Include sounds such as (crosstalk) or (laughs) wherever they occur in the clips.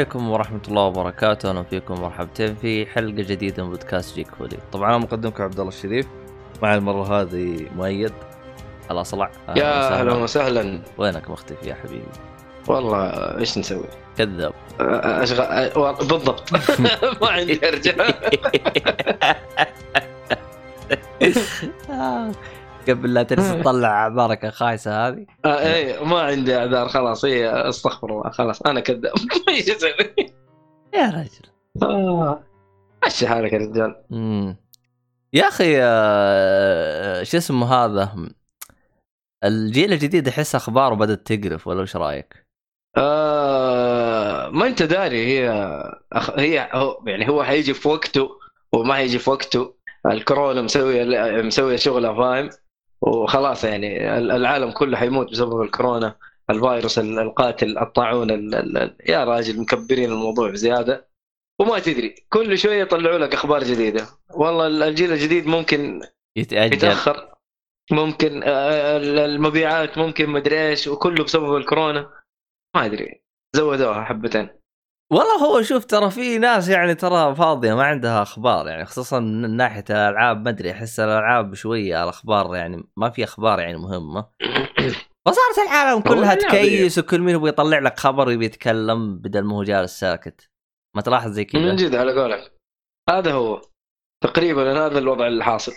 السلام عليكم ورحمة الله وبركاته، أهلا فيكم مرحبتين في حلقة جديدة من بودكاست جيك فولي، طبعا أنا مقدمكم عبد الله الشريف، معي المرة هذه مؤيد. الأصلع أهلاً يا. أهلا وسهلا. وينك مختفي يا حبيبي؟ والله إيش نسوي؟ كذاب. اشغل أ- بالضبط. (laughs) (laughs) ما عندي أرجع. (laughs) آه، قبل لا تنسى تطلع أعذارك الخايسة هذه. آه، إيه ما عندي اعذار خلاص هي استغفر الله خلاص أنا كذاب. إيش (laughs) أسوي؟ يا رجل. آه، مشي حالك يا رجال. مم. يا أخي آه، شو اسمه هذا؟ الجيل الجديد أحس أخباره بدأت تقرف ولا وش رأيك؟ آه، ما أنت داري هي أخ... هي هو يعني هو حيجي في وقته وما حيجي في وقته. الكورونا مسويه مسويه شغله فاهم؟ وخلاص يعني ال- العالم كله حيموت بسبب الكورونا. الفيروس ال- القاتل الطاعون ال... ال... يا راجل مكبرين الموضوع بزيادة. وما تدري كل شوية يطلعوا لك أخبار جديدة. والله ال- الجيل الجديد ممكن يتأجل. يتأخر ممكن آه، ال- المبيعات ممكن مدري إيش وكله بسبب الكورونا. ما أدري زودوها حبتين. والله هو شوف ترى في ناس يعني ترى فاضية ما عندها أخبار يعني خصوصا من ناحية الألعاب ما أدري أحس الألعاب شوية الأخبار يعني ما في أخبار يعني مهمة. (coughs) فصارت العالم كلها اللعبة تكيس وكل مين يبغى يطلع لك خبر يبي يتكلم بدل ما هو جالس ساكت. ما تلاحظ زي من كذا جد على قولك. هذا هو. تقريبا هذا الوضع اللي حاصل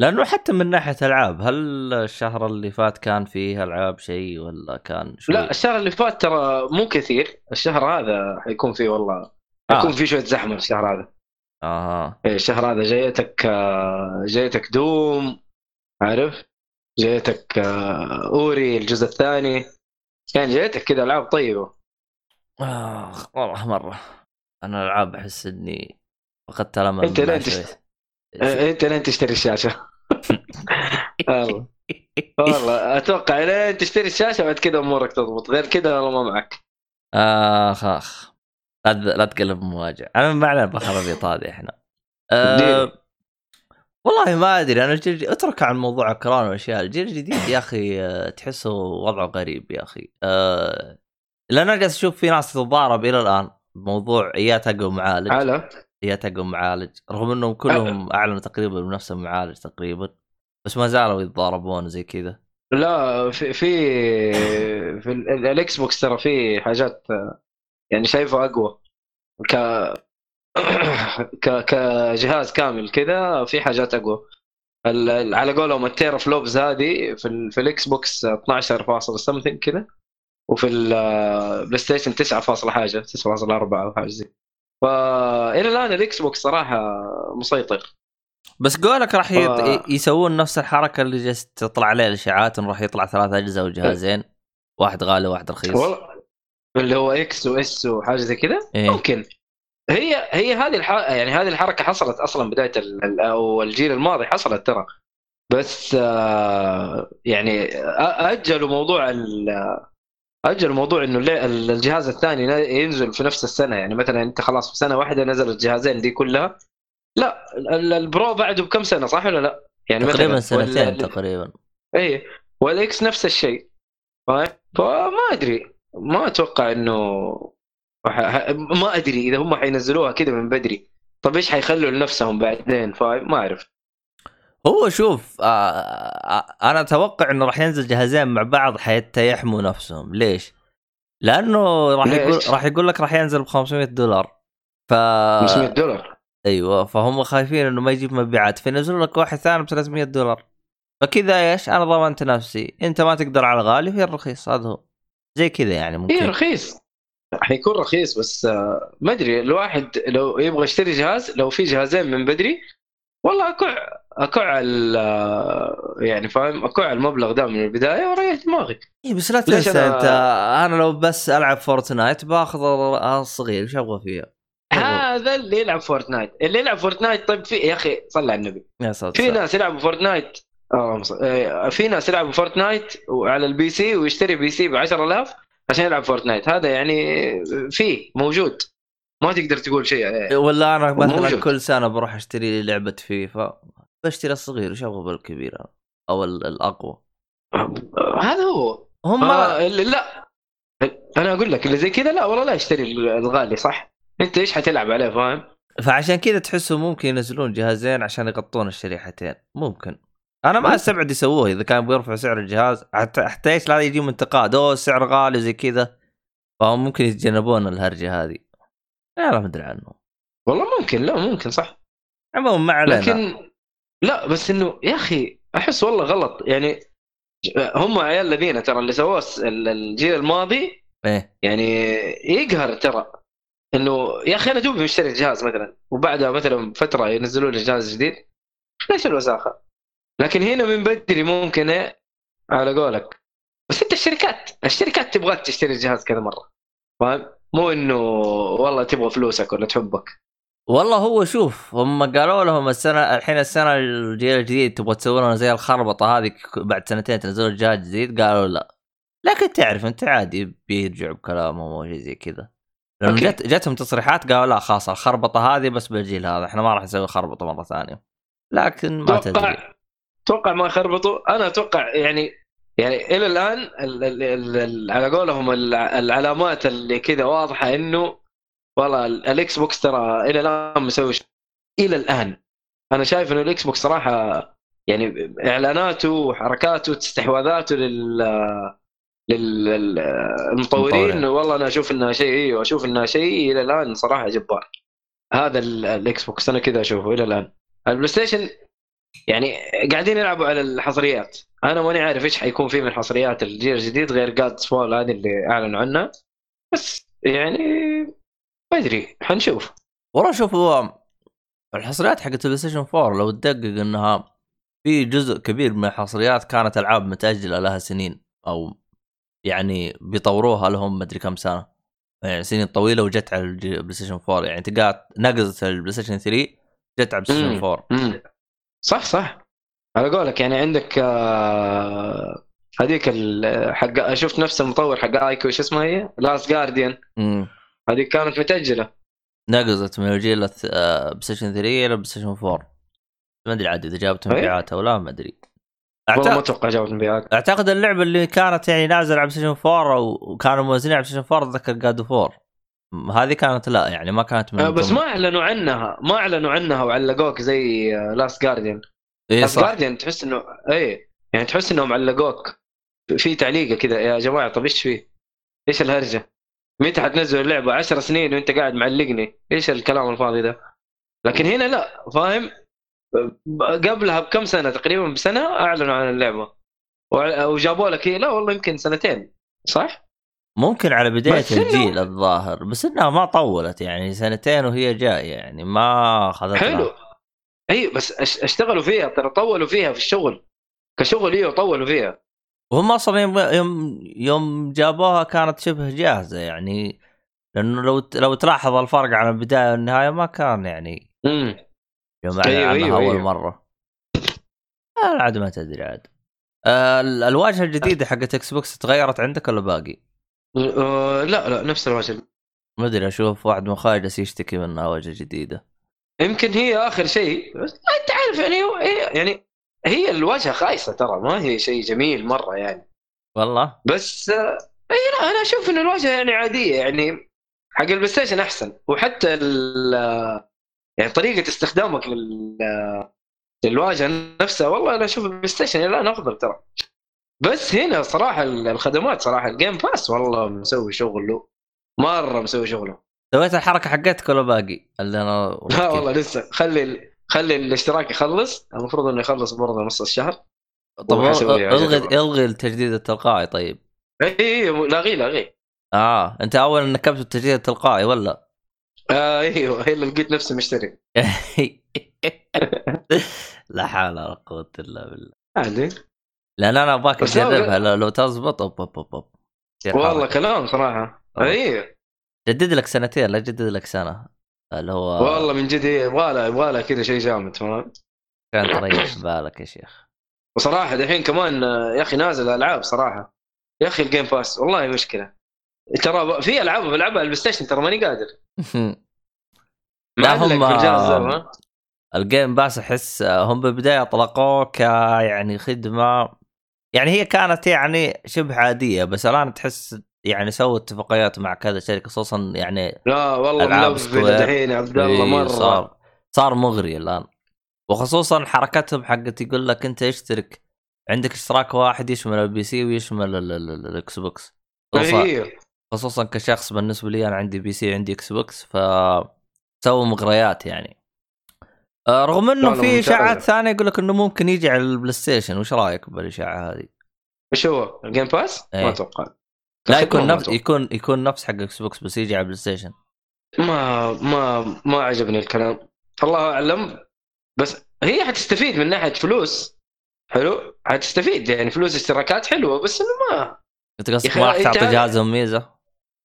لأنه حتى من ناحية ألعاب هل الشهر اللي فات كان فيه ألعاب شيء ولا كان شوي؟ لا الشهر اللي فات ترى مو كثير. الشهر هذا حيكون فيه والله حيكون آه. فيه شوية زحمة الشهر هذا. أها إيه، الشهر هذا جايتك آه، جايتك دوم عارف؟ جايتك آه، أوري الجزء الثاني. يعني جايتك كذا ألعاب طيبة. آخ والله مرة. أنا ألعاب أحس إني فقدت الامل منها لين شوي. تشت- آه، أنت لين تشتري الشاشة. والله. والله أتوقع لين تشتري الشاشة بعد كذا أمورك تضبط. غير كذا والله ما معك. آخ آخ. لا تقلب مواجع. أنا ما علينا بالخرابيط هذه إحنا. أه ديني. والله ما أدري. أنا الجيل أترك عن موضوع كورونا والاشياء الجيل الجديد يا أخي آه، تحسه وضعه غريب يا أخي. أه لأن أنا جالس أشوف في ناس تتضارب إلى الآن. بموضوع يا أقوى معالج. على أقوى معالج رغم إنهم كلهم اعلنوا تقريبا بنفس المعالج تقريبا بس ما زالوا يتضاربون زي كذا. لا في في في ال- ال- ال Xbox ترى في حاجات يعني شايفه أقوى. ك ك كجهاز كامل كذا في حاجات أقوى. على قولهم ال teraflops هذه في في ال Xbox 12 فاصل something كذا وفي ال PlayStation 9 فاصل حاجة 9.4 أو حاجة زي فالى الآن ال Xbox صراحة مسيطر بس قولك راح. آه. يسوون نفس الحركة اللي جالس تطلع عليه الإشاعات إنه راح يطلع ثلاث اجهزه وجهازين واحد غالي وواحد رخيص والله اللي هو X و S وحاجة زي كذا إيه. ممكن هي هي هذه الح... يعني هذه الحركة حصلت أصلا بداية ال... أو الجيل الماضي حصلت ترى بس آه، يعني أجلوا موضوع ال... اجلوا موضوع إنه الجهاز الثاني ينزل في نفس السنة. يعني مثلا أنت خلاص في سنة واحدة نزل الجهازين دي كلها. لا ال- البرو بعده بكم سنة صح ولا لا؟ يعني تقريبا سنتين وال- تقريبا. اي والاكس نفس الشيء. فاهم؟ فما أدري. ما أتوقع إنه ما أدري. إذا هم حينزلوها كذا من بدري. طب إيش حيخلوا لنفسهم بعدين؟ فاهم؟ ما أعرف. هو شوف آه آه أنا أتوقع إنه راح ينزل جهازين مع بعض حتى يحموا نفسهم. ليش؟ لأنه راح يقول؟ راح يقول لك راح ينزل ب 500 دولار. ف 500 دولار؟ أيوه فهم خايفين إنه ما يجيب مبيعات فينزلوا لك واحد ثاني ب 300 دولار. فكذا إيش؟ أنا ضمنت نفسي. أنت ما تقدر على الغالي في الرخيص هذا هو. زي كذا يعني ممكن. رخيص. حيكون رخيص بس آه، ما أدري الواحد لو يبغى يشتري جهاز لو في جهازين من بدري والله اكع اكع ال- آه، يعني فاهم؟ اكع المبلغ ده من البداية واريح دماغي إيه بس لا تنسى أنا- أنت أنا لو بس ألعب فورتنايت باخذ الصغير إيش أبغى فيها؟ هذا اللي يلعب Fortnite. اللي يلعب Fortnite طيب في يا أخي صلى على النبي. يا ساتر. في ناس يلعبوا Fortnite آه، في ناس يلعبوا Fortnite على ال PC ويشتري PC ب 10000 عشان يلعب Fortnite. هذا يعني فيه موجود. ما تقدر تقول شيء يعني. ولا أنا مثلا. كل سنة بروح أشتري لي لعبة فيفا بشتري الصغير إيش أبغى بالكبير؟ أو ال- الأقوى. هذا هو. هم آه لا. أنا أقول لك اللي زي كذا لا والله لا أشتري الغالي صح؟ أنت إيش حتلعب عليه فاهم؟ فعشان كذا تحسوا ممكن ينزلون جهازين عشان يغطون الشريحتين. ممكن. أنا ما. أستبعد يسووه إذا كان بيرفعوا سعر الجهاز. حتى حتى إيش لا يجيهم انتقاد أوه السعر غالي زي كذا. فهم ممكن يتجنبون الهرجة هذه. لا ما أدري عنه. والله ممكن لا ممكن صح. عموما ما علينا. لكن لا بس إنه يا أخي أحس والله غلط. يعني هم عيال الذين ترى اللي سووه الجيل الماضي إيه. يعني يقهر ترى. إنه يا أخي أنا دوبي مشتري الجهاز مثلا وبعدها مثلا فترة ينزلوا لي جهاز جديد. ليش الوساخة؟ لكن هنا من بدري ممكن إيه، على قولك. بس أنت الشركات الشركات تبغاك تشتري الجهاز كذا مرة. فاهم؟ مو إنه والله تبغى فلوسك ولا تحبك. والله هو شوف هم قالوا لهم السنة الحين السنة الجيل الجديد تبغى تسوي لنا زي الخربطة هذه بعد سنتين تنزلوا جهاز جديد قالوا لا. لكن تعرف أنت عادي بيرجعوا بكلامهم أو شيء زي كذا. لأنه أوكي. جت جتهم تصريحات قالوا لا خلاص الخربطة هذه بس بالجيل هذا إحنا ما راح نسوي خربطة مرة ثانية. لكن ما تدري. أتوقع أتوقع ما يخربطوا. أنا أتوقع يعني يعني إلى الآن ال ال ال ال على قولهم الع- العلامات اللي كذا واضحة إنه والله ال- ال Xbox ترى إلى الآن مسوي إلى الآن. أنا شايف إنه ال Xbox صراحة يعني إعلاناته وحركاته واستحواذاته لل لل- للمطورين المطورين. والله أنا أشوف انها شيء أيوه أشوف انها شيء إلى الآن صراحة جبار. هذا ال- ال Xbox أنا كذا أشوفه إلى الآن. ال PlayStation يعني قاعدين يلعبوا على الحصريات. أنا ماني عارف إيش حيكون في من حصريات الجيل الجديد غير Godfall هذه اللي أعلنوا عنها. بس يعني ما أدري حنشوف. والله شوف هو الحصريات حقت ال PlayStation 4 لو تدقق إنها في جزء كبير من الحصريات كانت ألعاب متأجلة لها سنين أو يعني بيطوروها لهم مدري كم سنة. يعني سنين طويلة وجت على ال PlayStation 4 يعني تلقى نقزت ال PlayStation 3 جت على ال PlayStation مم. 4 مم. صح صح. على قولك يعني عندك آه، هذيك حق شفت نفس المطور حق Ico إيش اسمها هي؟ Last Guardian. هذيك كانت متأجلة. نقزت من الجيل الث- آه، PlayStation 3 إلى PlayStation 4 ما أدري عاد إذا جابت أي. مبيعات أو لا ما أدري. والله ما أعتقد, أتوقع جابت مبيعات. أعتقد اللعبة اللي كانت يعني نازلة على PlayStation 4 وكانوا موزنين على PlayStation 4 أتذكر God of 4 هذه كانت لا يعني ما كانت من آه، بس ما اعلنوا عنها ما اعلنوا عنها وعلقوك زي Last Guardian لاست جارديان تحس انه اي يعني تحس إنهم علقوك في تعليقة كذا يا جماعة طب إيش فيه؟ إيش الهرجة؟ متى حتنزل اللعبة 10 سنين وأنت قاعد معلقني؟ إيش الكلام الفاضي ده؟ لكن هنا لا فاهم؟ قبلها بكم سنة تقريبا بسنة أعلنوا عن اللعبة وجابوا لك إيه؟ لا والله يمكن سنتين صح؟ ممكن على بداية بس إنه- الجيل الظاهر بس إنها ما طولت يعني سنتين وهي جاية يعني ما اخذت حلو. اي بس أش- اشتغلوا فيها ترى طولوا فيها في الشغل. كشغل إيوه طولوا فيها. وهم أصلا يوم يوم, يوم جابوها كانت شبه جاهزة يعني لأنه لو لو تلاحظ الفرق عن البداية والنهاية ما كان يعني امم يوم أيوه، عنها أيوه، أول أيوه. مرة. آه عاد ما تدري عاد. آه ال- الواجهة الجديدة حقت Xbox تغيرت عندك ولا باقي؟ آه لا لا نفس الوجه ما أدري أشوف واحد من جالس يشتكي منها واجهه جديدة. يمكن هي آخر شيء بس انت عارف يعني هو يعني هي الواجهة خايسة ترى ما هي شيء جميل مرة يعني. والله؟ بس آه، أي لا أنا أشوف إن الواجهة يعني عادية يعني حق ال PlayStation أحسن. وحتى ال- آه، يعني طريقة استخدامك لل نفسها والله أنا أشوف ال PlayStation الآن أفضل ترى. بس هنا صراحة ال- الخدمات صراحة ال Game Pass والله مسوي شغله مرة مسوي شغله. سويت الحركة حقتك ولا باقي؟ اللي أنا (laughs) لا والله لسه. خلي ال- خلي الاشتراك يخلص. المفروض إنه يخلص برضه نص الشهر. طب إلغي. إلغي التجديد التلقائي طيب. إي إي لاغي لاغي آه أنت أول نكبت التجديد التلقائي ولا؟ آه أيوه هي اللي لقيت نفسي مشتري. (laughs) لا حول ولا قوة إلا بالله. عادي لأن أنا أبغاك تجربها لو, لو تزبط أوب أوب أوب تصير والله. كلام صراحة. آه. اي جدد لك سنتين لا جدد لك سنة. اللي هو والله من جد هي يبغى لها يبغى لها كذا شيء جامد فاهم كان تريح بالك يا شيخ. وصراحة دحين كمان آه، يا أخي نازل ألعاب صراحة. يا أخي ال Game Pass والله مشكله ترى في ألعاب بلعبها ال PlayStation ترى ماني قادر. (laughs) لا، هم-؟ ال Game Pass أحس هم بالبداية اطلقوه ك يعني خدمة. يعني هي كانت يعني شبه عادية بس الآن تحس يعني سووا اتفاقيات مع كذا شركة خصوصا يعني لا والله. دحين يا عبد الله إيه، مرة. صار صار مغري الآن. وخصوصا حركتهم حقت يقول لك أنت اشترك عندك اشتراك واحد يشمل ال PC ويشمل ال- ال- ال- ال Xbox. خصوصا, أيوه خصوصا كشخص بالنسبة لي أنا عندي PC عندي Xbox ف سووا مغريات يعني. رغم إنه في. إشاعات ثانية يقول لك إنه ممكن يجي على ال PlayStation وش رأيك بالإشاعة هذه؟ إيش هو؟ ال Game Pass؟ إيه. ما أتوقع لا يكون نفس. يكون يكون نفس حق Xbox بس يجي على ال PlayStation ما ما ما عجبني الكلام الله أعلم بس هي حتستفيد من ناحية فلوس حلو حتستفيد يعني فلوس اشتراكات حلوة بس إنه ما أنت قصدك ما راح تعطي جهازهم ميزه؟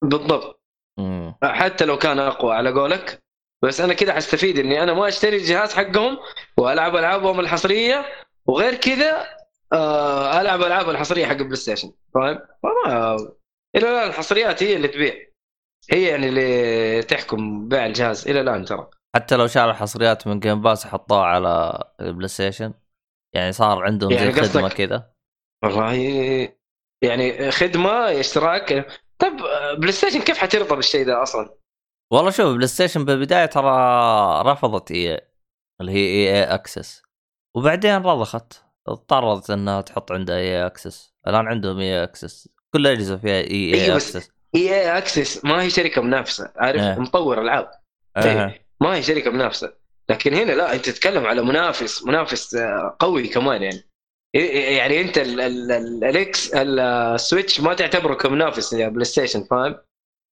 بالضبط مم. حتى لو كان أقوى على قولك بس أنا كذا حستفيد إني أنا ما أشتري الجهاز حقهم وألعب ألعابهم الحصرية وغير كذا آه، ألعب ألعاب الحصرية حق ال PlayStation فاهم؟ فما إلى الآن الحصريات هي اللي تبيع هي يعني اللي تحكم بيع الجهاز إلى الآن ترى حتى لو شالوا الحصريات من Game Pass حطوها على ال PlayStation يعني صار عندهم يعني زي خدمة كذا والله يعني خدمة اشتراك طب PlayStation كيف حترضى بالشيء ده أصلا؟ والله شوف PlayStation بالبداية ترى رفضت إي اللي هي EA Access. وبعدين رضخت. اضطرت إنها تحط عندها EA Access. الآن عندهم EA Access. كل الاجهزه فيها EA Access. EA Access ما هي شركة منافسة. عارف؟ إيه. مطور العاب. إيه. ما هي شركة منافسة. لكن هنا لا أنت تتكلم على منافس منافس آه، قوي كمان يعني. يعني أنت ال- ال- ال- ال X ال- ال Switch ما تعتبره كمنافس يا PlayStation فاهم؟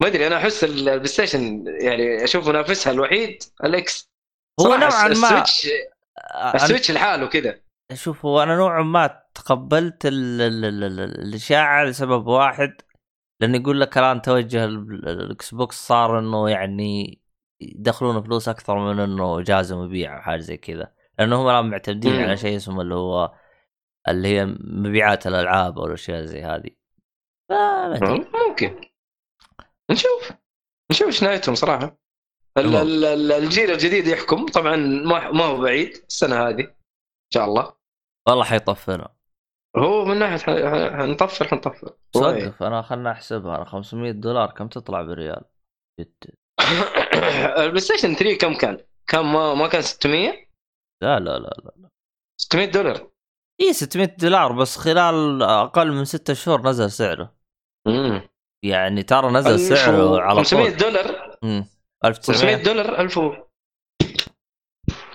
ما أدري أنا أحس ال- ال PlayStation يعني أشوف منافسها الوحيد ال X هو نوعا ما ال Switch أنا- ال Switch لحاله كذا شوف هو أنا نوعا ما تقبلت ال- ال- ال- ال- الاشاعه لسبب واحد لأنه يقول لك الآن توجه ال- ال Xbox صار إنه يعني يدخلون فلوس أكثر من إنه جهازهم يبيع أو حاجة زي كذا. لأنه هم الآن معتمدين مم. على شيء اسمه اللي هو اللي هي مبيعات الألعاب أو الأشياء زي هذه. ممكن. نشوف. نشوف إيش نهايتهم صراحة. الجيل الجديد يحكم. طبعا ما ما هو بعيد. السنة هذه. إن شاء الله. والله حيطفرنا هو من ناحية حنطفر حنطفر. صدق. أنا خلنا أحسبها. أنا 500 دولار. كم تطلع بريال؟ جد. (coughs) ال PlayStation 3 كم كان؟ كان ما ما كان 600 لا لا لا لا. 600 دولار. اي 600 دولار. بس خلال أقل من ستة شهور نزل سعره. امم يعني ترى نزل سعره على 500 طول دولار. امم 500 1900 دولار 1000 و...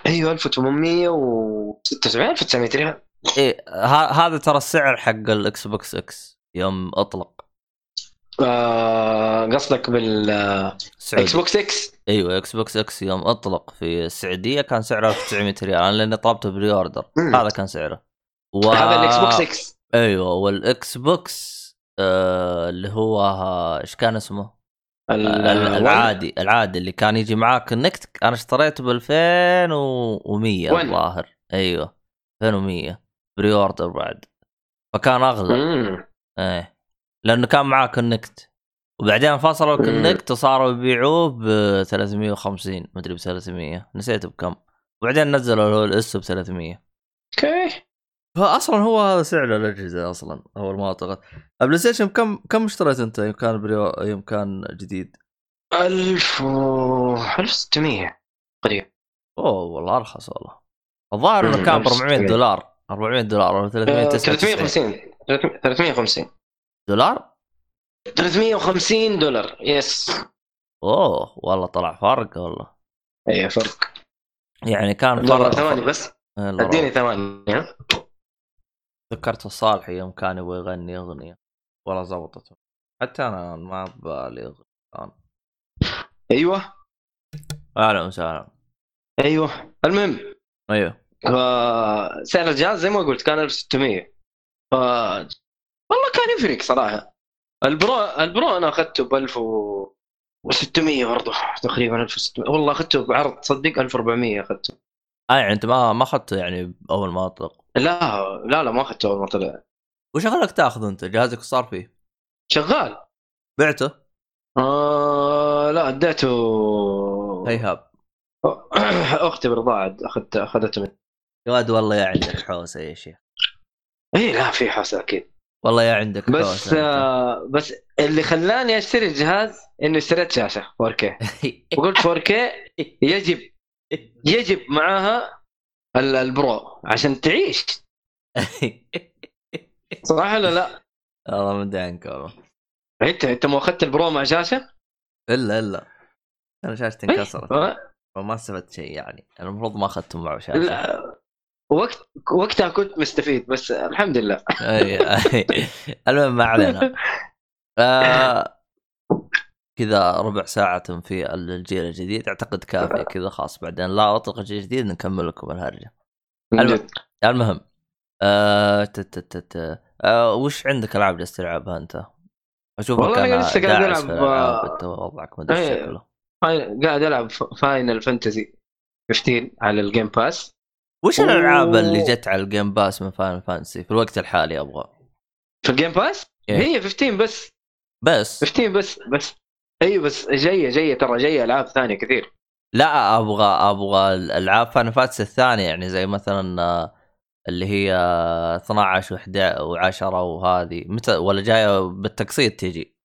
أيوه 1800 و 96 1900 ريال إيه ه- هذا ترى السعر حق ال Xbox X يوم أطلق. آه قصدك بال X سعودي. Box X؟ أيوه Xbox X يوم أطلق في السعودية كان سعره 1900 ريال. أنا لأني طلبته pre-order. هذا كان سعره. و... هذا ال Xbox X. أيوه وال Xbox آه اللي هو إيش كان اسمه؟ ال- العادي العادي اللي كان يجي معاه Kinect أنا اشتريته ب 2100 وين؟ الظاهر. أيوه 2100 pre-order بعد. فكان أغلى. مم. إيه لأنه كان معاه Kinect وبعدين فصلوا مم. ال Kinect وصاروا يبيعوه ب 350 مدري ب 300 نسيت بكم. وبعدين نزلوا هو ال S ب 300 أوكي. فاصلا هو هذا سعر الأجهزة أصلا اول ما طلعت ال PlayStation كم كم اشتريت أنت؟ يوم كان Pro يوم كان جديد؟ 1000 و 1600 تقريبا. أوه والله أرخص والله. الظاهر إنه كان ب أرخص 400 كثير. دولار 400 دولار 399 350 350 دولار؟ 350 دولار. يس أوه والله طلع فرق والله. اي فرق. يعني كان فرق. ثواني بس. يلا أديني. ثواني ها ذكرت الصالح يوم كان يبغى يغني أغنية والله زبطت حتى أنا ما بالي اغني الان أيوه. أهلا وسهلا. أيوه. المهم. أيوه. ف- سعر الجهاز زي ما قلت كان 1600 ف والله كان يفرق صراحة. ال Pro ال Pro أنا أخذته ب 1600 برضه تقريبا 1600 والله أخذته بعرض تصدق 1400 أخذته. أي يعني أنت ما ما أخذته يعني اول ما أطلق. لا لا لا ما اخذته أول ما طلع وش خلاك تاخذ أنت جهازك صار فيه؟ شغال. بعته؟ آه لا أديته. هيهاب (coughs) أختي برضاعة أخذت أخذته من يا واد والله يا عندك حوسة يا شيخ. اي لا في حاسه أكيد. والله يا عندك بس حوسة. آه بس اللي خلاني أشتري الجهاز انه اشتريت شاشة 4K (laughs) وقلت 4K يجب يجب معاها البرو عشان تعيش. (laughs) صح ولا لا؟ والله من عنك والله. انت أنت ما أخذت البرو مع شاشه؟ الا إلا. أنا شاشتي انكسرت. آه، فما استفدت شيء يعني. المفروض ما اخذته معه شاشه لا. وقت وقتها كنت مستفيد بس الحمد لله. المهم ما علينا. (laughs) آه كذا ربع ساعة في الجيل الجديد أعتقد كافي (laughs) كذا خلاص بعدين لا أطلق الجيل الجديد نكمل لكم الهرجة من الم- جد المهم آه تت تت تت آه وش عندك ألعاب جالس تلعبها أنت؟ أشوفك والله أنا لسه قاعد الألعاب، آه، أنت وضعك ما أدري أي. شكله قاعد ألعب Final Fantasy 15 على ال Game Pass وش الألعاب. اللي جت على ال Game Pass من Final Fantasy في الوقت الحالي أبغى في ال Game Pass إيه. هي 15 بس بس 15 بس بس أيوه بس جاية جاية ترى جاية ألعاب ثانية كثير. لا أبغى أبغى الألعاب Final Fantasy الثانية يعني زي مثلا آه، اللي هي آه، 12 و11 وهذه. متى ولا جاية بالتقسيط تجي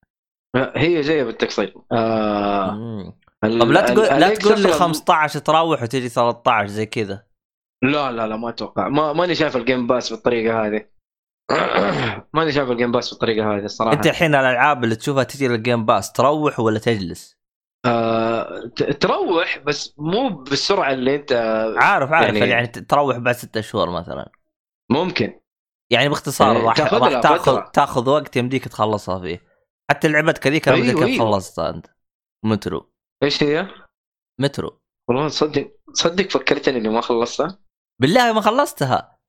هي جاية بالتقسيط آه مم. طب لا تقول لا تقول لي أصلاً- 15 تروح وتجي 13 زي كذا. لا لا لا ما أتوقع. ما ماني شايف ال Game Pass بالطريقة هذه. (coughs) ماني شايف ال Game Pass بالطريقة هذه الصراحة. أنت الحين الألعاب اللي تشوفها تجي لل Game Pass تروح ولا تجلس؟ آه تروح بس مو بالسرعة اللي أنت عارف عارف يعني, يعني- تروح بعد ستة شهور مثلا. ممكن. يعني باختصار يعني راح تاخذ راح تاخذ فترة. تاخذ وقت يمديك تخلصها فيه. حتى لعبتك هذيك أنا أيوه، أيوه. خلصتها أنت. مترو. إيش هي؟ مترو. والله تصدق تصدق فكرتني إني ما خلصتها. بالله ما خلصتها.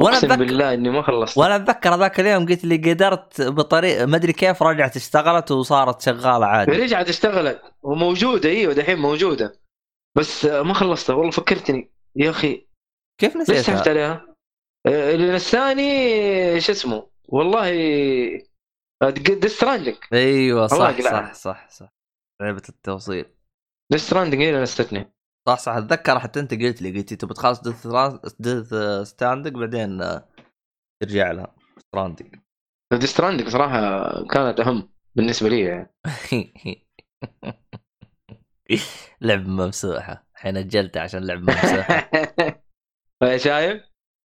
وأنا أقسم بالله إني ما خلصتها وأنا أتذكر ذاك اليوم قلت لي قدرت بطريقه ما أدري كيف رجعت اشتغلت وصارت شغالة عادي. رجعت اشتغلت. وموجودة أيوه دحين موجودة. بس آه، ما خلصتها. والله فكرتني. يا أخي كيف ليش نسيتها؟ سحبت عليها؟ آه، اللي نساني شو اسمه؟ والله ديث ستراندنج أيوه صح صح. صح صح. لعبة التوصيل. Death Stranding هي اللي نستني صح صح أتذكر حتى أنت قلت لي قلت لي تبي تخلص Death Death Stranding بعدين آه، ترجع لها Stranding ديث ستراندنج صراحة كانت أهم بالنسبة لي يعني. (laughs) لعب ممسوحة الحين اجلته عشان لعب ممسوحة. (laughs) شايف؟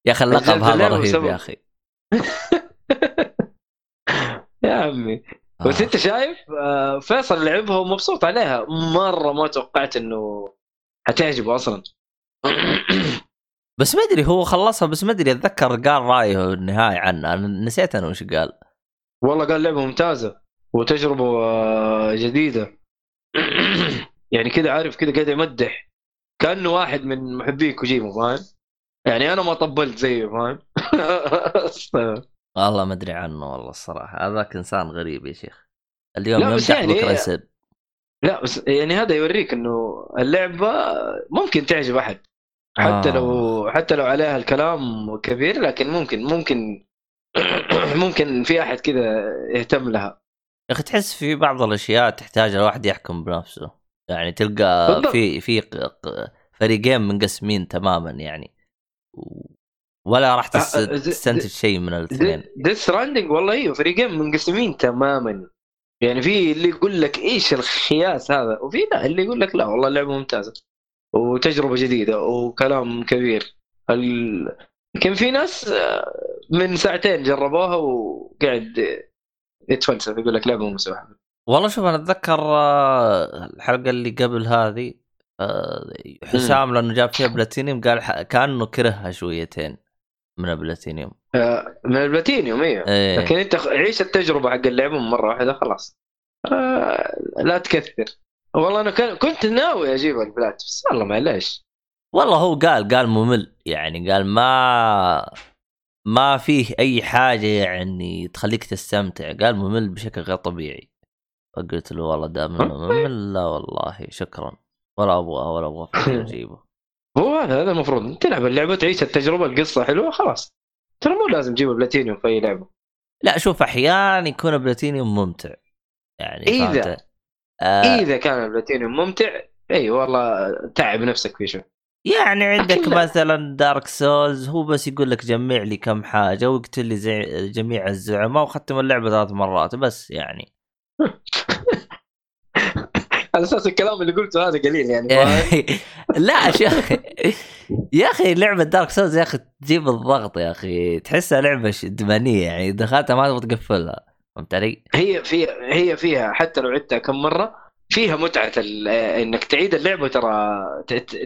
يا أخي اللقب هذا رهيب يا أخي. (laughs) يا عمي. بس آه. أنت شايف آه، فيصل لعبها ومبسوط عليها؟ مرة ما توقعت إنه حتعجبه أصلا. (coughs) بس ما أدري هو خلصها بس ما أدري أتذكر قال رأيه النهائي عنها أنا نسيت أنا وش قال. والله قال لعبة ممتازة وتجربة آه، جديدة. (coughs) يعني كذا عارف كذا قاعد يمدح. كأنه واحد من محبي كوجيما فاهم؟ يعني أنا ما طبلت زيه فاهم؟ (laughs) والله ما أدري عنه والله الصراحة. هذاك إنسان غريب يا شيخ. اليوم يمدح يعني- بكره يسب لا بس يعني هذا يوريك إنه اللعبة ممكن تعجب أحد. حتى آه. لو حتى لو عليها الكلام كبير لكن ممكن ممكن (clears throat) ممكن في أحد كذا يهتم لها. يا أخي تحس في بعض الأشياء تحتاج الواحد يحكم بنفسه. يعني تلقى بالضبط. في في فريقين منقسمين تماما يعني. ولا راح تستنتج شيء من الاثنين. ديث ستراندنج والله أيوه فريقين منقسمين تماما. يعني في اللي يقول لك إيش الخياس هذا؟ وفي لا اللي يقول لك لا والله اللعبة ممتازة وتجربة جديدة وكلام كبير. ال... يمكن في ناس آه، من ساعتين جربوها وقاعد يتفلسف يقول لك لعبة مسوحه والله شوف أنا أتذكر آه، الحلقة اللي قبل هذه آه، حسام لأنه جاب فيها بلاتينيوم قال كأنه كرهها شويتين من البلاتينيوم. من البلاتينيوم أيوه إيه. لكن انت عيش التجربة حق اللعبه مرة واحدة خلاص. آه، لا تكثر. والله أنا كنت ناوي أجيب البلات بس والله معليش والله هو قال قال ممل. يعني قال ما ما فيه أي حاجة يعني تخليك تستمتع. قال ممل بشكل غير طبيعي. فقلت له والله دام إنه ممل لا والله شكرا. ولا أبغى ولا أبغى (laughs) أجيبه. هو هذا هذا المفروض. تلعب اللعبة تعيش التجربة القصة حلوة خلاص. ترى مو لازم تجيب البلاتينيوم في أي لعبة لا شوف أحيانا يكون بلاتينيوم ممتع يعني إذا- فهمت؟ آه إذا كان البلاتينيوم ممتع إي والله تعب نفسك فيه شوي يعني عندك أكيد. مثلا Dark Souls هو بس يقول لك جمع لي كم حاجة واقتل لي زي جميع الزعماء وختم اللعبة ثلاث مرات بس يعني (laughs) على أساس الكلام اللي قلته هذا قليل يعني؟ لا شوف يا أخي لعبة Dark Souls يا أخي تجيب الضغط يا أخي تحسها لعبة ادمانيه يعني دخلتها ما تبغى تقفلها فهمت علي؟ هي فيها هي فيها حتى لو عدتها كم مرة فيها متعة إنك تعيد اللعبه ترى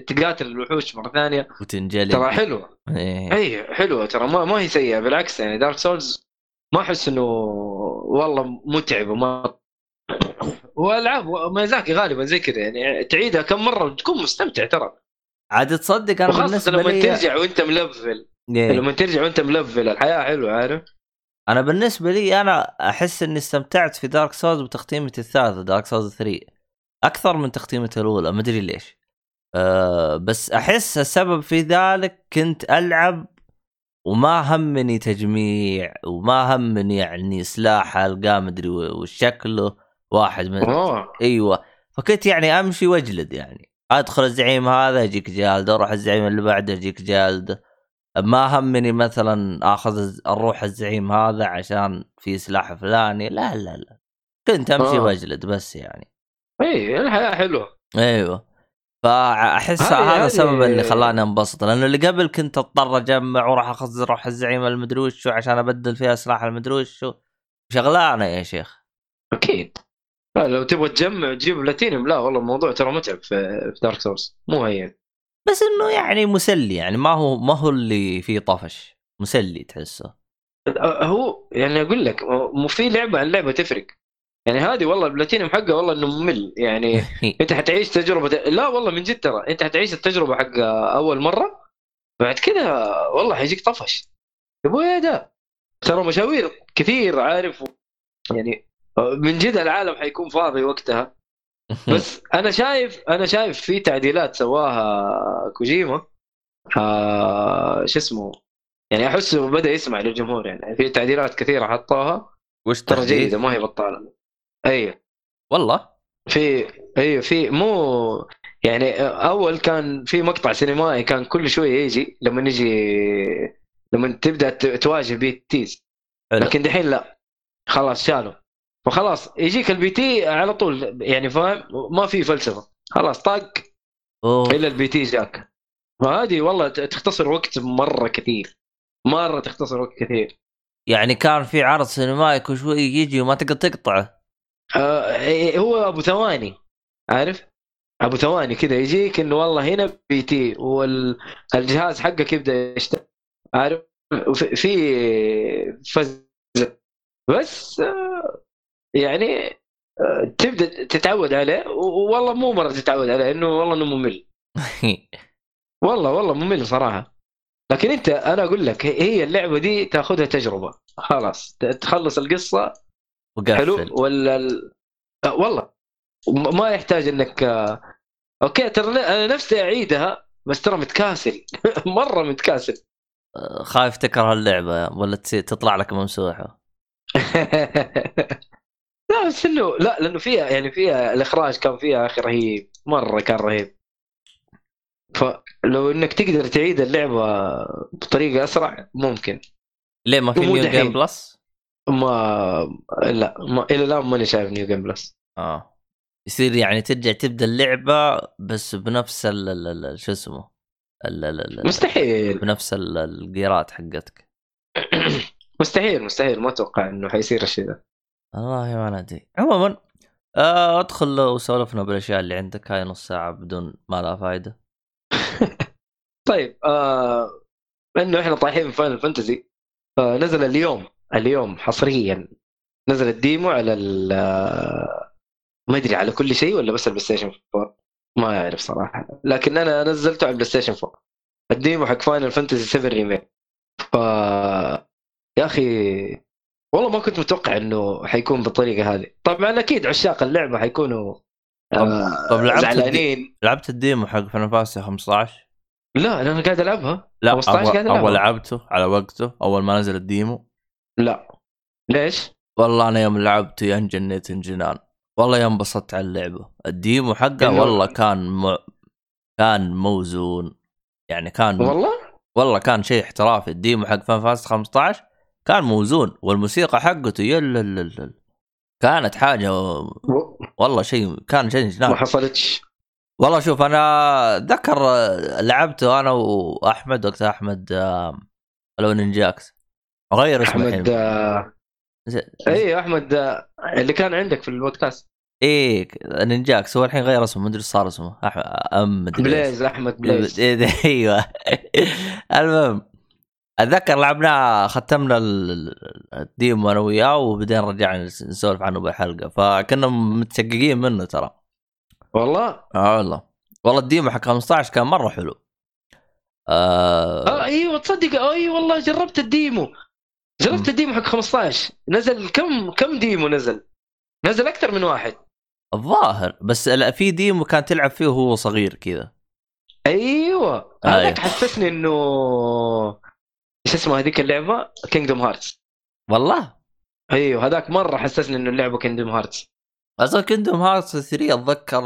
تقاتل الوحوش مرة ثانية وتنجلي ترى حلوة إيه. اي حلوة ترى ما, ما هي سيئة بالعكس يعني دارك سولز ما أحس إنه والله متعب وما والعاب ميزاكي غالبا زي كذا يعني تعيدها كم مرة وتكون مستمتع ترى. عاد تصدق أنا بالنسبة لما لي ترجع وأنت ملفل. إيه. لما ترجع وأنت ملفل الحياة حلوة عارف؟ أنا بالنسبة لي أنا أحس إني استمتعت في Dark Souls بتختيمتي الثالثة Dark Souls 3 أكثر من تختيمتي الأولى ما أدري ليش. أه بس أحس السبب في ذلك كنت ألعب وما همني تجميع وما همني يعني سلاح ألقاه مدري وش شكله. واحد من اوه أيوه. فكنت يعني امشي واجلد يعني. ادخل الزعيم هذا يجيك جالده أروح الزعيم اللي بعده يجيك جالده ما همني مثلا آخذ أروح الزعيم هذا عشان في سلاح فلاني. لا لا لا. كنت امشي آه. واجلد بس يعني. إي الحياة حلوة. أيوه. فأحس هذا السبب اللي خلاني انبسط. لأنه اللي قبل كنت أضطر أجمع وأروح أخذ أروح الزعيم المدري وشو عشان أبدل فيها سلاح المدري وشو شغلانة يا شيخ. أكيد. لو تبغى تجمع تجيب بلاتينيوم. لا والله الموضوع ترى متعب في, Dark Souls مو هين. بس إنه يعني مسلي يعني ما هو ما هو اللي فيه طفش. مسلي تحسه. هو يعني أقول لك مو في لعبة عن لعبة تفرق. يعني هذه والله البلاتينيوم حقها والله إنه ممل. يعني (laughs) أنت حتعيش تجربة لا والله من جد ترى أنت حتعيش التجربة حق أول مرة بعد كده والله حيجيك طفش. يا أبوي ده ترى مشاوير كثير عارف يعني من جد العالم حيكون فاضي وقتها. (laughs) بس أنا شايف أنا شايف في تعديلات سواها كوجيما. آه شو اسمه؟ يعني احسه بدأ يسمع للجمهور يعني. في تعديلات كثيرة حطوها. وش ترى؟ جيده ما هي بطالة. أي. والله؟ في أيوه في مو يعني أول كان في مقطع سينمائي كان كل شوية يجي لما نجي لما تبدأ تواجه بي تيز. حلو. لكن دحين لا. خلاص شالوا. فخلاص يجيك ال BT على طول يعني فاهم؟ ما في فلسفة. خلاص طق. إلا ال BT جاك. فهذه والله تختصر وقت مرة كثير. مرة تختصر وقت كثير. يعني كان في عرض سينمائي كل شوي يجي وما تقدر تقطعه. آه إيه، هو أبو ثواني. عارف؟ أبو ثواني كذا يجيك إنه والله هنا BT والجهاز حقك يبدأ يشتغل. عارف؟ في- في فز. بس آه، يعني آه، تبدأ تتعود عليه والله مو مرة تتعود عليه إنه والله إنه ممل. (laughs) والله والله ممل صراحة. لكن أنت أنا أقول لك هي- اللعبة دي تأخذها تجربة. خلاص تخلص القصة. حلو؟ وقفل. ولا ال... آه والله. ما يحتاج إنك آه، أوكي ترى أنا نفسي أعيدها بس ترى متكاسل. (laughs) مرة متكاسل. خايف تكره اللعبة ولا تطلع لك ممسوحة. (laughs) لا بس انه لا لأنه فيها يعني فيها الإخراج كان فيها أخي رهيب. مرة كان رهيب. فلو إنك تقدر تعيد اللعبة بطريقة أسرع ممكن. ليه ما في new. game plus؟ ما لا ما إلى الآن ماني شايف new game plus آه. يصير يعني ترجع تبدأ اللعبة بس بنفس ال شو اسمه؟ مستحيل. بنفس ال- الجيرات حقتك. (coughs) مستحيل مستحيل. ما أتوقع إنه حيصير الشيء ذا والله ما ندري عموما آه أدخل وسولفنا بالأشياء اللي عندك هاي نص ساعة بدون ما لها فائده (laughs) طيب آه انه إحنا طايحين في Final Fantasy آه نزل اليوم اليوم حصريا. نزل ال demo على ال آه، ما أدري على كل شيء ولا بس ال PlayStation 4 ما أعرف صراحة. لكن أنا نزلته على ال PlayStation 4 ال demo حق Final Fantasy 7 Remake ف يا أخي والله ما كنت متوقع إنه حيكون بالطريقة هذه. طبعا أكيد عشاق اللعبة حيكونوا آه طب لعبت زعلانين. لعبت ال demo حق Fantasy 15 لا أنا قاعد ألعبها. لا 15 اول, قاعد ألعبها. أول لعبته على وقته أول ما نزل ال demo. لا. ليش؟ والله أنا يوم لعبته يا انجنيت انجنان. والله يوم انبسطت على اللعبة. ال demo حقه والله كان م... كان موزون. يعني كان والله؟ والله كان شيء احترافي. ال demo حق Final Fantasy 15 كان موزون والموسيقى حقته يل كانت حاجة والله شيء كان شيء ما حصلتش. والله شوف أنا أتذكر لعبته أنا وأحمد وقت أحمد لو نينجاكس. غير اسمه أحمد آه، اي أحمد آه، اللي كان عندك في البودكاست. إيه نينجاكس. هو الحين غير اسمه مدري إيش صار اسمه. أح... أم مدري إيش. بليز أحمد بليز. (laughs) أيوه (laughs) المهم أتذكر لعبناه ختمنا ال- ال- ال demo أنا وياه وبعدين رجعنا نس- نسولف عنه بحلقة. فكنا متشققين منه ترى. والله؟ آه والله. والله ال demo حق 15 كان مرة حلو. آه. آه إيوه تصدق اي والله جربت ال demo. جربت ال demo حق 15 نزل كم كم demo نزل؟ نزل أكثر من واحد. الظاهر. بس لا في demo كان تلعب فيه وهو صغير كذا. إيوه. أيوة. هذاك حسسني إنه إيش اسمها هذيك اللعبة؟ Kingdom Hearts والله؟ أيوه هذاك مرة حسسني إنه اللعبة Kingdom Hearts أصلا Kingdom Hearts 3 أتذكر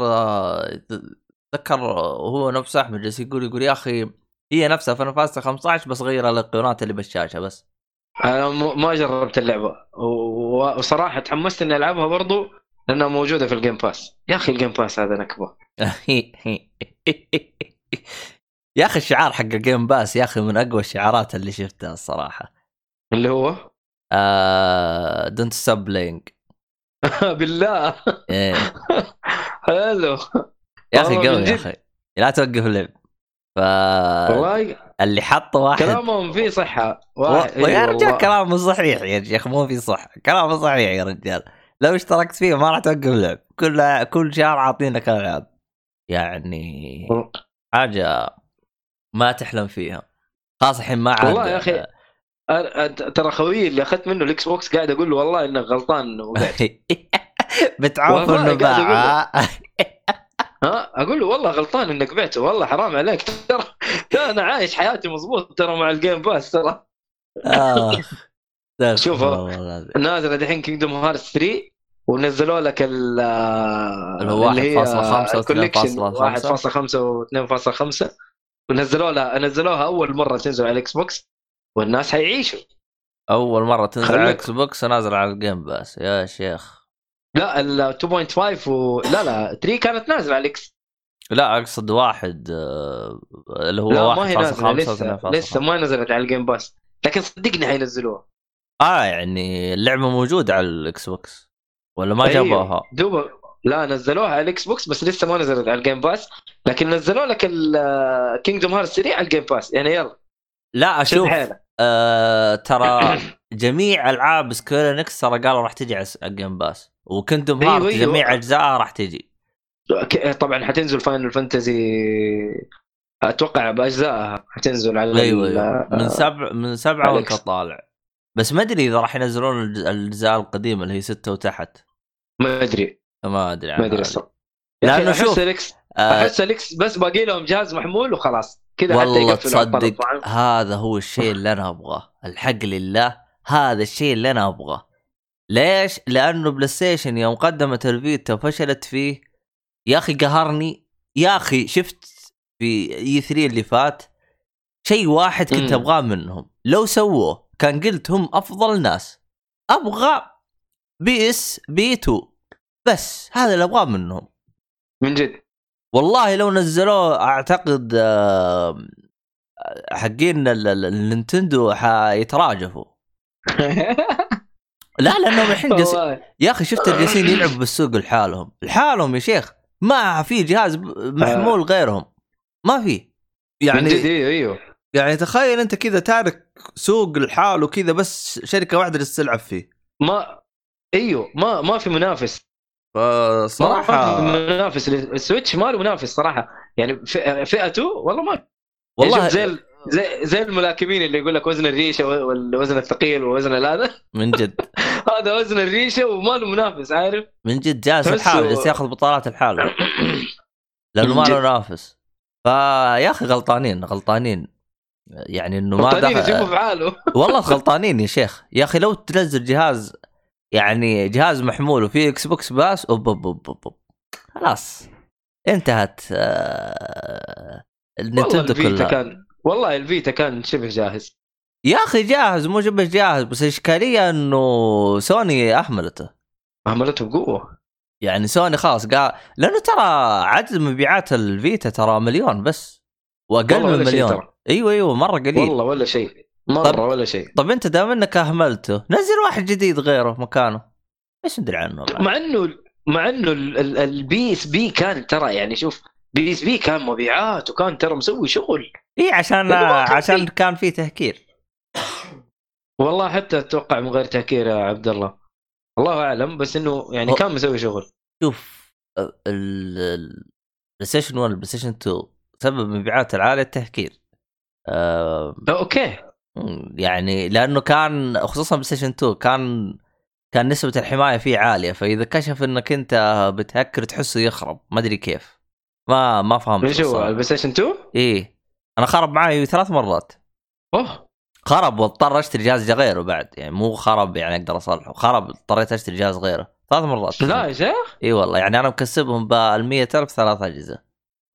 أتذكر هو نفسه أحمد جالس يقول يقول يا أخي هي نفسها Final Fantasy 15 بس غير الايقونات اللي بالشاشة بس. أنا ما جربت اللعبة. وصراحة تحمست إني ألعبها برضو لأنها موجودة في ال Game Pass يا أخي ال Game Pass هذا نكبه (laughs) يا أخي الشعار حق ال Game Pass يا أخي من أقوى الشعارات اللي شفتها الصراحة. اللي هو؟ آه don't stop playing بالله. إيه. (laughs) حلو. يا أخي قوي يا. أخي. لا توقف اللعب. ف والله اللي حطه واحد كلامهم فيه صحة. واحد إيه رجال والله. كلامه صحيح يا شيخ مو في صح كلامه صحيح يا رجال. لو اشتركت فيه ما راح توقف لعب كل كل شهر عاطينك ألعاب. يعني حاجة ما تحلم فيها. خاصه الحين ما عاد والله يا أر- ترى خويي اللي أخذت منه ال Xbox قاعد أقول له والله انك غلطان إنه (laughs) والله إنه باع. ها؟ أقول له والله غلطان إنك بعته والله حرام عليك. ترى أنا عايش حياتي مضبوط ترى مع ال Game Pass ترى. آه. شوف،. نازله دحين Kingdom Hearts 3 ونزلوا لك ال اللي هو 1.5 و ال collection 2.5. 1.5 و 2.5 ونزلوا لها نزلوها أول مرة تنزل على ال Xbox والناس حيعيشوا. أول مرة تنزل على خليك. الاكس box ونازل على ال Game Pass يا شيخ. لا ال 2.5 و... لا لا 3 كانت نازلة على ال X لا أقصد واحد آه، اللي هو لا ما هي 1.5 نازلة لسه 2.5. لسه ما نزلت على ال Game Pass لكن صدقني حينزلوها. آه يعني اللعبة موجودة على ال Xbox ولا ما أيوه. جابوها؟ دوبا لا نزلوها على ال Xbox بس لسه ما نزلت على ال Game Pass لكن نزلوا لك ال Kingdom Hearts 3 على ال Game Pass يعني يلا. لا شوف أشوف. آه ترى (coughs) جميع ألعاب Square Enix ترى قالوا راح تجي على ال Game Pass و Kingdom Hearts أيوه. جميع اجزائها راح تجي. طبعا حتنزل Final Fantasy أتوقع بأجزائها حتنزل على أيوه ال- أيوه. من سبع من سبعة وانت. طالع بس ما أدري إذا راح ينزلون الأجزاء القديمة اللي هي ستة وتحت. ما أدري. ما أدري ما أدري لأنه لأنه شوف، احس آه أحس ال Xbox باقي لهم جهاز محمول وخلاص. كذا حتى والله تصدق؟ هذا هو الشيء اللي أنا أبغاه. الحق لله هذا الشيء اللي أنا أبغاه. ليش؟ لأنه PlayStation يوم قدمت ال Vita وفشلت فيه. يا أخي قهرني. يا أخي شفت في E3 اللي فات؟ شيء واحد كنت. أبغاه منهم. لو سووه كان قلت هم أفضل ناس. أبغى PSP 2 بس هذا اللي أبغاه منهم. من جد؟ والله لو نزلوه أعتقد آه، حقين ال- ال- النينتندو حيتراجفوا. (laughs) لا لأنهم الحين والله. يا أخي شفت جالسين يلعبوا بالسوق لحالهم. لحالهم يا شيخ. ما في جهاز محمول غيرهم. ما في. من جد يعني إيوه. أيوه يعني تخيل أنت كذا تارك سوق لحاله كذا بس شركة واحدة تلعب فيه. ما إيوه ما ما في منافس. فصراحة منافس السويتش ما له منافس صراحة. يعني فئته والله ما والله زي زي زي الملاكمين اللي يقول لك وزن الريشة والوزن الثقيل ووزن هذا. من جد. (laughs) هذا وزن الريشة وما له منافس عارف؟ من جد جالس لحاله جالس ياخذ بطولات لحاله. (coughs) لأنه ما له جد. نافس فيا أخي غلطانين غلطانين. يعني إنه ما دخل والله (laughs) غلطانين يا شيخ. يا أخي لو تنزل جهاز يعني جهاز محمول وفيه Xbox Pass أوب أوب أوب أوب. خلاص. انتهت آه، ال Vita كلها. كان والله ال Vita كان شبه جاهز. يا أخي جاهز مو شبه جاهز بس الاشكاليه إنه سوني أهملته. عملته بقوة. يعني سوني خلاص قال لأنه ترى عدد مبيعات ال Vita ترى مليون بس وأقل من مليون. أيوه أيوه مرة قليل. والله ولا شيء. مرة طب- ولا شيء. طب أنت دام إنك أهملته نزل واحد جديد غيره مكانه. إيش ندري عنه؟ مع إنه مع إنه ال- ال- ال PSP كان ترى يعني شوف PSP كان مبيعات وكان ترى مسوي شغل. إي عشان كان عشان فيه. كان في تهكير. والله حتى أتوقع من غير تهكير يا عبد الله. الله أعلم بس إنه يعني هو- كان مسوي شغل. شوف ال- ال- ال PlayStation 1 ال PlayStation 2 سبب مبيعات العاليه التهكير. آه أوكي. يعني لأنه كان خصوصا PlayStation 2 كان كان نسبة الحماية فيه عالية فإذا كشف إنك أنت بتهكر تحسه يخرب ما أدري كيف. ما ما فهمت إيش هو الصراحة. ال PlayStation 2 إيه. أنا خرب معي ثلاث مرات. أوه. خرب واضطر أشتري جهاز غيره بعد يعني مو خرب يعني أقدر أصلحه خرب اضطريت أشتري جهاز غيره. ثلاث مرات. لا يا شيخ إي والله يعني أنا مكسبهم بال 100000 ثلاث أجهزة.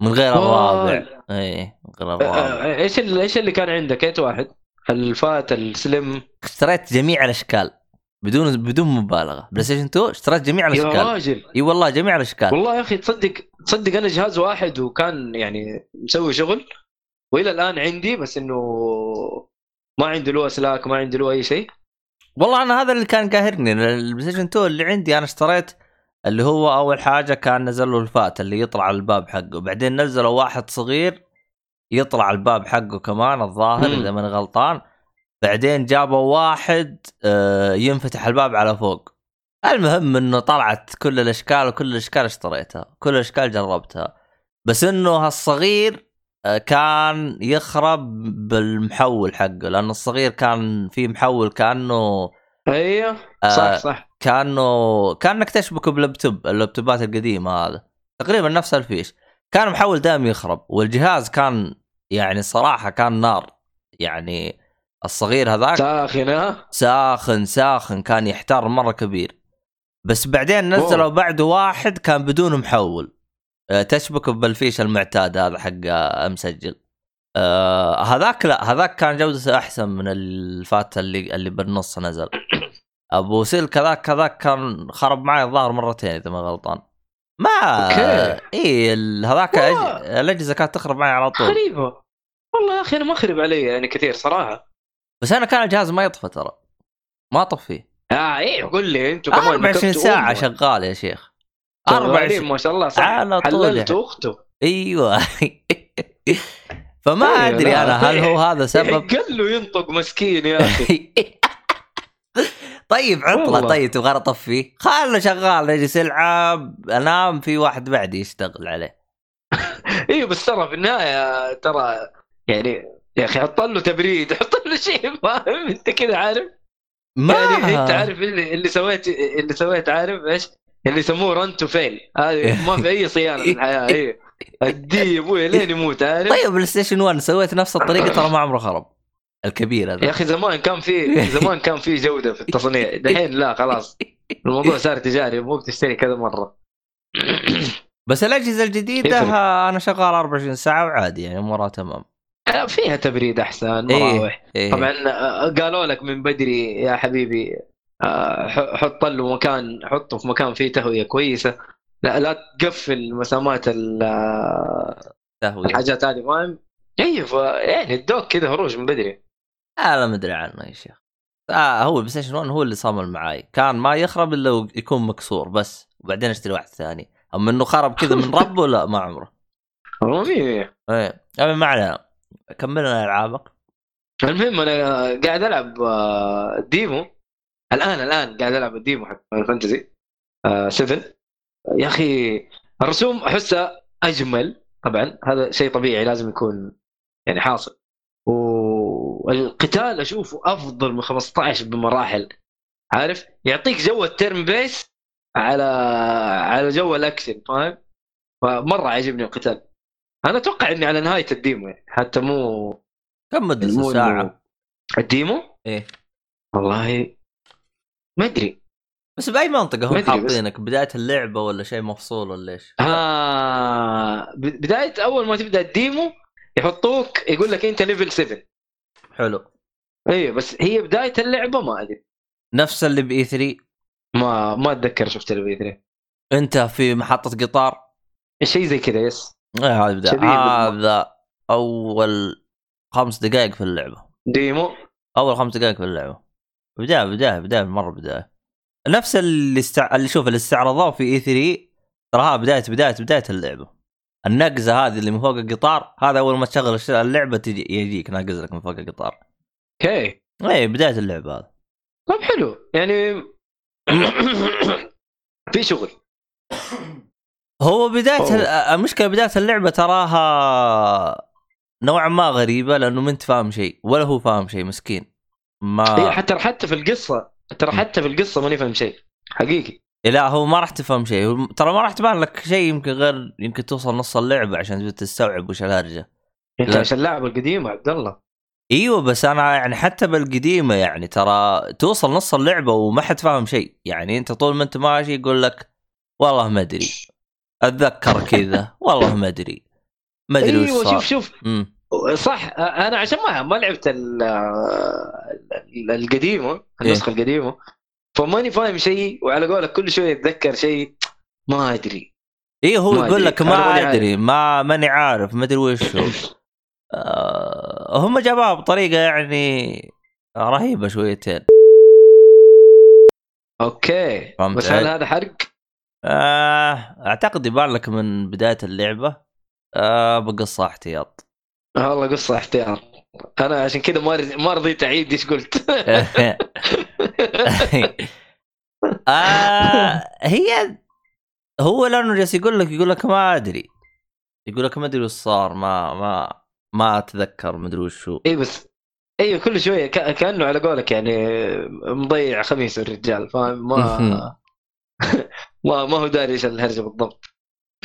من غير الرابع اي من غير الرابع آه، إيش ال- إيش اللي كان عندك؟ ايت واحد. ال fat ال slim. اشتريت جميع الأشكال بدون بدون مبالغة. PlayStation 2 اشتريت جميع يا الأشكال. راجل. إي والله جميع الأشكال. والله يا أخي تصدق تصدق أنا جهاز واحد وكان يعني مسوي شغل وإلى الآن عندي بس إنه ما عندي له أسلاك ما عندي له أي شيء. والله أنا هذا اللي كان قاهرني ال PlayStation 2 اللي عندي أنا اشتريت اللي هو أول حاجة كان نزل له ال fat اللي يطلع على الباب حقه. بعدين نزلوا واحد صغير يطلع الباب حقه كمان الظاهر. إذا ماني غلطان. بعدين جابوا واحد آه، ينفتح الباب على فوق. المهم إنه طلعت كل الأشكال وكل الأشكال اشتريتها كل الأشكال جربتها. بس إنه هالصغير آه، كان يخرب بالمحول حقه لأنه الصغير كان فيه محول كأنه أيوه آه، صح صح. كأنه كأنك تشبكه بلابتوب اللابتوبات القديمة هذا تقريبا نفس الفيش. كان محول دائم يخرب والجهاز كان يعني صراحة كان نار. يعني الصغير هذاك ساخنه ساخن ساخن كان يحتار مرة كبير. بس بعدين نزلوا أوه. بعده واحد كان بدون محول. آه، تشبكه بالفيش المعتاد هذا حق آه، مسجل. آه هذاك لا هذاك كان جودته أحسن من الفات اللي اللي بالنص نزل. أبو سلك هذاك هذاك كان خرب معي الظاهر مرتين إذا ما غلطان. ما أوكي. اي هذاك. الأجهزة كانت تخرب معي على طول. غريبة. والله يا أخي أنا ما أخرب علي يعني كثير صراحة. بس أنا كان الجهاز ما يطفى ترى. ما طفيه آه إيه قول لي أنتوا كمان 24 نكبتوا ساعة أمه. شغال يا شيخ. شغالين 24 ما شاء الله صح؟ على طول. حللت اخته أيوه. (laughs) فما أيوة، أدري. أنا هل هو هذا سبب؟ (laughs) قال له ينطق مسكين يا أخي. (laughs) طيب عطلة. طيب تبغى اطفيه خله شغال نجلس العب أنام في واحد بعدي يشتغل عليه. (laughs) أيوه بس ترى في النهاية ترى يعني يا أخي حط له تبريد (laughs) حط له شيء فاهم أنت كذا عارف؟ ما يعني أنت عارف اللي, اللي سويت اللي سويت عارف إيش؟ اللي يسموه run to fail هذه (laughs) ما في أي صيانة في الحياة إيه. اديه أبوي لين يموت عارف؟ طيب PlayStation 1 سويت نفس الطريقة ترى ما عمره خرب. الكبير يا هذا أخي زمان كان في (laughs) زمان كان في جودة في التصنيع دحين لا خلاص الموضوع صار تجاري مو بتشتري كذا مرة (coughs) بس الأجهزة الجديدة يفرق. أنا شغال 24 ساعة وعادي يعني امورها تمام فيها تبريد أحسن إيه. مراوح إيه. طبعا آه، قالوا لك من بدري يا حبيبي آه، حط له مكان حطه في مكان فيه تهوية كويسة لا لا تقفل مسامات ال- آه، تهوية. الحاجات هذه فاهم؟ أيوه يعني ادوك كذا هروج من بدري أنا ما أدري عنه يا شيخ. آه هو ال PlayStation 1 هو اللي صامل معاي. كان ما يخرب إلا يكون مكسور بس. وبعدين أشتري واحد ثاني. أما إنه خرب كذا من ربه (laughs) لا ما عمره. والله مية. إيه ما علينا. كملنا ألعابك. المهم أنا قاعد ألعب آه، demo. الآن الآن قاعد ألعب ال demo حق ال Fantasy 7 يا أخي الرسوم أحسها أجمل. طبعا هذا شيء طبيعي لازم يكون يعني حاصل. والقتال أشوفه أفضل من 15 بمراحل عارف؟ يعطيك جو ال turn base على على جو الاكشن فاهم؟ فمرة عجبني القتال. أنا أتوقع إني على نهاية ال demo يعني حتى مو كم مدة مو ساعة ال demo؟ إيه. والله ما أدري. بس بأي منطقة هم أدري بس- حاطينك؟ بداية اللعبة ولا شيء مفصول ولا إيش؟ آه ب- بداية أول ما تبدأ ال demo يحطوك يقول لك أنت level 7 حلو. أيوه بس هي بداية اللعبة ما أدري. نفس اللي ب E3 ما ما أتذكر شفت الفي 3 أنت في محطة قطار؟ شيء زي كذا yes. إيه، هذا هذا أول خمس دقائق في اللعبة. demo؟ أول خمس دقائق في اللعبة. بداية بداية بداية مرة بداية. نفس اللي استع... اللي شوف اللي استعرضوه في E3 تراها بداية بداية بداية اللعبة. النقزة هذه اللي من فوق القطار هذا أول ما تشغل اللعبة تجي يجيك ناقز لك من فوق القطار. أوكي. اي بداية اللعبة هذا طيب حلو. يعني (coughs) في شغل. هو بداية أوه. المشكلة بداية اللعبة تراها نوعا ما غريبة لأنه ما أنت فاهم شيء ولا هو فاهم شيء مسكين. ما هي حتى حتى في القصة ترى حتى في القصة ماني فاهم شيء. حقيقي. لا هو ما راح تفهم شيء. ترى ما راح تبان لك شيء يمكن غير يمكن توصل نص اللعبة عشان تستوعب وش الهرجة. أنت. عشان اللعبة القديمة عبد الله إيوه بس أنا يعني حتى بالقديمة يعني ترى توصل نص اللعبة وما حد فاهم شيء. يعني أنت طول ما أنت ماشي يقول لك والله ما أدري. أتذكر كذا. (laughs) والله ما أدري. ما أدري أيوه شوف شوف. مم. صح أنا عشان ما ما لعبت ال- ال- القديمة النسخة القديمة. فماني فاهم شيء وعلى قولك كل شوية اتذكر شيء ما أدري إيه هو يقول. لك ما. أدري ما ماني عارف ما أدري وش هو (laughs) آه هم جابوها بطريقة يعني رهيبة شويتين أوكي بس هل؟ هذا حرق؟ آه أعتقد يبان لك من بداية اللعبة آه بقصة احتياط والله قصة احتياط أنا عشان كذا ما رض- ما رضيت أعيد إيش قلت. (laughs) آه هي هو لأنه جالس يقول لك يقول لك ما أدري. يقول لك ما أدري وش صار ما ما ما أتذكر ما أدري وش هو اي بس أيوه كل شوية ك- كأنه على قولك يعني مضيع خميس الرجال فاهم ما (laughs) ما ما هو داري إيش الهرجة بالضبط.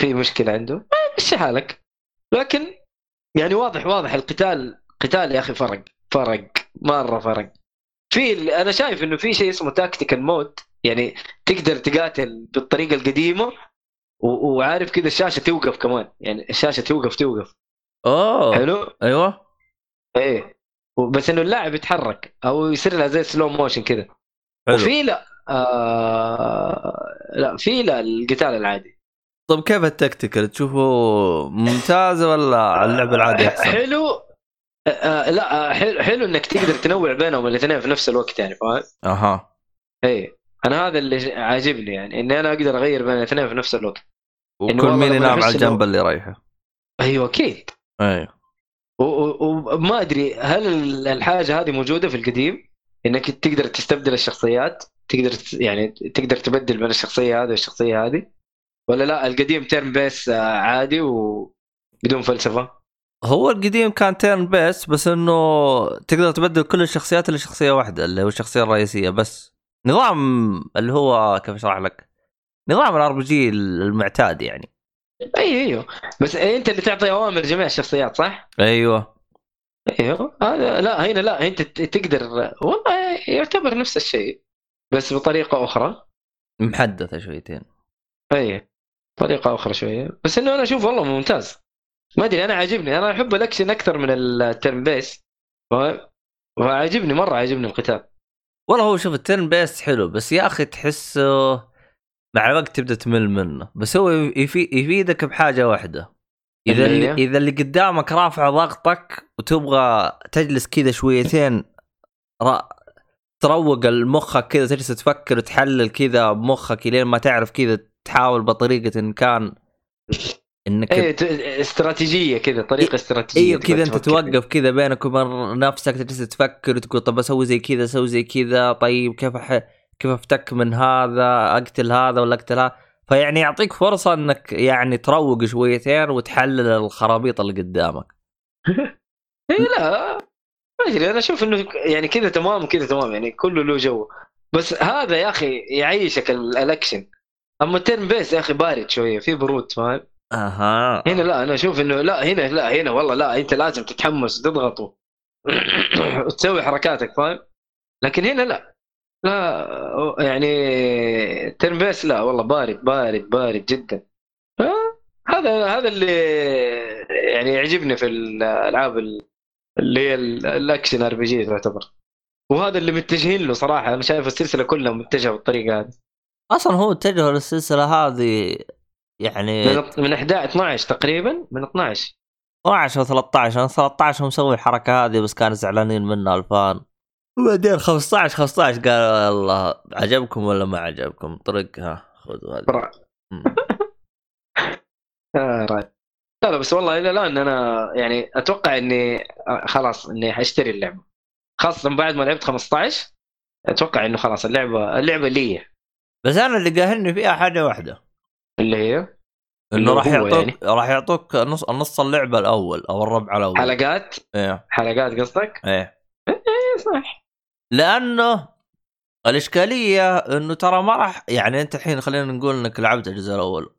في مشكلة عنده؟ مشي حالك. لكن يعني واضح واضح القتال قتال يا أخي فرق فرق مرة فرق. في أنا شايف إنه في شيء اسمه tactical mode يعني تقدر تقاتل بالطريقة القديمة وعارف كذا الشاشة توقف كمان يعني الشاشة توقف توقف. أوه. حلو؟ أيوه. إيه. بس إنه اللاعب يتحرك أو يصير لها زي slow motion كذا وفي لا آه لا في لا القتال العادي. طيب كيف ال tactical؟ تشوفه ممتاز ولا اللعبه العاديه أحسن؟ حلو. آه آه، لا آه، حلو حلو إنك تقدر تنوع بينهم الاثنين في نفس الوقت يعني فاهم؟ أها. إيه. أنا هذا اللي عاجبني يعني إني أنا أقدر أغير بين الاثنين في نفس الوقت. إنه وكل مين ينام على الجنب اللي رايحه أيوه أكيد. أيوه وما أدري هل ال- الحاجة هذه موجودة في القديم؟ إنك تقدر تستبدل الشخصيات تقدر يعني تقدر تبدل بين الشخصية هذه والشخصية هذه؟ ولا لا القديم turn-based عادي وبدون فلسفة؟ هو القديم كان turn-based بس إنه تقدر تبدل كل الشخصيات الا شخصية واحدة اللي هو الشخصية الرئيسية بس. نظام اللي هو كيف أشرح لك؟ نظام ال RPG المعتاد يعني. أي أيوه. بس أنت اللي تعطي أوامر جميع الشخصيات صح؟ أيوه. أيوه. هذا لا هنا لا أنت تقدر والله يعتبر نفس الشيء بس بطريقة أخرى. محدثة شويتين. اي طريقة أخرى شوية. بس إنه أنا أشوف والله ممتاز. ما أدري أنا عاجبني أنا أحب الأكشن أكثر من ال turn-based فاهم؟ وعاجبني مرة عاجبني القتال والله هو شوف ال turn-based حلو بس يا أخي تحسه مع الوقت تبدأ تمل منه بس هو يفي يفيدك بحاجة واحدة إذا اللي؟ إذا اللي قدامك رافع ضغطك وتبغى تجلس كذا شويتين را... تروق المخك كذا تجلس تفكر وتحلل كذا بمخك لين ما تعرف كذا تحاول بطريقة إن كان إنك اي ت- استراتيجية كذا طريقة استراتيجية أيوه كذا أنت. توقف كذا بينك وبين نفسك تجلس تفكر وتقول طب أسوي زي كذا أسوي زي كذا طيب كيف أح... كيف أفتك من هذا أقتل هذا ولا أقتل هذا؟ فيعني يعطيك فرصة إنك يعني تروق شويتين وتحلل الخرابيط اللي قدامك. (laughs) اي لا ما أدري أنا أشوف إنه يعني كذا تمام وكذا تمام يعني كله له جو. بس هذا يا أخي يعيشك ال- الأكشن. أما ال turn-based يا أخي بارد شوية في برود فاهم؟ أها. هنا لا أنا أشوف إنه لا هنا لا هنا والله لا أنت لازم تتحمس تضغط (coughs) وتسوي حركاتك فاهم؟ لكن هنا لا. لا يعني turn-based لا والله بارد بارد بارد جدا. هذا هذا اللي يعني يعجبني في الألعاب اللي هي ال- ال action RPG تعتبر وهذا اللي متجهين له صراحة أنا شايف السلسلة كلها متجهة بالطريقة هذه. أصلا هو اتجهوا للسلسلة هذه يعني من من 11 12 تقريبا من 12 12 أو 13 أنا 13 هو مسوي الحركة هذه بس كانوا زعلانين منها ال fan. وبعدين 15 15 قال الله عجبكم ولا ما عجبكم؟ طرق ها خذوا هذا. (laughs) آه. لا لا بس والله إلى الآن أنا يعني أتوقع إني آه، خلاص إني حأشتري اللعبة. خاصة بعد ما لعبت 15 أتوقع إنه خلاص اللعبة اللعبة لي. بس أنا اللي قاهرني فيها حاجة واحدة. اللي هي؟ إنه راح يعطوك يعني. راح يعطوك نص نص اللعبة الأول أو الربع الأول. حلقات؟ إيه. حلقات قصدك؟ إيه. إيه صح. لأنه الإشكالية إنه ترى ما راح يعني أنت الحين خلينا نقول إنك لعبت الجزء الأول.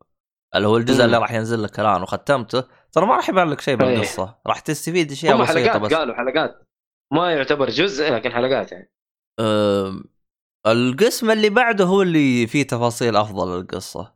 اللي هو الجزء. اللي راح ينزل لك الآن وختمته. ترى ما راح يبان لك شيء إيه. بالقصة. راح تستفيد اشياء بسيطه حلقات بس. قالوا حلقات. ما يعتبر جزء لكن حلقات يعني. أم، القسم اللي بعده هو اللي فيه تفاصيل أفضل للقصة.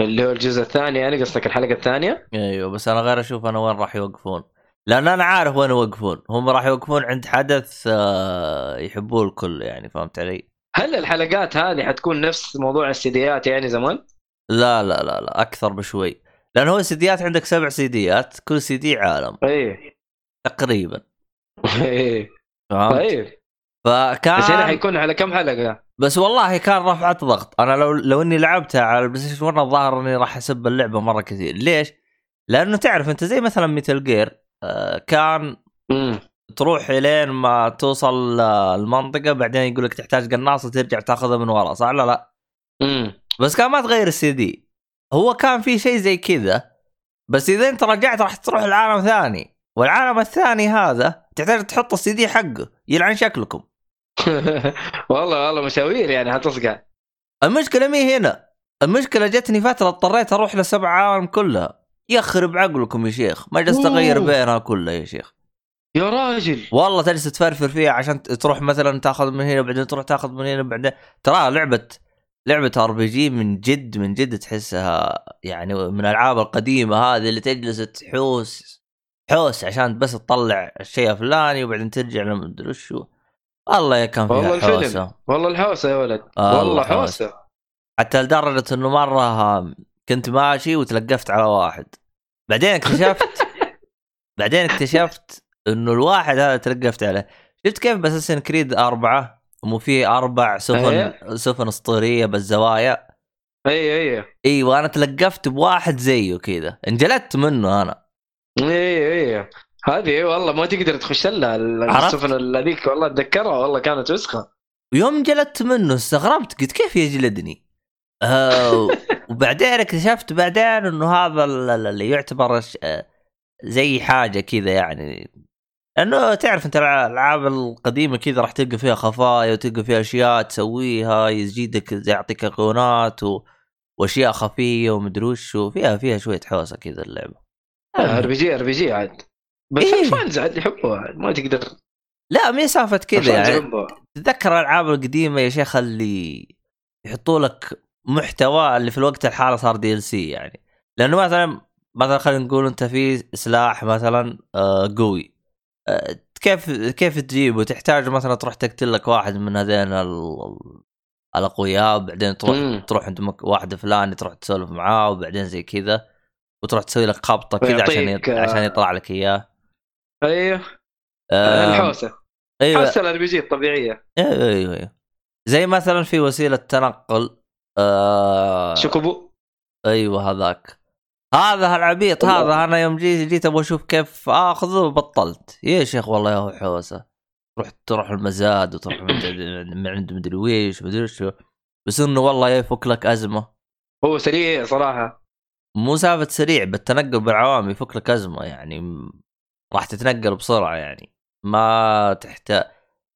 اللي هو الجزء الثاني يعني قصدك الحلقة الثانية؟ أيوه بس أنا غير أشوف أنا وين راح يوقفون. لأن أنا عارف وين يوقفون. هم راح يوقفون عند حدث آه، يحبوه الكل يعني فهمت علي؟ هل الحلقات هذه حتكون نفس موضوع السيديات يعني زمان؟ لا لا لا لا أكثر بشوي. لأن هو سيديات عندك سبع سيديات كل سيدي عالم. إيه. تقريبا. (laughs) إيه. فهمت؟ طيب. فكان بس هنا حيكون على كم حلقة؟ بس والله كان رفعت ضغط. أنا لو لو إني لعبتها على ال PlayStation 1 الظاهر إني راح أسب اللعبة مرة كثير. ليش؟ لأنه تعرف أنت زي مثلا جير آه كان امم تروح إلين ما توصل آه، المنطقة بعدين يقول لك تحتاج قناصه ترجع تاخذها من ورا صح لا لا؟ امم بس كان ما تغير السي دي هو كان في شيء زي كذا بس إذا أنت رجعت راح تروح لعالم ثاني. والعالم الثاني هذا تحتاج تحط السي دي حقه يلعن شكلكم. (laughs) والله والله مشاوير يعني حتصقع المشكلة مي هنا؟ المشكلة جتني فترة اضطريت أروح لسبع عالم كلها. يخرب عقلكم يا شيخ. ما جلست أغير. بينها كلها يا شيخ. يا راجل. والله تجلس تفرفر فيها عشان تروح مثلا تاخذ من هنا بعدين تروح تاخذ من هنا بعدين ترى لعبة لعبة RPG من جد من جد تحسها يعني من الألعاب القديمة هذه اللي تجلس تحوس حوس عشان بس تطلع الشيء الفلاني وبعدين ترجع لما ادري وشو والله يا كان والله فيها الفيلم. حوسة. والله الحوسة يا ولد. آه، والله والله حوسة. حتى لدرجة إنه مرة كنت ماشي وتلقفت على واحد. بعدين اكتشفت (laughs) بعدين اكتشفت إنه الواحد هذا تلقفت عليه. شفت كيف بأساسن كريد أربعة؟ مو في أربع سفن أيه. سفن أسطورية بالزوايا؟ اي اي إيوه أنا تلقفت بواحد زيه كذا. انجلدت منه أنا. اي اي هذه إيه والله ما تقدر تخش لها؟ السفن هذيك والله أتذكرها والله كانت وسخة. ويوم انجلدت منه استغربت قلت كيف يجلدني؟ آه (laughs) وبعدين اكتشفت بعدين إنه هذا ال- ال- اللي يعتبر آه، زي حاجة كذا يعني. لأنه تعرف أنت الع- الألعاب القديمة كذا راح تلقى فيها خفايا وتلقى فيها أشياء تسويها يزيدك زي يعطيك ايقونات و... وأشياء خفية ومدري وش وفيها فيها شوية حوسة كذا اللعبة. ار بي جي ار بي جي عاد. بس إيه. ال fans عاد يحبوها ما تقدر لا مي سالفة كذا يعني. تتذكر الألعاب القديمة يا شيخ اللي يحطوا لك محتوى اللي في الوقت الحالي صار DLC يعني لأنه مثلا مثلا خلينا نقول أنت في سلاح مثلا آه، قوي آه، كيف كيف تجيبه تحتاج مثلا تروح تقتل لك واحد من هذين ال- الأقوياء بعدين تروح مم. تروح عند واحد فلاني تروح تسولف معاه وبعدين زي كذا وتروح تسوي لك خبطه كذا عشان يط- آه، عشان يطلع لك إياه أيوه. آه، الحوسه أيوه. حوسة ال RPG الطبيعية. أيوه أيوه أيوه زي مثلا في وسيلة تنقل آه Chocobo. أيوه هذاك. هذا العبيط. هذا أنا يوم جيت جيت أبغى أشوف كيف آخذه بطلت يا شيخ والله يا هو حوسة. تروح تروح المزاد وتروح من عند- مدري ويش مدري شو بس إنه والله يفك لك أزمة. هو سريع صراحة. مو سالفة سريع بالتنقل بالعوام يفك لك أزمة يعني راح تتنقل بسرعة يعني ما تحتاج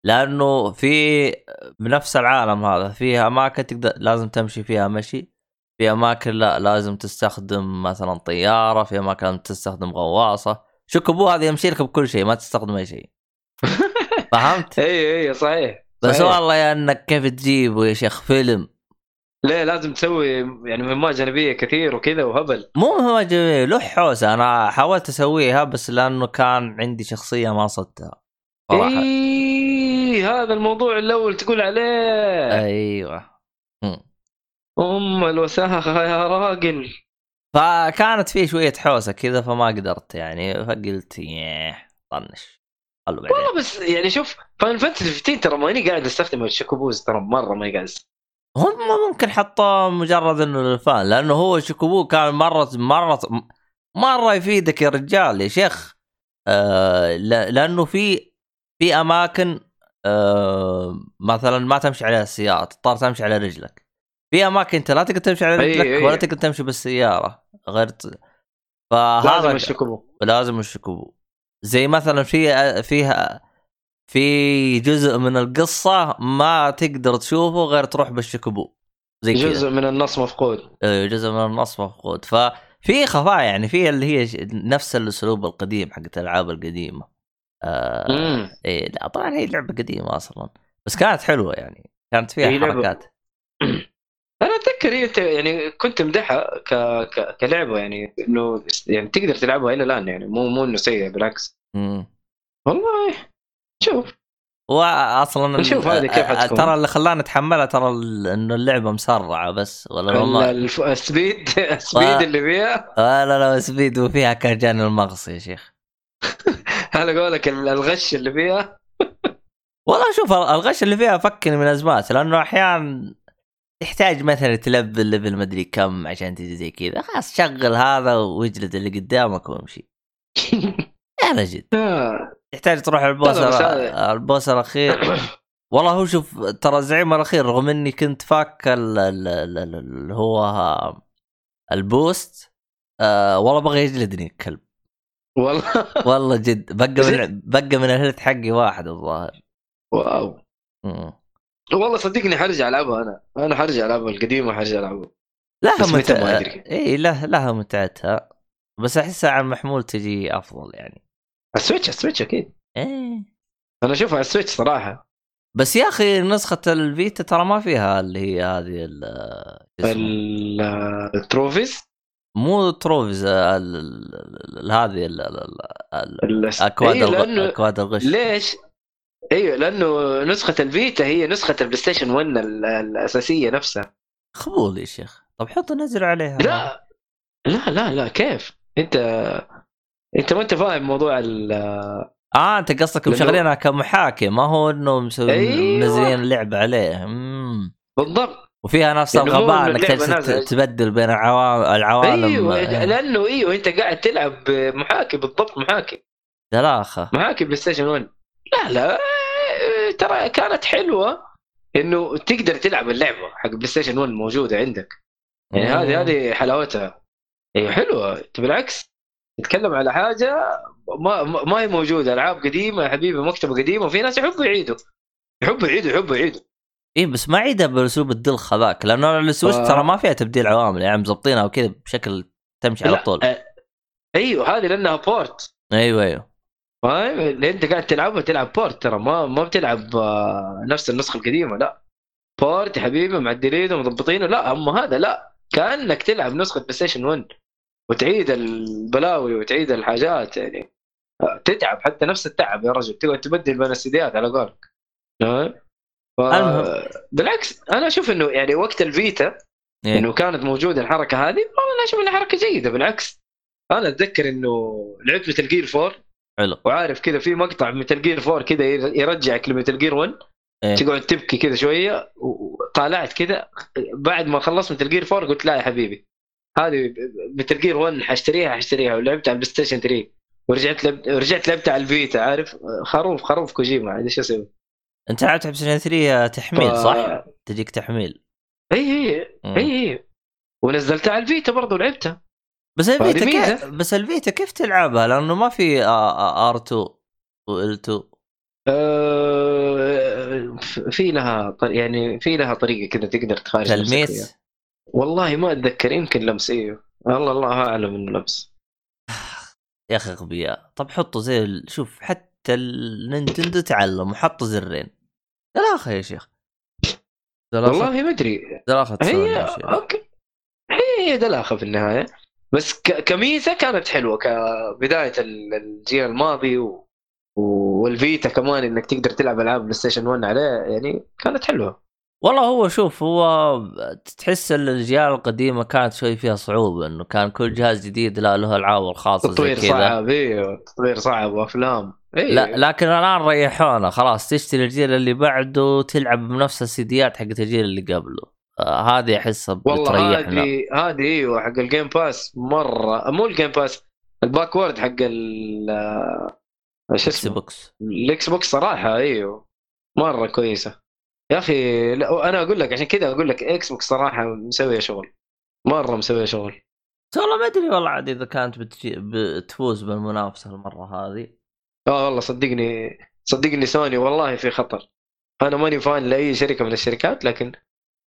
لأنه في بنفس العالم هذا فيها أماكن تقدر لازم تمشي فيها مشي في أماكن لا لازم تستخدم مثلا طيارة في أماكن لازم تستخدم غواصة شوكوبو هذا يمشي لك بكل شيء ما تستخدم أي شيء (laughs) فهمت؟ اي اي صحيح بس. والله يا إنك كيف تجيبه يا شيخ فيلم ليه لازم تسوي يعني مهمات جانبية كثير وكذا وهبل. مو مهمة جميلة له حوسة. أنا حاولت أسويها بس لأنه كان عندي شخصية ما صدتها إيه هذا الموضوع الأول تقول عليه. أيوه. أم الوساخة يا راجل. فكانت في شوية حوسة كذا فما قدرت يعني فقلت ياه طنش. والله بس يعني شوف Final Fantasy 15 ترى ماني قاعد استخدم الشيكوبوز ترى مرة ماني قاعد استخدم هم ممكن حطوه مجرد إنه للفان لأنه هو شيكوبو كان مره مره مرة يفيدك يا رجال يا شيخ. آه لأنه في في أماكن آه مثلا ما تمشي عليها السيارة تضطر تمشي على رجلك. في أماكن أنت لا تقدر تمشي على رجلك أي. ولا تقدر تمشي بالسيارة غير ت... لازم فهذا الشيكوبو لازم الشيكوبو زي مثلا في فيها في جزء من القصة ما تقدر تشوفه غير تروح بالشيكوبو زي كذا. جزء من النص مفقود. إيه، جزء من النص مفقود. ففي خفايا يعني في اللي هي نفس الأسلوب القديم حقت الألعاب القديمة. آه إيه لا طبعا هي لعبة قديمة أصلا. بس كانت حلوة يعني. كانت فيها لعبة- حركات. (clears throat) أنا أتذكر هي يعني كنت مدحها ك... ك... كلعبة يعني إنه يعني تقدر تلعبها إلى الآن يعني مو مو إنه سيء بالعكس. مم. والله شوف. واصلا نشوف (laughs) هذه كيف آه، حتكون. ترى اللي خلاني أتحملها ترى إنه اللعبة مسرعة بس ولا الف... ال speed ال (laughs) speed اللي فيها. ولا لو speed وفيها كان جاني المغص يا شيخ. (laughs) على قولك ال- الغش اللي فيها. والله شوف الغش اللي فيها فكني من أزمات لأنه أحيانا تحتاج مثلا تلفل level مدري كم عشان تجي زي كذا. خلاص شغل هذا وأجلد اللي قدامك وأمشي. يا رجل. تحتاج تروح ال boss ال boss الأخير. (coughs) والله هو شوف ترى الزعيم الأخير رغم إني كنت فاك ال- ال- ال- ال- اللي هو ال boost آه والله بغى يجلدني الكلب. والله. (laughs) والله جد بقى من بقى من ال health حقي واحد الظاهر. wow. مم. والله صدقني حرجع ألعبها أنا. أنا حرجع ألعبها القديمة حرجع ألعبها. لها بس متى؟ متع... ما أدري. إي له لها متعتها. بس أحسها على المحمول تجي أفضل يعني. ال Switch ال Switch أكيد. إيه. أنا أشوفها على ال Switch صراحة. بس يا أخي نسخة ال Vita ترى ما فيها اللي هي هذه ال- ال trophies؟ مو trophies هذه ال- ال- ال- ال- أكواد إيه، أكواد الغش. ليش؟ أيوه لأنه نسخة ال Vita هي نسخة ال PlayStation 1 ال- الأساسية نفسها. هبول يا شيخ. طب حط نزل عليها. لا. لا لا لا كيف؟ أنت انت ما انت فاهم موضوع ال آه انت قصدك مشغلينها كمحاكي ما هو إنه مسوي أيوة. منزلين اللعبه عليه. مم. بالضبط. وفيها نفس الغباء إنك. تبدل بين العوالم العوالم. أيوه آه، لأنه أيوه أنت قاعد تلعب محاكي بالضبط محاكي دلاخة. محاكي PlayStation 1 لا لا ترى كانت حلوة إنه تقدر تلعب اللعبة حق PlayStation 1 موجودة عندك. يعني. هذه هذه حلاوتها. هي حلوة. بالعكس. تتكلم على حاجة ما ما هي موجودة ألعاب قديمة يا حبيبي مكتبة قديمة وفي ناس يحبوا يعيدوا. يحبوا يعيدوا يحبوا يعيدوا. اي بس ما عيدها بأسلوب الدلخ هذاك لأنه ال Switch آه. ترى ما فيها تبديل عوالم يعني مظبطينها وكذا بشكل تمشي على طول. آه، أيوه هذه لأنها port أيوه أيوه. فاهم اللي أنت قاعد تلعبها تلعب port ترى ما ما بتلعب آه، نفس النسخة القديمة لا. port يا حبيبي معدلينه ومضبطينه لا أما هذا لا. كأنك تلعب نسخة PlayStation 1 وتعيد البلاوي وتعيد الحاجات يعني تتعب حتى نفس التعب يا رجل تقعد تبدل بين السيديات على قولك؟ ف... بالعكس أنا أشوف إنه يعني وقت ال Vita إيه. إنه كانت موجودة الحركة هذه والله أنا أشوف إنها حركة جيدة. بالعكس أنا أتذكر إنه لعبت Metal Gear 4 حلو. وعارف كذا في مقطع Metal Gear 4 كذا يرجعك ل Metal Gear 1 إيه. تقعد تبكي كذا شوية وطالعت كذا. بعد ما خلصت Metal Gear 4 قلت لا يا حبيبي. هذه Metal Gear 1 حاشتريها حاشتريها ولعبت على ال PlayStation 3 ورجعت لعبت رجعت لعبت على ال Vita عارف خروف خروف كوجيما عاد إيش أسوي؟ أنت لعبت Play 3 تحميل ف- صح؟ تجيك تحميل إي إي. إي إي ونزلتها على ال Vita برضه ولعبتها بس ال Vita كيف. بس ال Vita كيف تلعبها؟ لأنه ما في R2 و L2 آه، في لها يعني في لها طريقة كذا تقدر تخارج. تلميس والله ما أتذكر يمكن لمس أيوه الله الله أعلم إنه لمس. يا أخي أغبياء. طب حطوا زي شوف حتى ال Nintendo تعلم وحطوا زرين. لا يا شيخ. والله ما أدري. دلاخة هي. okay. هي دلاخه في النهاية. بس ك... كميزة كانت حلوة كبداية ال- الجيل الماضي و... وال Vita كمان إنك تقدر تلعب ألعاب PlayStation 1 عليه يعني كانت حلوة. والله هو شوف هو تحس إن الأجيال القديمة كانت شوي فيها صعوبة إنه كان كل جهاز جديد لا له العابه الخاصة زي تطوير صعب أيوه تطوير صعب وأفلام إيه. لا لكن الآن ريحونا خلاص تشتري الجيل اللي بعده تلعب بنفس السيديات حقت الجيل اللي قبله. آه هذه أحسها والله هذه هذه أيوه حق ال Game Pass مرة مو ال Game Pass ال backward حق ال إيش X اسمه؟ Box ال Xbox صراحة إيوه مرة كويسة. يا أخي لا أنا أقول لك عشان كذا أقول لك Xbox صراحة مسوية شغل مرة مسوية شغل. والله ما أدري والله عاد إذا كانت بتجي بتفوز بالمنافسة المرة هذه. آه والله صدقني صدقني سوني والله في خطر. أنا ماني fan لأي شركة من الشركات لكن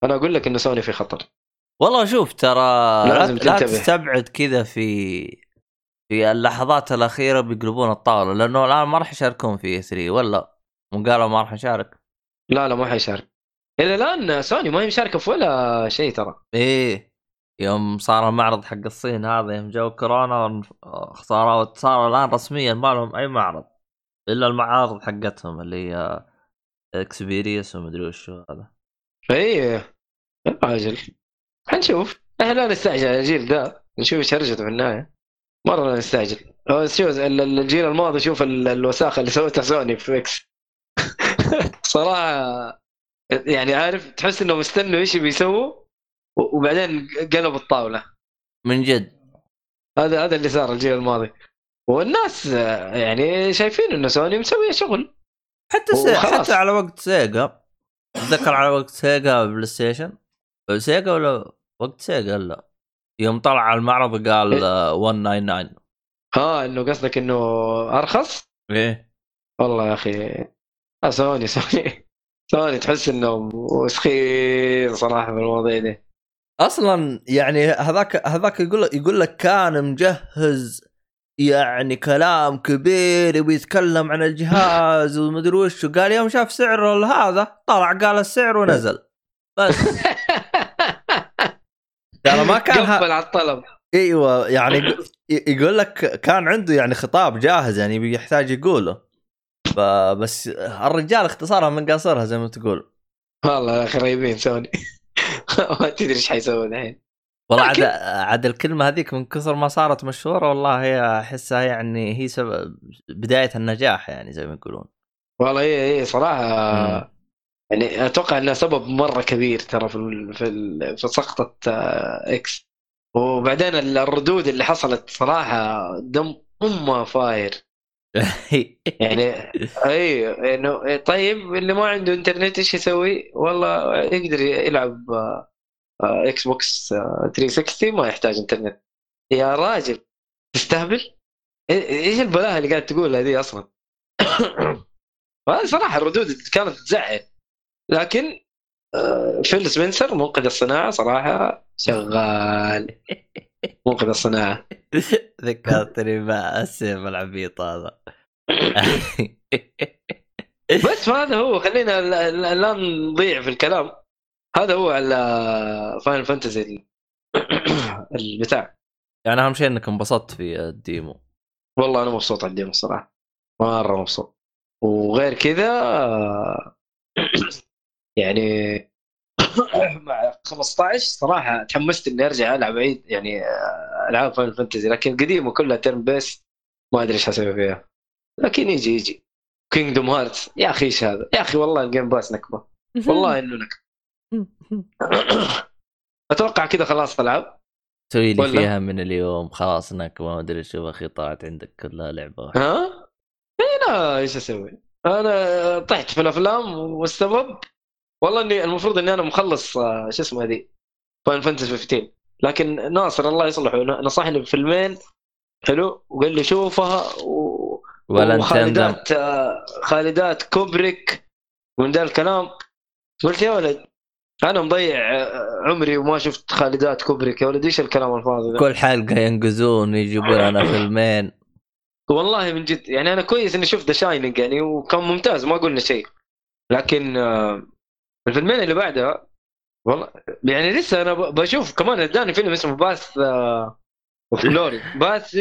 أنا أقول لك إنه سوني في خطر. والله شوف ترى لا, لازم لا. تستبعد كذا في في اللحظات الأخيرة بيقلبون الطاولة لأنه الآن ما راح يشاركون في E3 ولا؟ هم قالوا ما راح نشارك. لا لا ما حيشارك إلى الآن سوني ما هي مشاركه في ولا شيء ترى. إيه يوم صار المعرض حق الصين هذا يوم جو كورونا صاروا صار الآن رسميا ما لهم أي معرض إلا المعارض حقتهم اللي هي experience ومدري وش هذا. اي يا راجل. حنشوف إحنا لا نستعجل الجيل ذا. نشوف إيش هرجته في النهاية. مرة لا نستعجل. شوف ال- ال- الجيل الماضي شوف ال- الوساخة اللي سوتها سوني في إكس صراحة يعني عارف تحس انه مستنوا إيش بيسووا وبعدين قلبوا الطاولة. من جد. هذا هذا اللي صار الجيل الماضي. والناس يعني شايفين إنه سوني مسويه شغل. حتى سي... حتى على وقت سيجا تذكر على وقت سيجا بلاي ستيشن؟ سيجا ولا وقت سيجا لا يوم طلع على المعرض قال إيه. آه، 199 ها إنه قصدك إنه أرخص؟ إيه. والله يا أخي آه سوني (laughs) سوني. سوني تحس إنهم وسخين صراحة في المواضيع دي. أصلا يعني هذاك هذاك يقول لك يقول لك كان مجهز يعني كلام كبير يبي يتكلم عن الجهاز ومدري وش وقال يوم شاف سعر هذا طلع قال السعر ونزل. بس. ترى (laughs) ما كان. قفل على الطلب. إيوه يعني يق- يقول لك كان عنده يعني خطاب جاهز يعني بيحتاج يقوله. فبس الرجال اختصارها من قاصرها زي ما تقول. والله يا أخي رهيبين سوني. (laughs) ما تدري إيش حيسوي الحين. والله عاد عاد الكلمة هذيك من كثر ما صارت مشهورة والله هي أحسها يعني هي سبب بداية النجاح يعني زي ما يقولون. والله هي هي صراحة مم. يعني أتوقع إنها سبب مرة كبير ترى في ال في ال في سقطة آه، إكس. وبعدين الردود اللي حصلت صراحة دم امها فاير. يعني (laughs) أي إنه طيب اللي ما عنده انترنت إيش يسوي؟ والله يقدر يلعب إكس بوكس آه، 360 ما يحتاج انترنت يا راجل تستهبل؟ إيه- إيش البلاهة اللي قاعد تقولها دي أصلا؟ (coughs) صراحة الردود كانت تزعل لكن آه، فيل سبنسر منقذ الصناعة صراحة شغال منقذ الصناعة (laughs) ذكرتني مع السيف العبيط هذا بس هذا هو خلينا لا- نضيع في الكلام. هذا هو على Final Fantasy البتاع. يعني أهم شيء إنك انبسطت في ال demo. والله أنا مبسوط على ال demo الصراحه مرة مبسوط. وغير كذا (coughs) يعني (coughs) مع 15 صراحة تحمست إني أرجع ألعب عيد يعني ألعاب Final Fantasy لكن القديمه كلها turn base ما أدري إيش حسوي فيها. لكن يجي يجي. Kingdom Hearts يا أخي إيش هذا؟ يا أخي والله Game Pass نكبة. والله إنه نكبة. (laughs) أتوقع كذا خلاص العاب سوي لي؟ فيها من اليوم. خلاص انك ما أدري شو أخي طلعت عندك كلها لعبة. واحدة. ها؟ اي لا إيش أسوي؟ أنا طحت في الأفلام والسبب. والله إني المفروض إني أنا مخلص آه، شو اسمه هذه Final Fantasy 15 لكن ناصر الله يصلحه. نصحني بفيلمين. حلو؟ وقال لي شوفها و... تندم وخالدات آه، خالدات كوبريك ومن ذا الكلام. قلت يا ولد أنا مضيع آه، عمري وما شفت خالدات كوبريك. يا ولد إيش الكلام الفاضي كل حلقة ينقزون يجيبون لنا (laughs) فيلمين. والله من جد يعني أنا كويس إني شفت The Shining يعني وكان ممتاز ما قلنا شيء. لكن آه، الفيلمين اللي بعدها والله يعني لسه أنا بشوف كمان اداني فيلم اسمه Paths of Glory Paths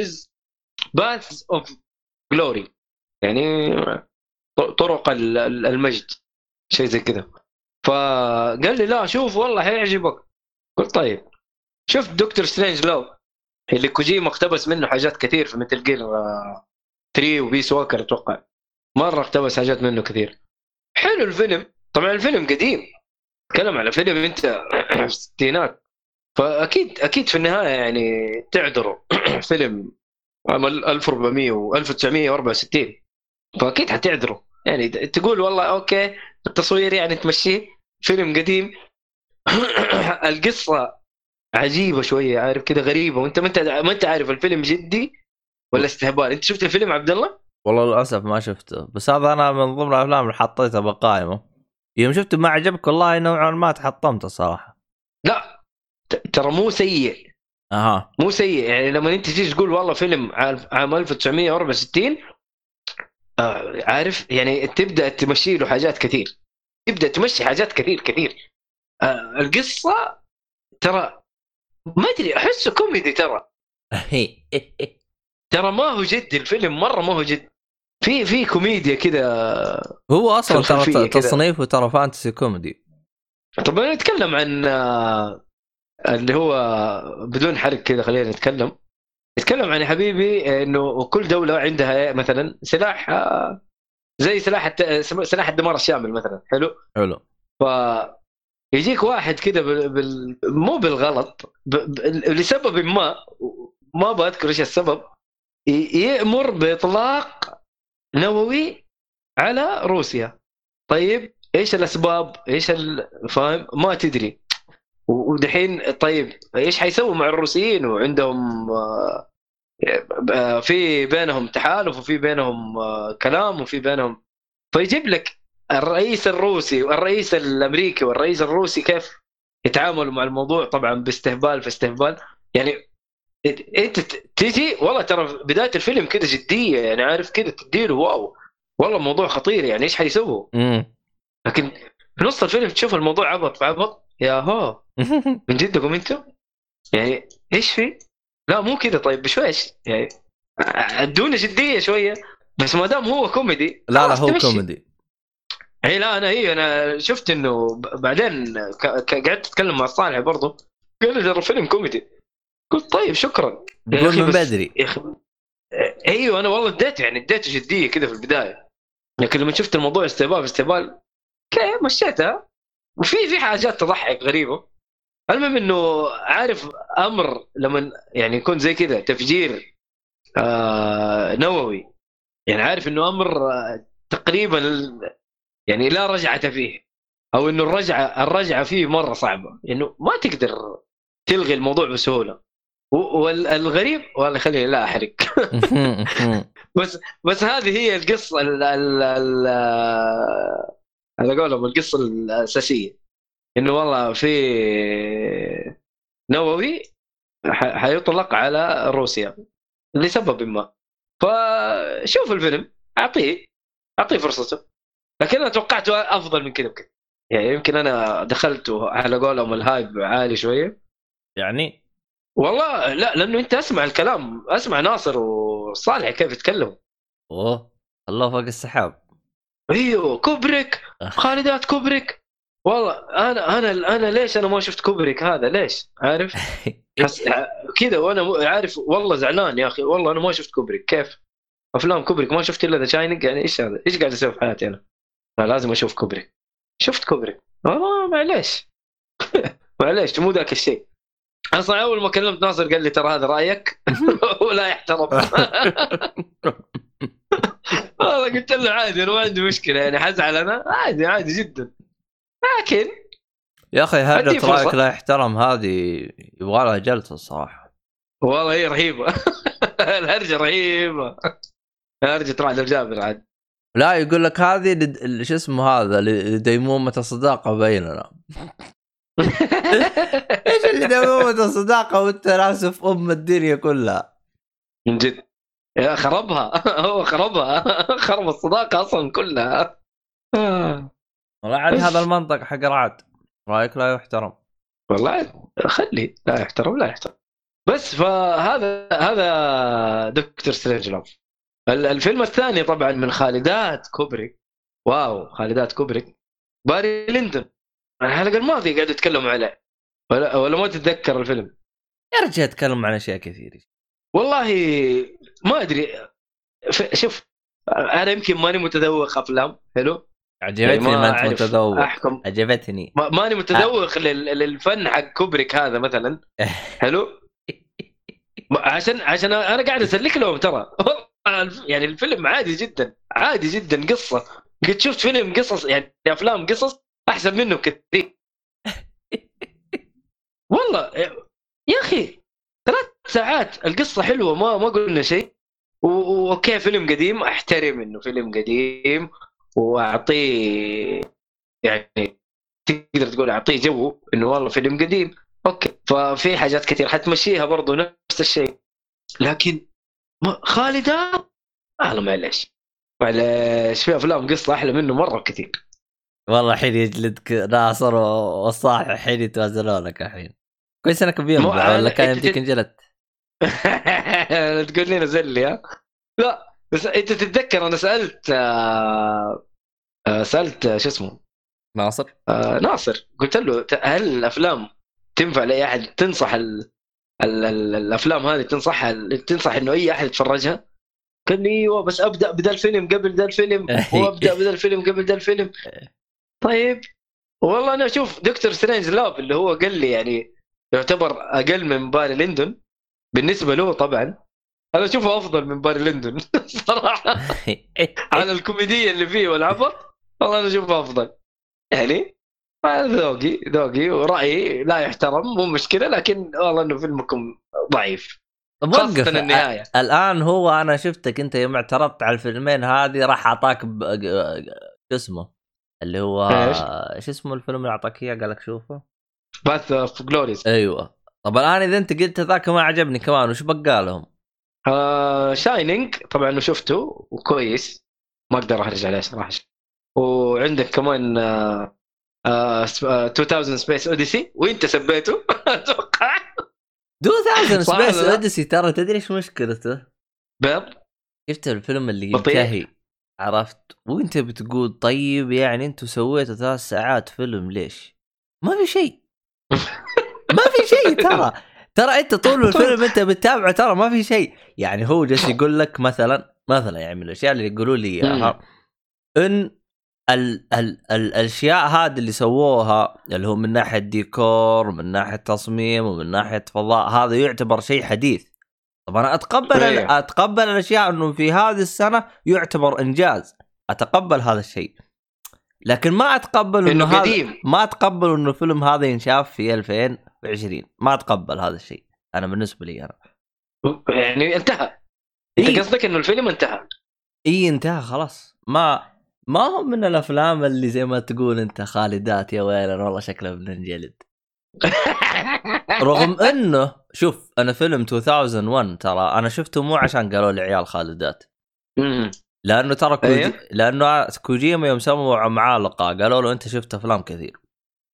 Paths of Glory يعني طرق ال- ال- المجد. شيء زي كذا. فقال لي لا شوف والله حيعجبك قلت طيب. شفت Dr. Strangelove اللي كوجيما اقتبس منه حاجات كثير في Metal Gear 3 و Peace Walker أتوقع. مرة اقتبس حاجات منه كثير. حلو الفيلم. طبعا الفيلم قديم. تكلم على فيلم أنت (clears throat) في الستينات فأكيد أكيد في النهاية يعني تعذروا (clears throat) فيلم عام 1400 و 1964 فأكيد حتعذروا يعني تقول والله okay التصوير يعني تمشيه. فيلم قديم. (coughs) القصة عجيبة شوية عارف كذا غريبة. وأنت ما أنت ما أنت عارف الفيلم جدي ولا استهبال. أنت شفت الفيلم عبد الله؟ والله للأسف ما شفته. بس هذا أنا من ضمن الأفلام اللي حطيتها بقائمة. يوم شفته ما عجبك والله نوعا ما تحطمته الصراحه لا ترى مو سيء. أها. مو سيء يعني لما انت تيجي تقول والله فيلم عام عام 1964 آه عارف؟ يعني تبدأ تمشي له حاجات كثير. تبدأ تمشي حاجات كثير كثير. آه القصة ترى ما أدري احسه كوميدي ترى. (laughs) ترى ما هو جد الفيلم مرة ما هو جد. في في كوميديا كذا هو أصلا ترى. تصنيفه ترى fantasy comedy طب نتكلم عن آه، اللي هو بدون حرق كذا خلينا نتكلم. نتكلم عن يا حبيبي إنه كل دولة عندها مثلا سلاح آه، زي سلاح الت- سلاح الدمار الشامل مثلا. حلو؟ حلو. ف يجيك واحد كذا بال... بال... مو بالغلط ب... ب... لسبب ما ما بذكر إيش السبب ي... يأمر بإطلاق نووي على روسيا. طيب إيش الأسباب؟ إيش ال... فاهم؟ ما تدري. ودحين طيب إيش حيسووا مع الروسيين؟ وعندهم آه، في بينهم تحالف وفي بينهم آه، كلام وفي بينهم. فيجيب لك الرئيس الروسي والرئيس الأمريكي والرئيس الروسي كيف يتعاملوا مع الموضوع؟ طبعا باستهبال في استهبال. يعني أنت تجي والله ترى بداية الفيلم كده جدية يعني عارف كده تديله واو. والله موضوع خطير يعني إيش حيسووا؟ لكن في نص الفيلم تشوف الموضوع عبط في عبط يا هو (laughs) من جدكم أنتم؟ يعني إيش في؟ لا مو كذا طيب بشويش يعني ادونا جدية شوية. بس ما دام هو كوميدي لا لا هو تمشي. كوميدي. إي لا أنا إي أنا شفت إنه بعدين قعدت أتكلم مع صالح برضه. قال لي ترى فيلم كوميدي. قلت طيب شكرا. يا قول أخي من بدري. يا أخي إيوه أنا والله اديته يعني اديته جدية كذا في البداية. لكن لما شفت الموضوع استهبال في استهبال مشيتها. وفي في حاجات تضحك غريبة. المهم إنه عارف أمر لما يعني يكون زي كذا تفجير آه نووي. يعني عارف إنه أمر آه تقريبا يعني لا رجعة فيه. أو إنه الرجعه الرجعة فيه مرة صعبة. إنه ما تقدر تلغي الموضوع بسهولة. والغريب والله خليني لا أحرق. (laughs) بس بس هذه هي القصة ال ال ال على قولهم القصة الأساسية. إنه والله في نووي حيطلق على روسيا لسبب ما. فشوف الفيلم أعطيه أعطيه فرصته. لكن أنا توقعته أفضل من كذا بكذا يعني يمكن أنا دخلت على قولهم الهايب عالي شوية. يعني؟ والله لا لأنه أنت أسمع الكلام أسمع ناصر وصالح كيف يتكلموا. أوه الله فوق السحاب. أيوه كوبريك! خالدات كوبريك! والله أنا أنا أنا ليش أنا ما شفت كوبريك هذا؟ ليش؟ عارف؟ (laughs) حس... كذا وأنا عارف والله زعلان يا أخي. والله أنا ما شفت كوبريك. كيف؟ أفلام كوبريك ما شفت إلا The Shining يعني إيش هذا؟ إيش قاعد أسوي في حياتي أنا؟ لا لازم أشوف كوبريك. شفت كوبريك؟ والله معليش. (laughs) معليش مو ذاك الشيء. أصلا أول ما كلمت ناصر قال لي ترى هذا رأيك؟ (laughs) ولا يحترم. والله قلت له عادي أنا ما عندي مشكلة يعني حزعل أنا؟ عادي عادي جدا. لكن يا أخي هرجة. رايك لا يحترم هذه يبغى لها جلسة الصراحة. والله هي رهيبة. (laughs) الهرجة رهيبة. هرجه رعد الجابر عاد. لا يقول لك هذه لد- شو اسمه هذا؟ لديمومة الصداقة بيننا. (laughs) (laughs) إيش اللي ديمومة الصداقة وانت راسف أم الدنيا كلها؟ من جد. خربها. (laughs) هو خربها. (laughs) خرب الصداقة أصلا كلها. والله عاد هذا المنطق حق رعد. رأيك لا يحترم. والله خلي. لا يحترم لا يحترم. بس فهذا هذا Dr. Strangelove. ال- الفيلم الثاني طبعا من خالدات كوبريك. واو خالدات كوبريك. Barry Lyndon الحلقة الماضيه قاعد يتكلموا عليه. ولا, ولا ما تتذكر الفيلم. يا رجال أتكلم عن أشياء كثير والله ما أدري. شوف أنا يمكن ماني متذوق أفلام حلو؟ عجبتني يعني ما أنت متذوق. أحكم. عجبتني. ما- ماني متذوق لل- للفن حق كوبريك هذا مثلا. (laughs) حلو؟ عشان عشان أنا قاعد أسلك لهم ترى. (laughs) يعني الفيلم عادي جدا. عادي جدا قصة. قد شفت فيلم قصص يعني أفلام قصص أحسن منه بكثير. (laughs) والله يا أخي ثلاث ساعات القصة حلوة ما ما قلنا شيء. أوكي فيلم قديم أحترم إنه فيلم قديم وأعطيه يعني تقدر تقول أعطيه جو إنه والله فيلم قديم. okay. ففي حاجات كثير حتمشيها برضو نفس الشيء. لكن ما خالدة؟ والله معلش معلش في أفلام قصة أحلى منه مرة كثير. والله الحين يجلدك ناصر والصالح الحين يتوازنونك الحين. كويس إنك مو- ولا كان يمديك انجلد (laughs) تقول لي نزل لي ها؟ لا بس انت تتذكر أنا سألت آه، آه، سألت آه، شو اسمه؟ ناصر؟ آه، ناصر. قلت له هل الأفلام تنفع لأي أحد؟ تنصح ال... ال... ال... الأفلام هذه تنصح تنصح إنه أي أحد يتفرجها؟ قال لي أيوه بس أبدأ بدا الفيلم قبل ذا الفيلم (laughs) وأبدأ بدا الفيلم قبل ذا الفيلم (laughs) طيب والله أنا أشوف Dr. Strangelove اللي هو قال لي يعني يعتبر أقل من Barry Lyndon بالنسبة له طبعا أنا أشوفه أفضل من باري ليندون (laughs) صراحة. (laughs) على الكوميديا اللي فيه والعبط والله أنا أشوفه أفضل. يعني ذوقي ذوقي ورأيي لا يحترم مو مشكلة لكن والله إنه فيلمكم ضعيف. وقف النهاية. الآن هو أنا شفتك أنت يوم اعترضت على الفيلمين هذه راح أعطاك. شو اسمه؟ اللي هو؟ شو اسمه الفيلم اللي أعطاك إياه؟ قال لك شوفه. Paths of Glory أيوه. طب الآن إذا أنت قلت ذاك ما عجبني كمان وش بقى لهم؟ The Shining طبعا شفته وكويس ما أقدر اخرج عليه صراحة وعندك كمان آه، آه، آه، 2000 Space Odyssey وأنت سبيته (laughs) أتوقع 2000 صح Space؟ Odyssey ترى تدري إيش مشكلته؟ بيض شفت الفيلم اللي. ينتهي عرفت وأنت بتقول طيب يعني أنتم سويتوا ثلاث ساعات فيلم ليش؟ ما في شيء (laughs) ما في شيء (laughs) ترى. ترى أنت طول (laughs) الفيلم أنت بتتابعه ترى ما في شيء. يعني هو جالس يقول لك مثلا مثلا يعني من الأشياء اللي يقولوا لي إياها إن ال ال ال الأشياء هذه اللي سووها اللي هو من ناحية ديكور ومن ناحية تصميم ومن ناحية فضاء هذا يعتبر شيء حديث. طب أنا أتقبل أيوه. أتقبل الأشياء إنه في هذه السنة يعتبر إنجاز. أتقبل هذا الشيء. لكن ما أتقبل إنه هذا قديم. ما أتقبل إنه الفيلم هذا ينشاف في 2020 ما أتقبل هذا الشيء. أنا بالنسبة لي أنا. يعني انتهى. أنت إيه. قصدك إنه الفيلم انتهى. إي انتهى خلاص. ما ما هو من الأفلام اللي زي ما تقول أنت خالدات يا ويلنا والله شكله بننجلد. (laughs) رغم انه شوف أنا فيلم 2001 ترى أنا شفته مو عشان قالوا لي عيال خالدات. لأنه ترى كوجي... أيوه. لأنه كوجيما يوم سووا معاه لقاء قالوا له أنت شفت أفلام كثير.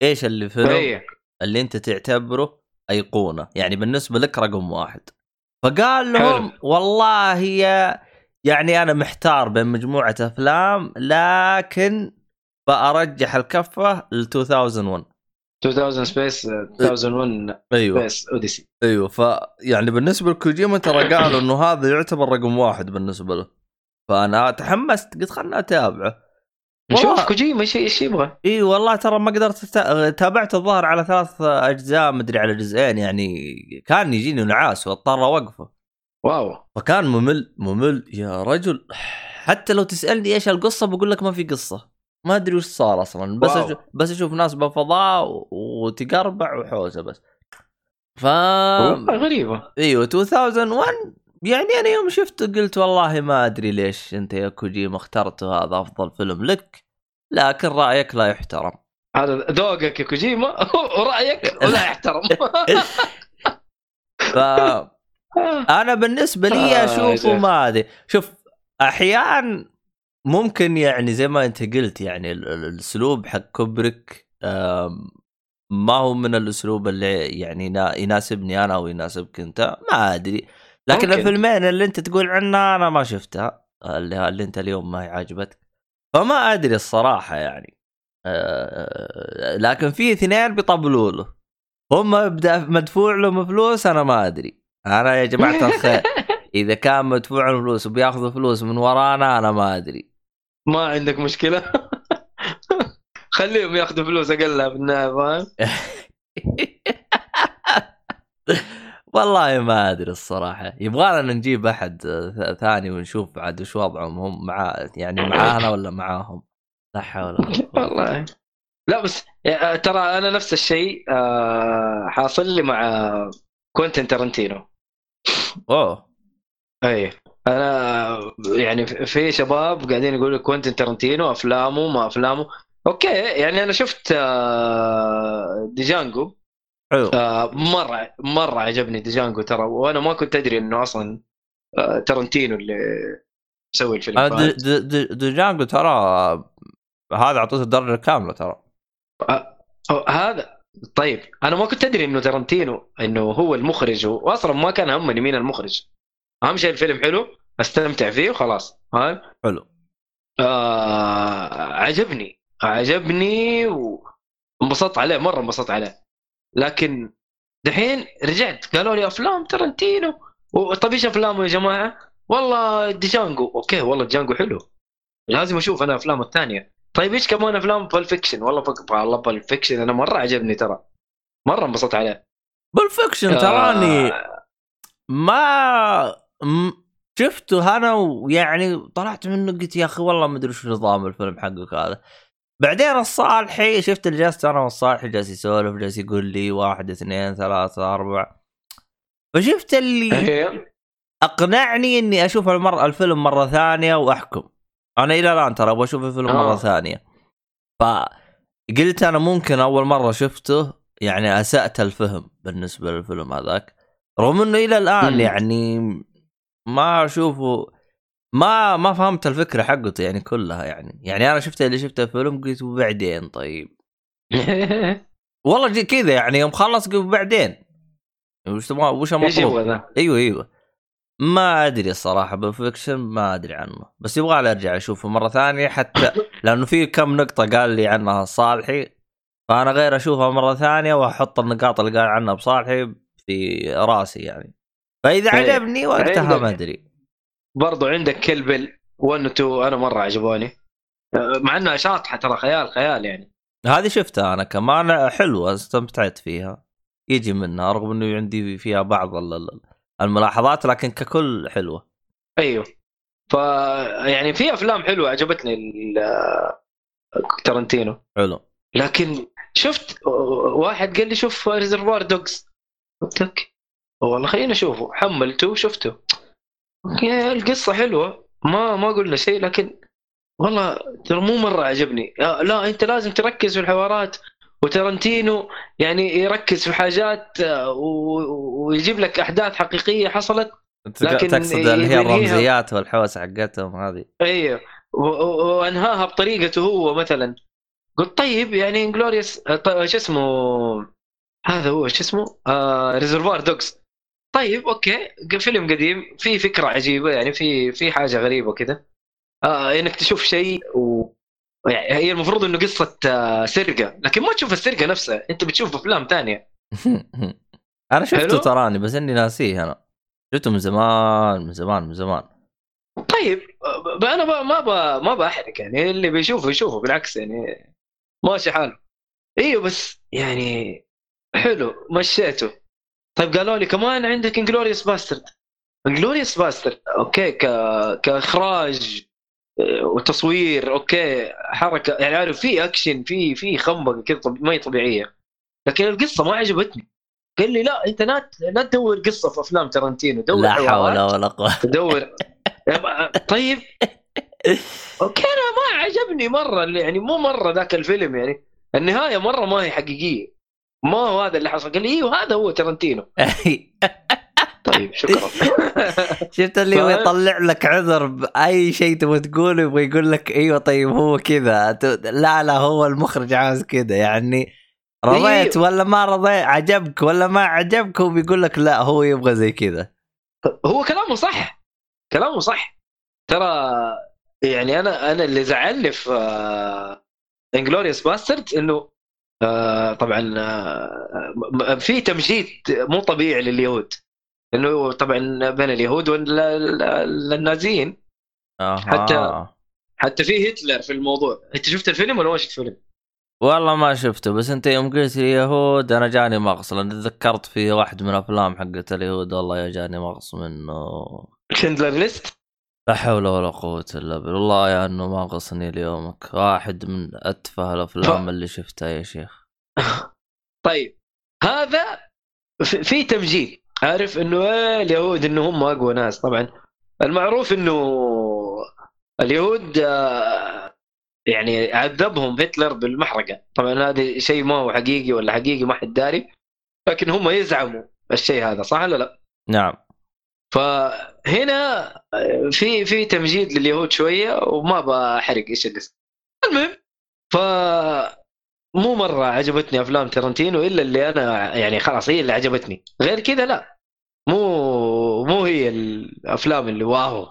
إيش اللي فيلم إيه اللي أنت تعتبره أيقونة؟ يعني بالنسبة لك رقم واحد. فقال لهم حلو. والله يا يعني أنا محتار بين مجموعة أفلام لكن بأرجح الكفة ل 2001 2000 Space 2001 أيوه. Space Odyssey أيوه. ف يعني بالنسبة لكوجيما ترى قالوا إنه هذا يعتبر رقم واحد بالنسبة له. فانا تحمست قلت خلنا أتابعه. نشوف كوجيما إيش إيش يبغى. إي والله ترى ما قدرت تابعت الظاهر على ثلاث أجزاء مدري على جزئين يعني كان يجيني نعاس واضطر أوقفه. واو. فكان ممل ممل. يا رجل حتى لو تسألني إيش القصة بقول لك ما في قصة. ما أدري وش صار أصلا. بس واو. أشوف بس أشوف ناس بالفضاء و- وتقربع وحوسة بس. ف غريبة. إيوه 2001 يعني أنا يوم شفته قلت والله ما أدري ليش أنت يا كوجيما اخترته هذا أفضل فيلم لك لكن رأيك لا يحترم. هذا ذوقك يا كوجيما؟ (laughs) ورأيك ولا يحترم. (laughs) فانا بالنسبة لي آه، أشوفه زين. ما أدري. شوف أحيانا ممكن يعني زي ما أنت قلت يعني ال- ال- الأسلوب حق كوبريك ما هو من الأسلوب اللي يعني ينا- يناسبني أنا أو يناسبك أنت ما أدري. لكن ممكن. الفيلمين اللي انت تقول عنها أنا ما شفتها اللي, اللي انت اليوم ما هي عاجبتك. فما أدري الصراحة يعني. أه لكن في اثنين بيطبلوا له. هم مدفوع لهم فلوس أنا ما أدري. أنا يا جماعة الخير (laughs) إذا كان مدفوع لهم فلوس وبياخذوا فلوس من ورانا أنا ما أدري. ما عندك مشكلة. (laughs) خليهم ياخذوا فلوس اقلها في النهايه فاهم؟ (laughs) والله ما أدري الصراحة. يبغانا نجيب أحد آه، ثاني ونشوف عاد وش وضعهم هم مع يعني معانا ولا معاهم؟ لا حول (laughs) والله. لا بس يا- ترى أنا نفس الشيء آه، حاصل لي مع كوينتن تارنتينو أوه. إي. أنا يعني في شباب قاعدين يقولوا كوينتن تارنتينو أفلامه ما أفلامه. okay يعني أنا شفت آه، ديجانجو. حلو. آه، مرة مرة عجبني ديجانجو ترى وأنا ما كنت أدري إنه أصلا آه، تارنتينو اللي مسوي الفيلم أنا فاهم؟ د- د- د- دجانجو ترى هذا اعطيته الدرجة الكامله ترى. أو هذا طيب أنا ما كنت أدري إنه تارنتينو إنه هو المخرج واصلا ما كان همني مين المخرج. اهم شيء الفيلم حلو أستمتع فيه وخلاص فاهم حلو. آه عجبني عجبني وانبسطت عليه مرة انبسطت عليه. لكن دحين رجعت قالوا لي أفلام تارنتينو و- طيب إيش أفلامه يا جماعة؟ والله ديجانجو okay والله ديجانجو حلو. لازم أشوف أنا أفلامه الثانية. طيب إيش كمان أفلام Pulp Fiction والله فك... والله Pulp Fiction أنا مرة عجبني ترى. مرة انبسطت عليه. بالفكشن تراني ما م- شفته أنا ويعني طلعت منه قلت يا أخي والله ما أدري شو نظام الفيلم حقك هذا. بعدين الصالحي شفت اللي جالس أنا والصالحي جالس يسولف جالس يقول لي واحد اثنين ثلاثة أربعة فشفت اللي. أقنعني إني أشوف المرة الفيلم مرة ثانية وأحكم أنا إلى الآن ترى أبغى أشوف الفيلم مرة آه. ثانية فقلت أنا ممكن أول مرة شفته يعني أسأت الفهم بالنسبة للفيلم هذاك رغم إنه إلى الآن مم. يعني ما أشوفه ما ما فهمت الفكرة حقته يعني كلها يعني. يعني أنا شفت اللي شفته الفيلم قلت وبعدين طيب. (laughs) والله كذا يعني يوم خلص قلت وبعدين. وش تبغى وش المطلوب؟ أيوه أيوه. ما أدري الصراحة بالفيكشن ما أدري عنه. بس يبغى ارجع اشوفه مرة ثانية حتى (laughs) لأنه في كم نقطة قال لي عنها صالحي. فأنا غير أشوفها مرة ثانية وأحط النقاط اللي قال عنها بصالحي في رأسي يعني. فإذا إيه. عجبني وقتها ما أدري. برضو عندك كلبل 1 و 2 أنا مرة عجبوني. آه، مع إنها شاطحة ترى خيال خيال يعني. هذه شفتها أنا كمان حلوة استمتعت فيها. يجي منها رغم إنه عندي فيها بعض ال- ال- الملاحظات لكن ككل حلوة. أيوه. ف يعني في أفلام حلوة عجبتني آه، تارنتينو حلو. لكن شفت واحد قال لي شوف Reservoir Dogs قلت لك والله خليني أشوفه. حملته وشفته. القصة حلوة. ما ما قلنا شيء لكن والله ترى مو مرة عجبني. يا- لا أنت لازم تركز في الحوارات. وتارنتينو يعني يركز في حاجات آه، ويجيب لك أحداث حقيقية حصلت لكن تقصد اللي هي الرمزيات والحوس حقتهم هذه. أيوه. وأنهاها بطريقته هو مثلا. قلت طيب يعني Inglourious شو اسمه؟ هذا هو شو اسمه؟ آه Reservoir Dogs طيب okay. فيلم قديم في فكرة عجيبة يعني في في حاجة غريبة كذا آه إنك تشوف شيء و يعني هي المفروض إنه قصة آه سرقة لكن ما تشوف السرقة نفسها. أنت بتشوف أفلام ثانية. (laughs) أنا شفته. تراني بس إني ناسيه أنا. شفته من زمان من زمان من زمان. طيب ب- أنا ب- ما ب- ما بحرق يعني اللي بيشوفه يشوفه بالعكس يعني ماشي حاله. إيوه بس يعني حلو مشيته. طيب قالوا لي كمان عندك Inglourious Basterds Inglourious Basterds okay ك... كإخراج آه، وتصوير okay حركة يعني عارف في اكشن في في خنبقة كذا طب... ما هي طبيعية. لكن القصة ما عجبتني. قال لي لا أنت لا لا تدور قصة في أفلام تارنتينو دور لا. حول ولا قوة. تدور طيب. (laughs) okay أنا ما عجبني مرة يعني مو مرة ذاك الفيلم يعني النهاية مرة ما هي حقيقية. ما هو هذا اللي حصل؟ قال لي أيوه هذا هو تارنتينو. (laughs) طيب شكرا. (laughs) شفت اللي هو فاهم؟ يطلع لك عذر بأي شيء تبغى تقوله يبغى يقول لك أيوه طيب هو كذا. لا لا هو المخرج عاوز كذا يعني رضيت إيه. ولا ما رضيت؟ عجبك ولا ما عجبك؟ هو بيقول لك لا هو يبغى زي كذا. هو كلامه صح. كلامه صح. ترى يعني أنا أنا اللي زعلني في Inglourious Basterd إنه آه، طبعا آه، م- في تمجيد مو طبيعي لليهود. إنه طبعا بين اليهود والنازيين آه. حتى- حتى في هتلر في الموضوع. أنت شفت الفيلم ولا ما شفت الفيلم؟ والله ما شفته بس أنت يوم قلت لي يهود أنا جاني مغص لأن تذكرت في واحد من الافلام حقت اليهود. والله يا جاني مغص منه. شندلر ليست؟ لا حول ولا قوة إلا بالله. والله يا إنه ما غصني ليومك. واحد من أتفه الأفلام اللي شفتها يا شيخ. (laughs) طيب هذا في تمجيد. عارف إنه إيه اليهود إنه هم أقوى ناس. طبعا المعروف إنه اليهود آه، يعني عذبهم هتلر بالمحرقة. طبعا هذا شيء ما هو حقيقي ولا حقيقي ما حد داري. لكن هم يزعموا الشيء هذا صح ولا لا؟ نعم. فهنا في في تمجيد لليهود شوية وما بحرق إيش اللي صار. المهم ف مو مرة عجبتني أفلام ترنتينو إلا اللي أنا يعني خلاص هي اللي عجبتني غير كذا لا مو مو هي الأفلام اللي wow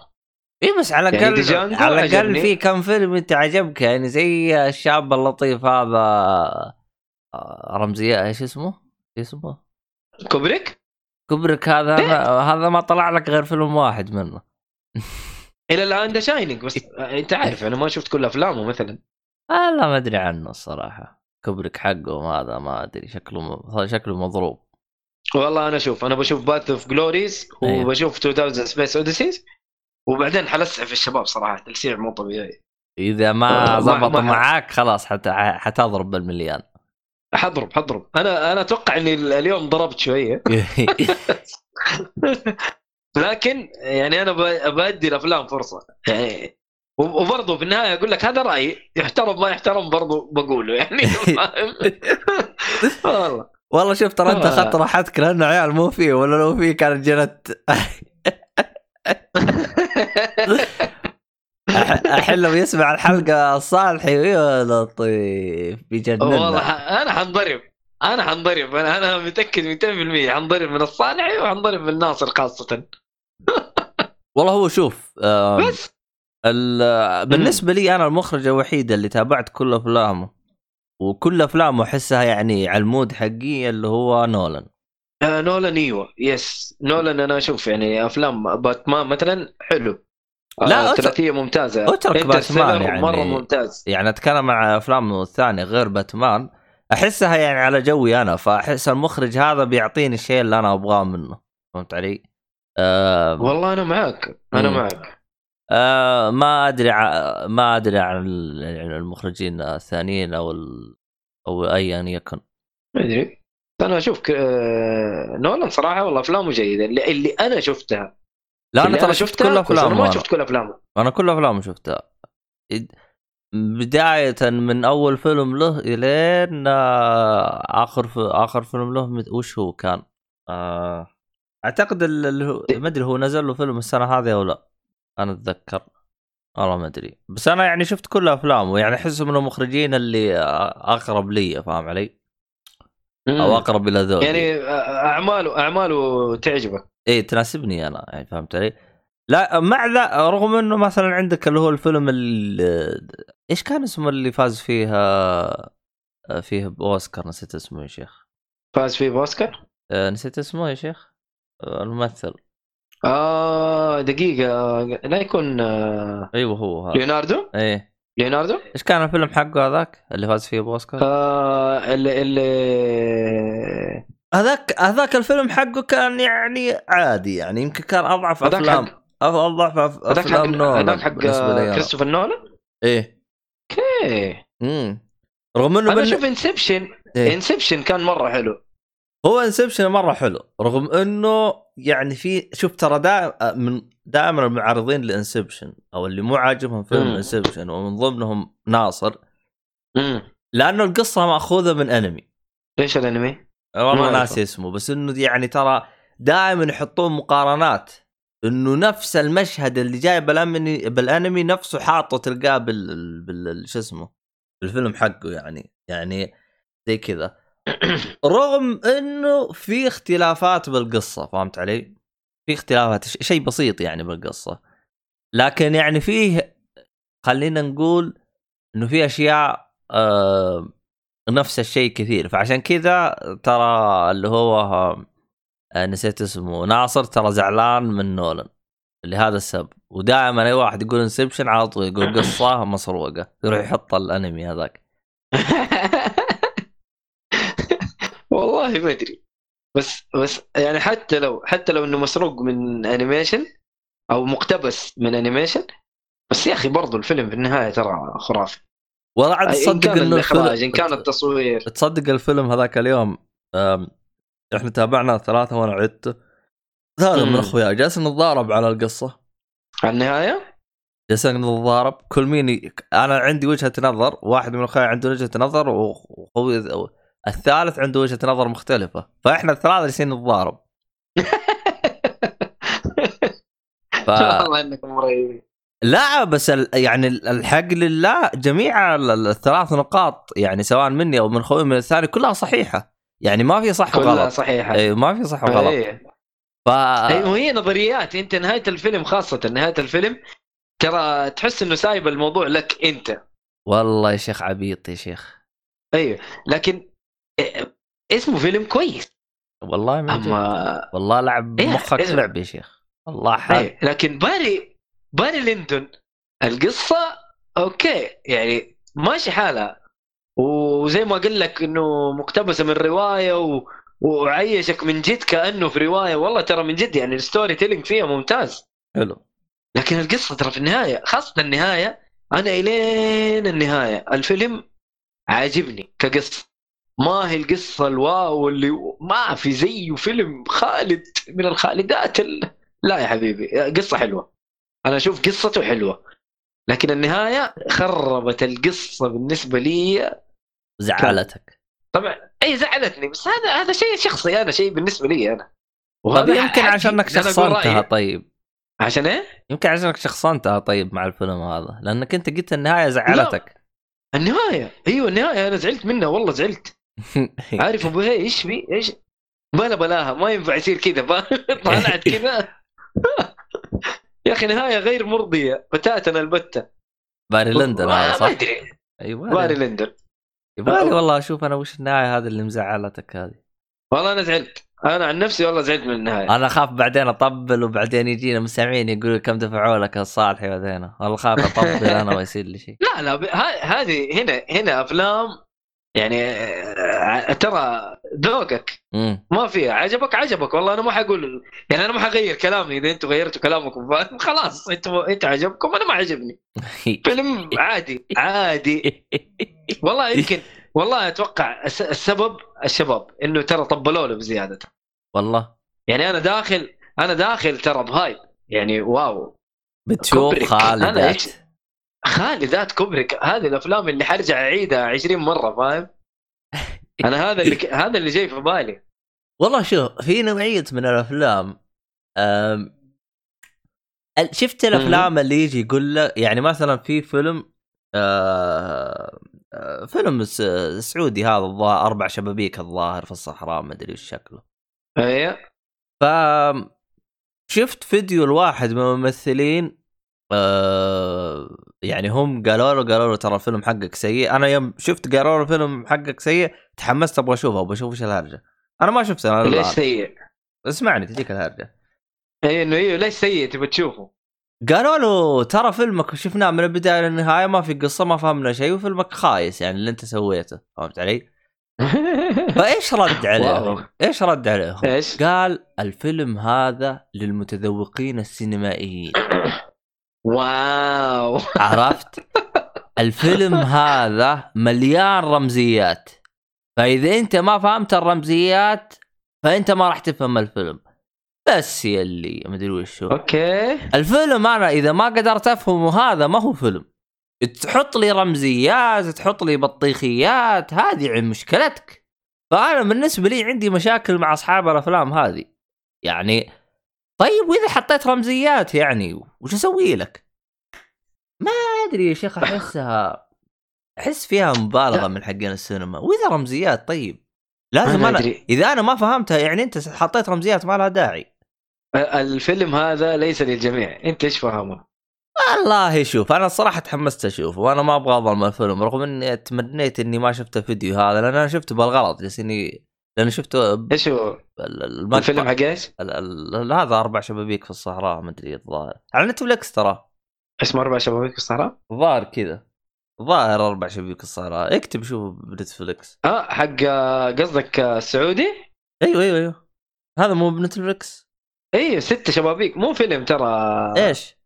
إي بس على يعني الأقل Django على الأقل. في كم فيلم أنت عجبك يعني زي الشاب اللطيف هذا آه، رمزي إيش اسمه؟ إيش اسمه؟ كوبريك كوبريك هذا هذا ما طلع لك غير فيلم واحد منه. إلى الآن The Shining بس أنت عارف أنا ما شفت كل أفلامه مثلا. آه لا ما أدري عنه الصراحة. كوبريك حقه هذا ما أدري شكله شكله مضروب. والله أنا أشوف أنا بشوف Path of Glories. وبشوف 2000 Space Odysseys وبعدين حلسع الشباب صراحة تلسيع مو طبيعي. إذا آه، ما ما- زبط ما- معاك خلاص حت... حتضرب بالمليان. حضرب حضرب. أنا أنا أتوقع إني اليوم ضربت شوية. (laughs) (laughs) لكن يعني أنا بدي الأفلام فرصة. يعني وبرضه في النهاية أقول لك هذا رأيي. يحترم ما يحترم برضه بقوله. يعني (laughs) والله. والله شوف ترى أنت آه. اخذت راحتك لأنه عيال مو فيه ولا لو فيه كانت جنت. الحين لو يسمع الحلقة الصالحي يا لطيف. والله بيجننا ح- أنا حنضرب. أنا حنضرب. أنا أنا متأكد 200% حنضرب من الصانعي وحنضرب من ناصر خاصة. (laughs) والله هو شوف بس. ال- بالنسبة لي أنا المخرج الوحيد اللي تابعت كل أفلامه. وكل أفلامه أحسها يعني على ال mood حقي اللي هو نولان. آه نولان أيوه. yes نولان أنا أشوف يعني أفلام باتمان مثلا حلو. لا، لا ثلاثيه ممتازة. أترك باتمان يعني. مرة ممتاز. يعني أتكلم عن افلامه الثانية غير باتمان. أحسها يعني على جوي أنا فأحس المخرج هذا بيعطيني الشيء اللي أنا أبغاه منه. فهمت علي؟ آه والله أنا معك أنا مم. معك. آه ما أدري ع- ما أدري عن يعني المخرجين الثانيين أو ال... أو ايا يكن. ما أدري. أنا أشوف ك... آه، نولان صراحة والله أفلامه جيدة. اللي, اللي أنا شفتها لا أنا اللي ترى شفت كل كويس، أنا افلامه ما. شفت كل افلامه أنا كل افلامه شفتها بداية من أول فيلم له إلين آه، آخر ف... آخر فيلم له وش هو كان؟ آه... أعتقد ال- اللي هو ما أدري هو نزل له فيلم السنة هذه أو لا أنا أتذكر والله ما أدري بس أنا يعني شفت كل أفلامه يعني أحسه من المخرجين اللي آه، أقرب لي فاهم علي؟ أو مم. أقرب إلى ذوقي يعني آه، أعماله أعماله تعجبك إيه تناسبني أنا يعني فهمت علي؟ لا مع ذا رغم إنه مثلا عندك اللي هو الفيلم اللي إيش كان اسمه اللي فاز فيها فيه بأوسكار؟ نسيت اسمه يا شيخ. فاز فيه بأوسكار؟ آه، نسيت اسمه يا شيخ؟ آه، الممثل. آه دقيقة لا يكون آه، أيوه هو هذا. ليوناردو؟ إيه. ليوناردو؟ إيش كان الفيلم حقه هذاك اللي فاز فيه بأوسكار؟ آه اللي اللي هذاك هذاك الفيلم حقه كان يعني عادي يعني يمكن كان أضعف افلام أضعف أفلام نولان هذاك حق. كريستوفر نولان إيه إيه امم رغم إنه أنا أشوف Inception إيه. Inception كان مرة حلو هو Inception مرة حلو رغم إنه يعني في شوف ترى دائما من دائما المعارضين ل Inception أو اللي مو عاجبهم فيلم مم. Inception ومن ضمنهم ناصر امم لأنه القصة مأخوذة من أنمي ليش الأنمي؟ والله ناسي. اسمه بس إنه يعني ترى دائما يحطون مقارنات إنه نفس المشهد اللي جاي بالأنمي بالأنمي نفسه حاطه تلقاه بال, بال... شو اسمه الفيلم حقه يعني يعني زي كذا (coughs) رغم إنه في اختلافات بالقصة فهمت علي؟ في اختلافات شيء بسيط يعني بالقصة لكن يعني فيه خلينا نقول إنه في أشياء آه نفس الشيء كثير. فعشان كذا ترى اللي هو آه نسيت اسمه ناصر ترى زعلان من نولن لهذا السبب. ودائما أي واحد يقول انسبشن على طول يقول قصة (laughs) مسروقة. يروح يحط الأنمي هذاك. (laughs) والله ما أدري. بس بس يعني حتى لو حتى لو إنه مسروق من animation أو مقتبس من animation بس يا أخي برضو الفيلم في النهاية ترى خرافي. والله عاد إن تصدق كان إنه الإخراج إن الفيلم كان التصوير. تصدق الفيلم هذاك اليوم إحنا تابعنا ثلاثة وأنا عدته ثلاثة من. اخوياي جالسين نتضارب على القصة. على النهاية؟ جالسين نتضارب. كل مين ي... أنا عندي وجهة نظر واحد من اخوياي عنده وجهة نظر وأخوي الثالث عنده وجهة نظر مختلفة. فإحنا الثلاثة جالسين نتضارب. (laughs) ف... والله إنكم مريبين. لا بس ال... يعني الحق لله جميع ال- ال- الثلاث نقاط يعني سواء مني أو من خوي من الثاني كلها صحيحة. يعني ما في صح كلها وغلط صحيحة. اي ما في صح وغلط. إيه. ف أيوه هي نظريات. أنت نهاية الفيلم خاصة نهاية الفيلم ترى تحس إنه سايب الموضوع لك أنت. والله يا شيخ عبيط يا شيخ. أيوه. لكن إيه، اسمه فيلم كويس. والله ما. أما والله لعب إيه، مخك إيه. لعب يا شيخ. والله حال أيوة. لكن Barry Barry Lyndon القصة okay يعني ماشي حالها. وزي ما قل لك إنه مقتبسة من رواية و... وعيشك من جد كأنه في رواية. والله ترى من جد يعني ال storytelling فيها ممتاز. حلو. لكن القصة ترى في النهاية خاصة النهاية أنا إلين النهاية. الفيلم عاجبني كقصة. ما هي القصة ال wow اللي ما في زيه فيلم خالد من الخالدات ال... لا يا حبيبي قصة حلوة. أنا أشوف قصته حلوة لكن النهاية خربت القصة بالنسبة لي. زعلتك. طبعا إي زعلتني بس هذا هذا شيء شخصي أنا شيء بالنسبة لي أنا. وهذا يمكن. عشانك شخصنتها. طيب. عشان إيه؟ يمكن عشانك شخصنتها طيب مع الفيلم هذا. لأنك أنت قلت النهاية زعلتك. النهاية أيوه النهاية أنا زعلت منها والله زعلت. (laughs) عارف أبو هي إيش في إيش؟ بلا بلاها ما ينفع يصير كذا (laughs) طلعت كذا. (laughs) يا أخي نهاية غير مرضية. بتاتا البتة. باري لندن هذا ما صح؟ ادري أيوه باري لندن. يبغالي والله أشوف أنا وش النهاية هذه اللي مزعلتك هذه. والله أنا زعلت. أنا عن نفسي والله زعلت من النهاية. أنا أخاف بعدين أطبل وبعدين يجينا مستمعين يقولوا كم دفعوا لك يا صالحي بعدين. والله خاف أطبل (laughs) أنا ما يصير لي شيء. لا لا هذه هنا هنا أفلام يعني آه، ترى ذوقك ما فيها. عجبك عجبك. والله أنا ما حقول يعني أنا ما حغير كلامي. إذا أنتم غيرتوا كلامكم خلاص أنتم أنت عجبكم أنا ما عجبني. (laughs) فيلم عادي عادي. والله يمكن والله أتوقع الس- السبب الشباب إنه ترى طبلوا له بزيادة. والله. يعني أنا داخل أنا داخل ترى ب hype. يعني wow. بتشوف. أنا خالدات إيش؟ خالدات كوبريك هذه الأفلام اللي حرجع أعيدها 20 مرة فاهم؟ (laughs) أنا هذا اللي ك... هذا اللي جاي في بالي والله شوف في نوعية من الأفلام أم... شفت الأفلام اللي يجي يقول لك يعني مثلا في فيلم آه... آه، فيلم سعودي هذا الظاهر أربع شبابيك الظاهر في الصحراء ما أدري وش شكله أيوه ف شفت فيديو لواحد من الممثلين آه يعني هم قالوا له قالوا له ترى الفيلم حقك سيء أنا يوم شفت قالوا له الفيلم حقك سيء تحمست أبغى أشوفه أبغى أشوف إيش الهرجة أنا ما شفته أنا ليش. سيء؟ اسمعني تجيك الهرجة اي إنه أيوه ليش سيء تبى تشوفه؟ قالوا له ترى فيلمك شفناه من البداية للنهاية ما في قصة ما فهمنا شيء وفيلمك خايس يعني اللي أنت سويته فهمت علي؟ (laughs) فإيش رد عليهم؟ إيش رد عليهم؟ إيش؟ قال الفيلم هذا للمتذوقين السينمائيين واو. عرفت؟ الفيلم (laughs) هذا مليان رمزيات. فإذا أنت ما فهمت الرمزيات فأنت ما راح تفهم الفيلم. بس يلي مدري وشو. أوكي. الفيلم أنا إذا ما قدرت أفهمه هذا ما هو فيلم. تحط لي رمزيات تحط لي بطيخيات هذه عن مشكلتك. فأنا بالنسبة لي عندي مشاكل مع أصحاب الأفلام هذه. يعني طيب وإذا حطيت رمزيات يعني وش أسوي لك؟ ما أدري يا شيخ احسها أحس فيها مبالغة من حقين السينما وإذا رمزيات طيب لازم أنا أدري. إذا أنا ما فهمتها يعني أنت حطيت رمزيات ما لها داعي الفيلم هذا ليس للجميع أنت إيش فاهمه؟ والله شوف أنا الصراحة تحمست اشوفه وأنا ما أبغى أظلم الفيلم رغم إني تمنيت إني ما شفت الفيديو هذا لأن أنا شفته بالغلط بس إني لأن شفته إيش هو؟ الفيلم حق إيش؟ هذا أربع شبابيك في الصحراء ما أدري الظاهر. على نتفلكس ترى. اسمه أربع شبابيك في الصحراء؟ الظاهر كذا. الظاهر أربع شبابيك في الصحراء. اكتب شوف ب Netflix آه حق آه، قصدك آه، السعودي؟ أيوه أيوه أيوه. هذا مو ب Netflix أيوه ست شبابيك. مو فيلم ترى. إيش؟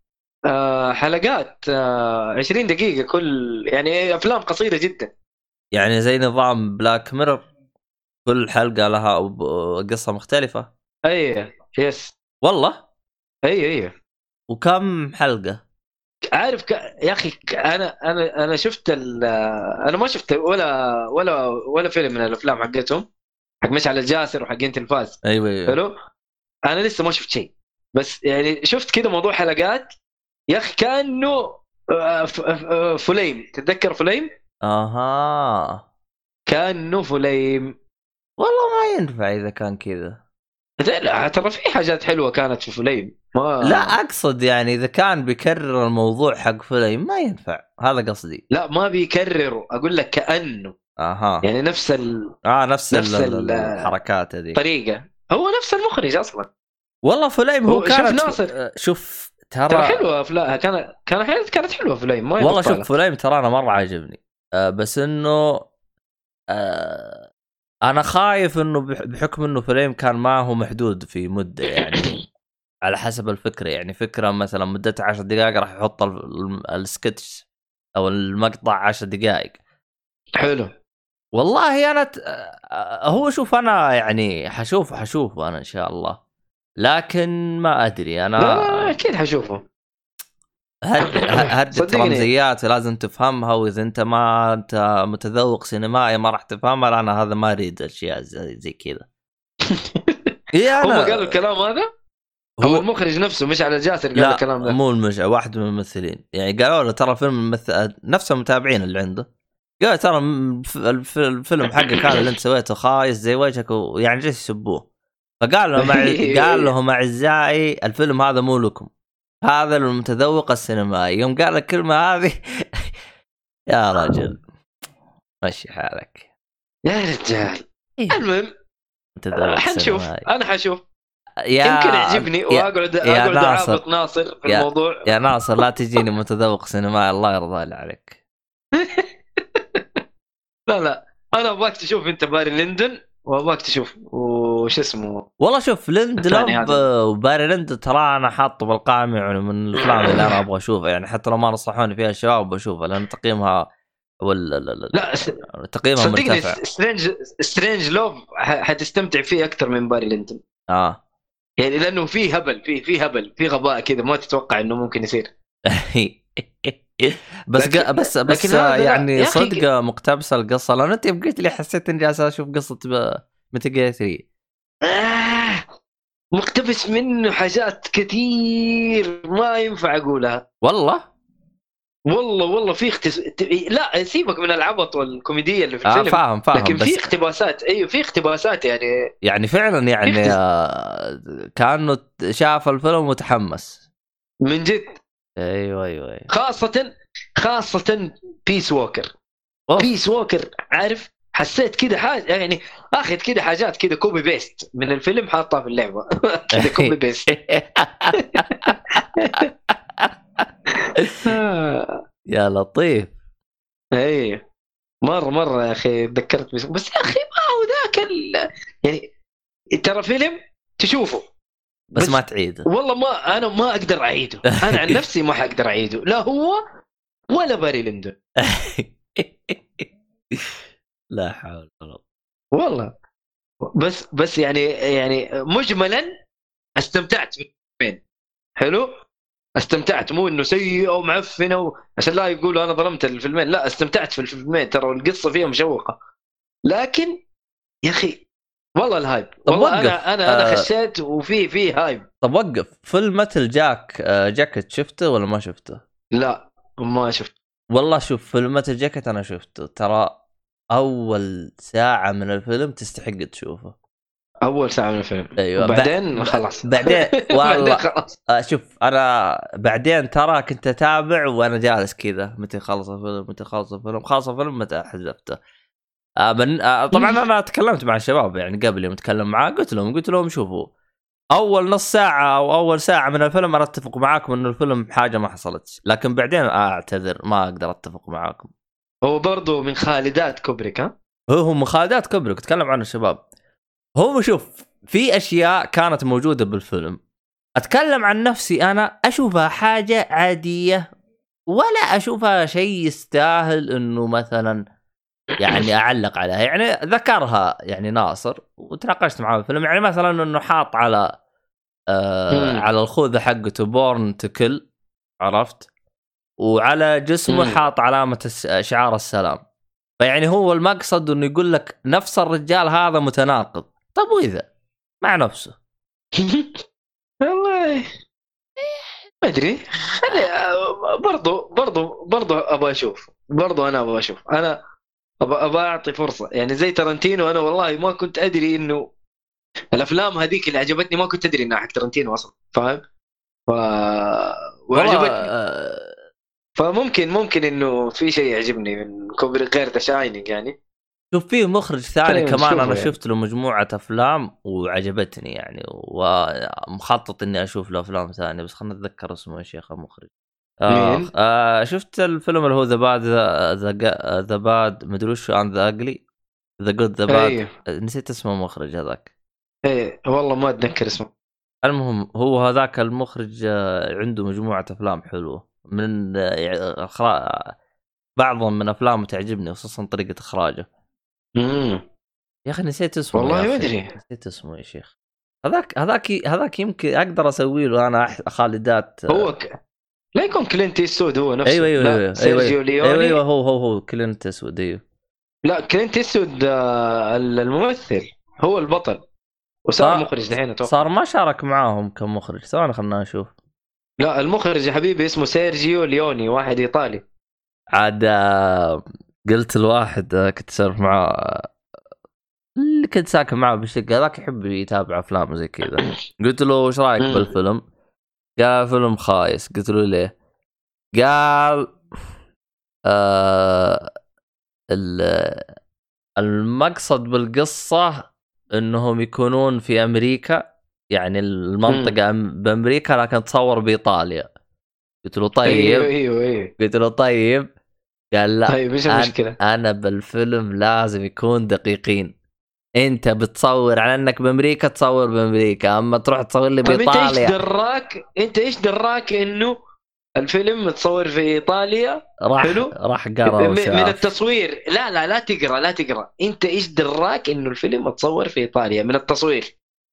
آه حلقات آه 20 دقيقة كل يعني أفلام قصيرة جدا. يعني زي نظام Black Mirror كل حلقة لها قصة مختلفة. أيوه يس والله؟ أيوه أيوه وكم حلقة؟ عارف ك... يا أخي ك... أنا أنا أنا شفت ال... أنا ما شفت ولا ولا ولا فيلم من الأفلام حقتهم حق مشعل الجاسر وحقين تلفاز أيوه أيوه. حلو؟ أنا لسه ما شفت شيء. بس يعني شفت كذا موضوع حلقات. يا أخي كأنه آه، ف- ف- فليم. تتذكر فليم؟ أها. كأنه فليم. والله ما ينفع إذا كان كذا. لا ترى في حاجات حلوة كانت في فليم. ما لا أقصد يعني إذا كان بيكرر الموضوع حق فيلم ما ينفع. هذا قصدي. لا ما بيكرروا أقول لك كأنه. أها. يعني نفس آه نفس, نفس ال- ال- الحركات هذه. الطريقة هو نفس المخرج أصلا. والله فليم هو هو شوف كانت ناصر. آه، شوف ترى, ترى حلوة افلام كان كان كانت حلوة فليم. ما والله شوف. فليم ترى أنا مرة عاجبني. آه بس إنه آه أنا خايف إنه بح- بحكم إنه فليم كان ما هو محدود في مدة يعني. (coughs) على حسب الفكرة يعني فكرة مثلا مدتها 10 دقائق راح يحط ال- ال- السكتش أو المقطع 10 دقائق. حلو. والله أنا ت... هو شوف أنا يعني حشوف حشوف أنا إن شاء الله. لكن ما أدري أنا أكيد حشوفه. هد- هدة صدقني. رمزيات لازم تفهمها وإذا أنت ما أنت متذوق سينمائي ما راح تفهمها لأن هذا ما أريد أشياء زي, زي كذا. (laughs) إيه هم قالوا الكلام هذا؟ هو المخرج نفسه مش على الجاسر قال لا الكلام ده. مو المشع واحد من الممثلين. يعني قالوا له ترى فيلم نفس المتابعين اللي عنده. قال ترى الفيلم حقك هذا اللي أنت سويته خايس زي وجهك ويعني جالس يسبوه فقال لهم (laughs) قال لهم أعزائي الفيلم هذا مو لكم. هذا للمتذوق السينمائي. يوم قال الكلمة هذه (laughs) يا رجل مشي حالك. يا رجال. إيه. المهم متذوق حنشوف. أنا حشوف. يا يمكن يعجبني واقعد يا أقعد ناصر. اعابط ناصر في يا- الموضوع. يا ناصر لا تجيني متذوق سينمائي الله يرضى لي عليك. (laughs) لا لا. أنا أبغاك تشوف أنت Barry Lyndon وأبغاك تشوف. وش اسمه؟ والله شوف ليند لوب هذا. و Barry Lyndon ترى أنا حاطه بالقائمة يعني من الأفلام اللي أنا أبغى أشوفها. يعني حتى لو ما نصحوني فيها الشباب بشوفها لأن تقييمها ولا لا لا لا تقييمها صدقني مرتفع. Strange Strangelove حتستمتع فيه أكثر من Barry Lyndon آه. يعني لأنه في هبل في في هبل في غباء كذا ما تتوقع إنه ممكن يصير. (laughs) بس لكن- بس بس لكن لا. يعني صدق مقتبسه القصة. لأن أنت قلت لي حسيت إني جالس أشوف قصة متى جير 3 آه مقتبس منه حاجات كثير ما ينفع أقولها. والله؟ والله والله في اختس... لا سيبك من العبط والكوميديا اللي في آه الفيلم. فاهم فاهم لكن في اقتباسات أيوه في اقتباسات يعني. يعني فعلا يعني يختلف. آه كأنه شاف الفيلم وتحمس. من جد. أيوه أيوه أيوه. خاصة خاصة Peace Walker. Peace Walker عارف؟ حسيت كده حاجة يعني اخذ كده حاجات كده copy paste من الفيلم حاطها في اللعبة. (laughs) كده copy paste (laughs) يا لطيف. اي مرة مرة يا أخي تذكرت Peace بس يا أخي ما هو ذاك ال... يعني ترى فيلم تشوفه. بس, بس- ما تعيد والله ما أنا ما أقدر أعيده. أنا عن (laughs) نفسي ما حقدر أعيده. لا هو ولا باري لندن لا حول ولا قوة. والله. بس بس يعني يعني مجملا استمتعت بالفيلمين حلو؟ استمتعت. مو إنه سيء أو معفنة و... عشان لا يقولوا أنا ظلمت الفيلمين. لا استمتعت في الفيلمين. ترى القصة فيها مشوقه لكن يا أخي والله ال hype. طب والله وقف. أنا أنا أنا آه. خشيت وفي في hype. طب وقف. Full Metal Jack آه، جاكيت شفته ولا ما شفته؟ لا ما شفت. والله شوف Full Metal Jacket أنا شفته. ترى أول ساعة من الفيلم تستحق تشوفه. أول ساعة من الفيلم. أيوه وبعدين ب- خلاص. (laughs) بعدين (laughs) بعدين والله خلاص شوف أنا بعدين ترى كنت أتابع وأنا جالس كذا متى خلص الفيلم متى خلص الفيلم خلص الفيلم متى حذفته. آه من آه طبعا أنا تكلمت مع الشباب يعني قبل يوم اتكلم معاه قلت لهم قلت لهم شوفوا أول نص ساعة أو أول ساعة من الفيلم أنا أتفق معاكم إنه الفيلم حاجة ما حصلت لكن بعدين أعتذر ما أقدر أتفق معاكم. هو برضه من خالدات كوبريك ها؟ هو هو مخالدات كبرك تكلم عن الشباب هو شوف في أشياء كانت موجودة بالفيلم. أتكلم عن نفسي أنا أشوفها حاجة عادية ولا أشوفها شيء يستاهل إنه مثلا يعني (coughs) أعلق عليها. يعني ذكرها يعني ناصر وتناقشت معاه بالفيلم يعني مثلا إنه حاط على آه. على الخوذة حقته بورن تكل عرفت؟ وعلى جسمه. حاط علامة شعار السلام. فيعني هو المقصد إنه يقول لك نفس الرجال هذا متناقض. طب وإذا؟ مع نفسه. (laughs) والله. ما أدري. خلي برضو برضو برضو أبغى أشوف. برضو أنا أبغى أشوف. أنا أبغى أعطي فرصة. يعني زي ترنتينو أنا والله ما كنت أدري إنه الأفلام هذيك اللي عجبتني ما كنت أدري إنها حق ترنتينو أصلا. فاهم؟ ف وعجبتني. آه، فممكن ممكن إنه في شيء يعجبني من كوبريك غير The Shining يعني. شوف فيه مخرج ثاني كمان أنا يعني. شفت له مجموعة أفلام وعجبتني يعني ومخطط إني أشوف له أفلام ثانية بس خلنا نتذكر اسمه يا شيخ المخرج آه مين؟ آه شفت الفيلم اللي هو The Bad The Bad مدري وش عن The Ugly The Good The Bad نسيت اسم المخرج هذاك. إيه والله ما أتذكر اسمه. المهم هو هذاك المخرج آه، عنده مجموعة أفلام حلوة. من يعني إخراج- بعضهم من أفلامه تعجبني خصوصا طريقة إخراجه. امم يا أخي نسيت اسمه والله ما. أدري. نسيت اسمه يا شيخ. هذاك هذاك هذاك يمكن أقدر أسوي له أنا خالدات. هو ك... لا يكون كلينت إيستوود هو نفسه. أيوه أيوه أيوه سيرجيو أيوه ليوني. أيوه, أيوة هو هو هو كلينت إيستوود أيوه. لا كلينت إيستوود آه، الممثل هو البطل. وصار صار- مخرج دحين أتوقع. صار ما شارك معاهم كمخرج ثواني خلنا نشوف. لا المخرج يا حبيبي اسمه سيرجيو ليوني واحد إيطالي عاد آه، قلت الواحد آه، كنت أسولف معاه اللي كنت ساكن معاه بالشقة هذاك يحب يتابع أفلام زي كذا (coughs) قلت له إيش رأيك. بالفيلم؟ قال فيلم خايس قلت له ليه؟ قال آه ال- المقصد بالقصة إنهم يكونون في أمريكا يعني المنطقة أم- بأمريكا لكن تصور بإيطاليا. قلت له أيوه طيب. أيوه أيوه قلت له طيب. قال لا طيب إيش أنا- المشكلة؟ أنا بالفيلم لازم يكون دقيقين. أنت بتصور على أنك بأمريكا تصور بأمريكا. أما تروح تصور لي طيب أنت إيش بإيطاليا. دراك؟ أنت إيش دراك إنه الفيلم متصور في إيطاليا؟ راح حلو. راح م- قرا من التصوير. لا لا لا تقرأ لا تقرأ. أنت إيش دراك إنه الفيلم متصور في إيطاليا؟ من التصوير.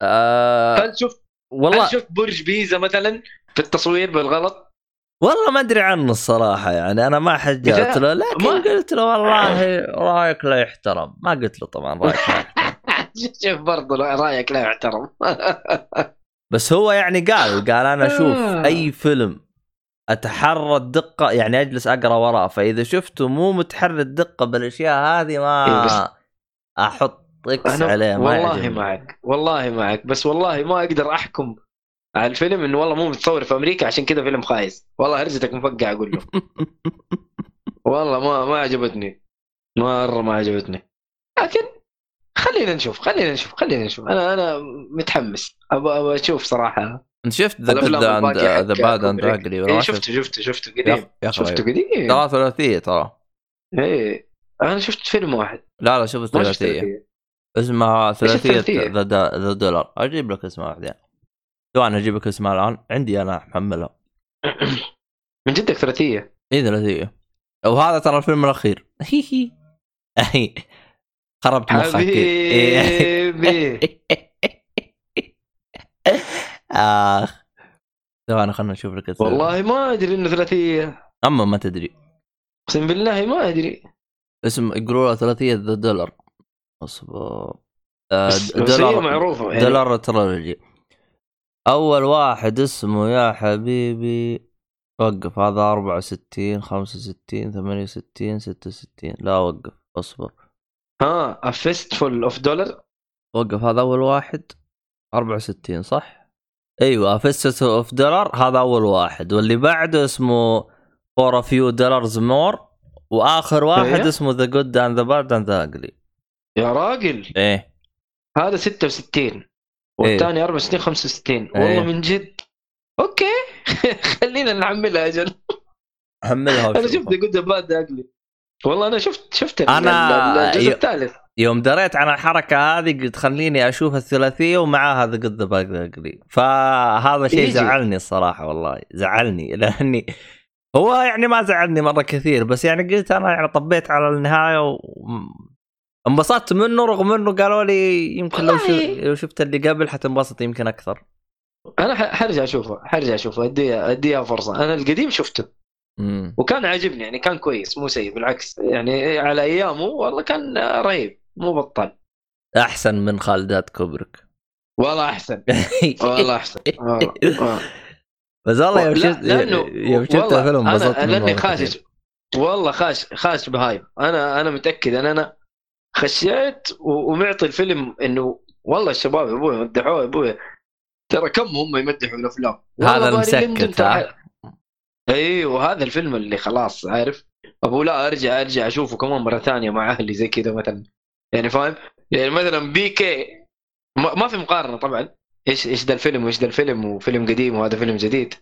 آه هل شفت والله هل شفت برج بيزا مثلا في التصوير بالغلط والله ما أدري عنه الصراحة يعني أنا ما حجرت له لكن ما- قلت له والله رأيك لا يحترم ما قلت له طبعا رأيك لا. (laughs) شوف برضه رأيك لا يحترم (laughs) بس هو يعني قال قال أنا أشوف آه. أي فيلم أتحرى الدقة يعني أجلس أقرأ وراه فإذا شفته مو متحرى الدقة بالأشياء هذه إيه ما بس- أحط أنا عليه ما والله يعجبني. معك والله معك بس والله ما أقدر أحكم على الفيلم إنه والله مو متصور في أمريكا عشان كذا فيلم خايس. والله هرجتك مفقع أقول له (laughs) والله ما ما عجبتني. مرة ما عجبتني. لكن خلينا نشوف خلينا نشوف خلينا نشوف. أنا أنا متحمس. أبغى أبغى أشوف صراحة أنت شفت The Good and The Bad and. Ugly شفته شفته شفته قديم. شفته قديم؟ ترى ثلاثيه ترى. إيه أنا شفت فيلم واحد. لا لا شفت ثلاثية. اسمها ثلاثية؟ The Dollar. أجيب لك اسمها بعدين. ثواني أجيب لك اسمها الآن. عندي أنا محملها (clears throat) من جدك ثلاثية؟ اي ثلاثية. وهذا ترى الفيلم الأخير. (laughs) هي هي. خربت مخك. حبيبي. (laughs) آخ. ثواني خلنا نشوف لك. والله ما أدري إنه ثلاثية. أما ما تدري. أقسم بالله ما أدري. اسم يقولوا له ثلاثية The Dollar. أصبر. آه، دولار معروفة يعني. Dollar Trilogy أول واحد اسمه يا حبيبي وقف. هذا 64 65 68 66 لا وقف. أصبر. ها A Fistful of Dollar وقف. هذا أول واحد. 64 صح؟ أيوه Fistful of Dollar هذا أول واحد. واللي بعده اسمه For a Few Dollars More وآخر واحد إيه. اسمه The Good and The Bad and The Ugly يا راجل. إيه. هذا 66 والثاني 64 65 والله إيه. من جد. Okay. (laughs) خلينا نحملها أجل حملها أنا. شفت Good Bad Ugly. والله أنا شفت شفت ال- الجزء ي- الثالث. يوم دريت عن الحركة هذه قلت خليني أشوف الثلاثية ومعاها The Good Ugly فهذا شيء. زعلني الصراحة والله. زعلني. (laughs) لأني هو يعني ما زعلني مرة كثير بس يعني قلت أنا يعني طبيت على النهاية و... انبسطت منه رغم انه قالوا لي يمكن لو. لو شفت اللي قبل حتنبسط يمكن أكثر. أنا حرجع أشوفه حرجع أشوفه اديها اديها فرصة. أنا القديم شفته. امم وكان عاجبني يعني كان كويس مو سيء بالعكس. يعني على أيامه والله كان رهيب مو بطال أحسن من خالدات كوبريك. والله أحسن. والله أحسن. والله. والله. (laughs) بس والله يوم شفت يوم شفت والله الفيلم انبسطت لأني خاشش. والله خاش خاش ب hype أنا أنا متأكد أن أنا خشيت ومعطي الفيلم إنه والله الشباب يا أبوي مدحوه يا أبوي ترى كم هم يمدحوا الأفلام. هذا المسكت، ها؟ أيوه هذا الفيلم اللي خلاص عارف؟ أبو لا أرجع أرجع أشوفه كمان مرة ثانية مع أهلي زي كذا مثلا. يعني فاهم؟ يعني مثلا PK. ما, ما في مقارنة طبعا. إيش إيش ذا الفيلم وإيش ذا الفيلم وفيلم قديم وهذا فيلم جديد.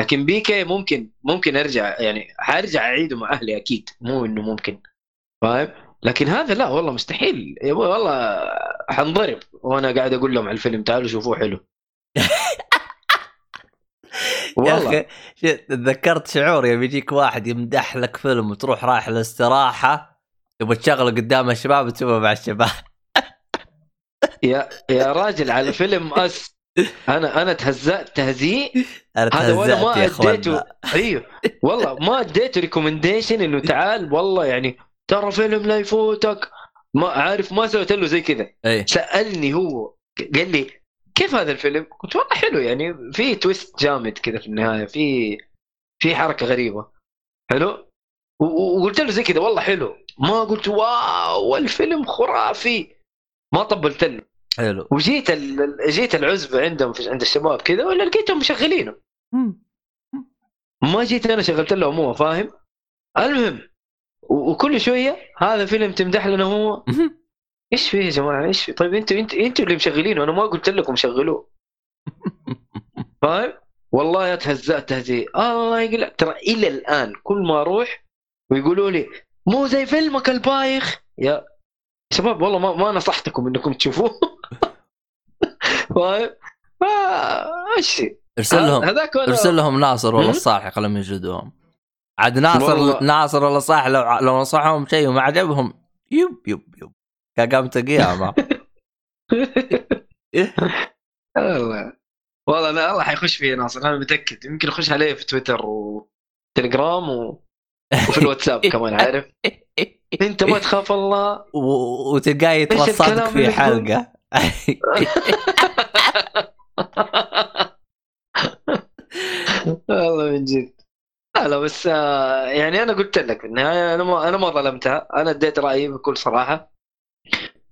لكن بي كي ممكن ممكن أرجع يعني حارجع أعيده مع أهلي أكيد. مو إنه ممكن. فاهم؟ لكن هذا لا والله مستحيل. يا أبوي والله حنضرب. وأنا قاعد أقول لهم على الفيلم تعالوا شوفوه حلو. (laughs) يا والله. أخي شي- تذكرت شعور؟ يوم يجيك واحد يمدح لك فيلم وتروح رايح الاستراحه تبغى تشغله قدام الشباب وتشوفه مع الشباب. (laughs) يا يا راجل على فيلم أس. أنا أنا تهزأت تهزيء. (laughs) أنا هذا وأنا ما يا أديته. أيوه. والله ما أديته recommendation إنه تعال والله يعني ترى فيلم لا يفوتك. ما عارف ما سويت له زي كذا. إيه. سألني هو قال لي كيف هذا الفيلم؟ قلت والله حلو يعني في twist جامد كذا في النهاية في في حركة غريبة. حلو؟ وقلت له زي كذا والله حلو. ما قلت wow الفيلم خرافي. ما طبلت له. حلو. وجيت ال... جيت العزبه عندهم في... عند الشباب كذا ولا لقيتهم مشغلينه ما جيت أنا شغلت لهم هو فاهم؟ المهم. وكل شوية هذا فيلم تمدح لنا هو. إيش فيه يا جماعة؟ إيش فيه طيب أنتوا أنتوا أنتوا اللي مشغلينه. أنا ما قلت لكم شغلوه. فاهم (laughs) والله تهزأت تهزيء الله يقلع ترى إلى الآن كل ما أروح ويقولوا لي مو زي فيلمك البايخ. يا شباب والله ما, ما نصحتكم إنكم تشوفوه. فاهم (laughs) فا- إيش؟ ارسل لهم ارسل لهم ناصر مم؟ الصالح خلهم يجلدوهم. عاد ناصر والله. ناصر ولا صالح لو لو نصحهم شيء وما عجبهم يب يب يب. قامت قيامه (laughs) والله والله لا الله حيخش فيه ناصر أنا متأكد. يمكن يخش عليه في تويتر وتليجرام و... وفي الواتساب (laughs) كمان عارف؟ أنت ما تخاف الله. و- وتلقاه الكلام في حلقة. (laughs) والله من جد. لا لا بس آه، يعني أنا قلت لك في النهايه أنا ما أنا ما ظلمتها. أنا اديت رأيي بكل صراحة.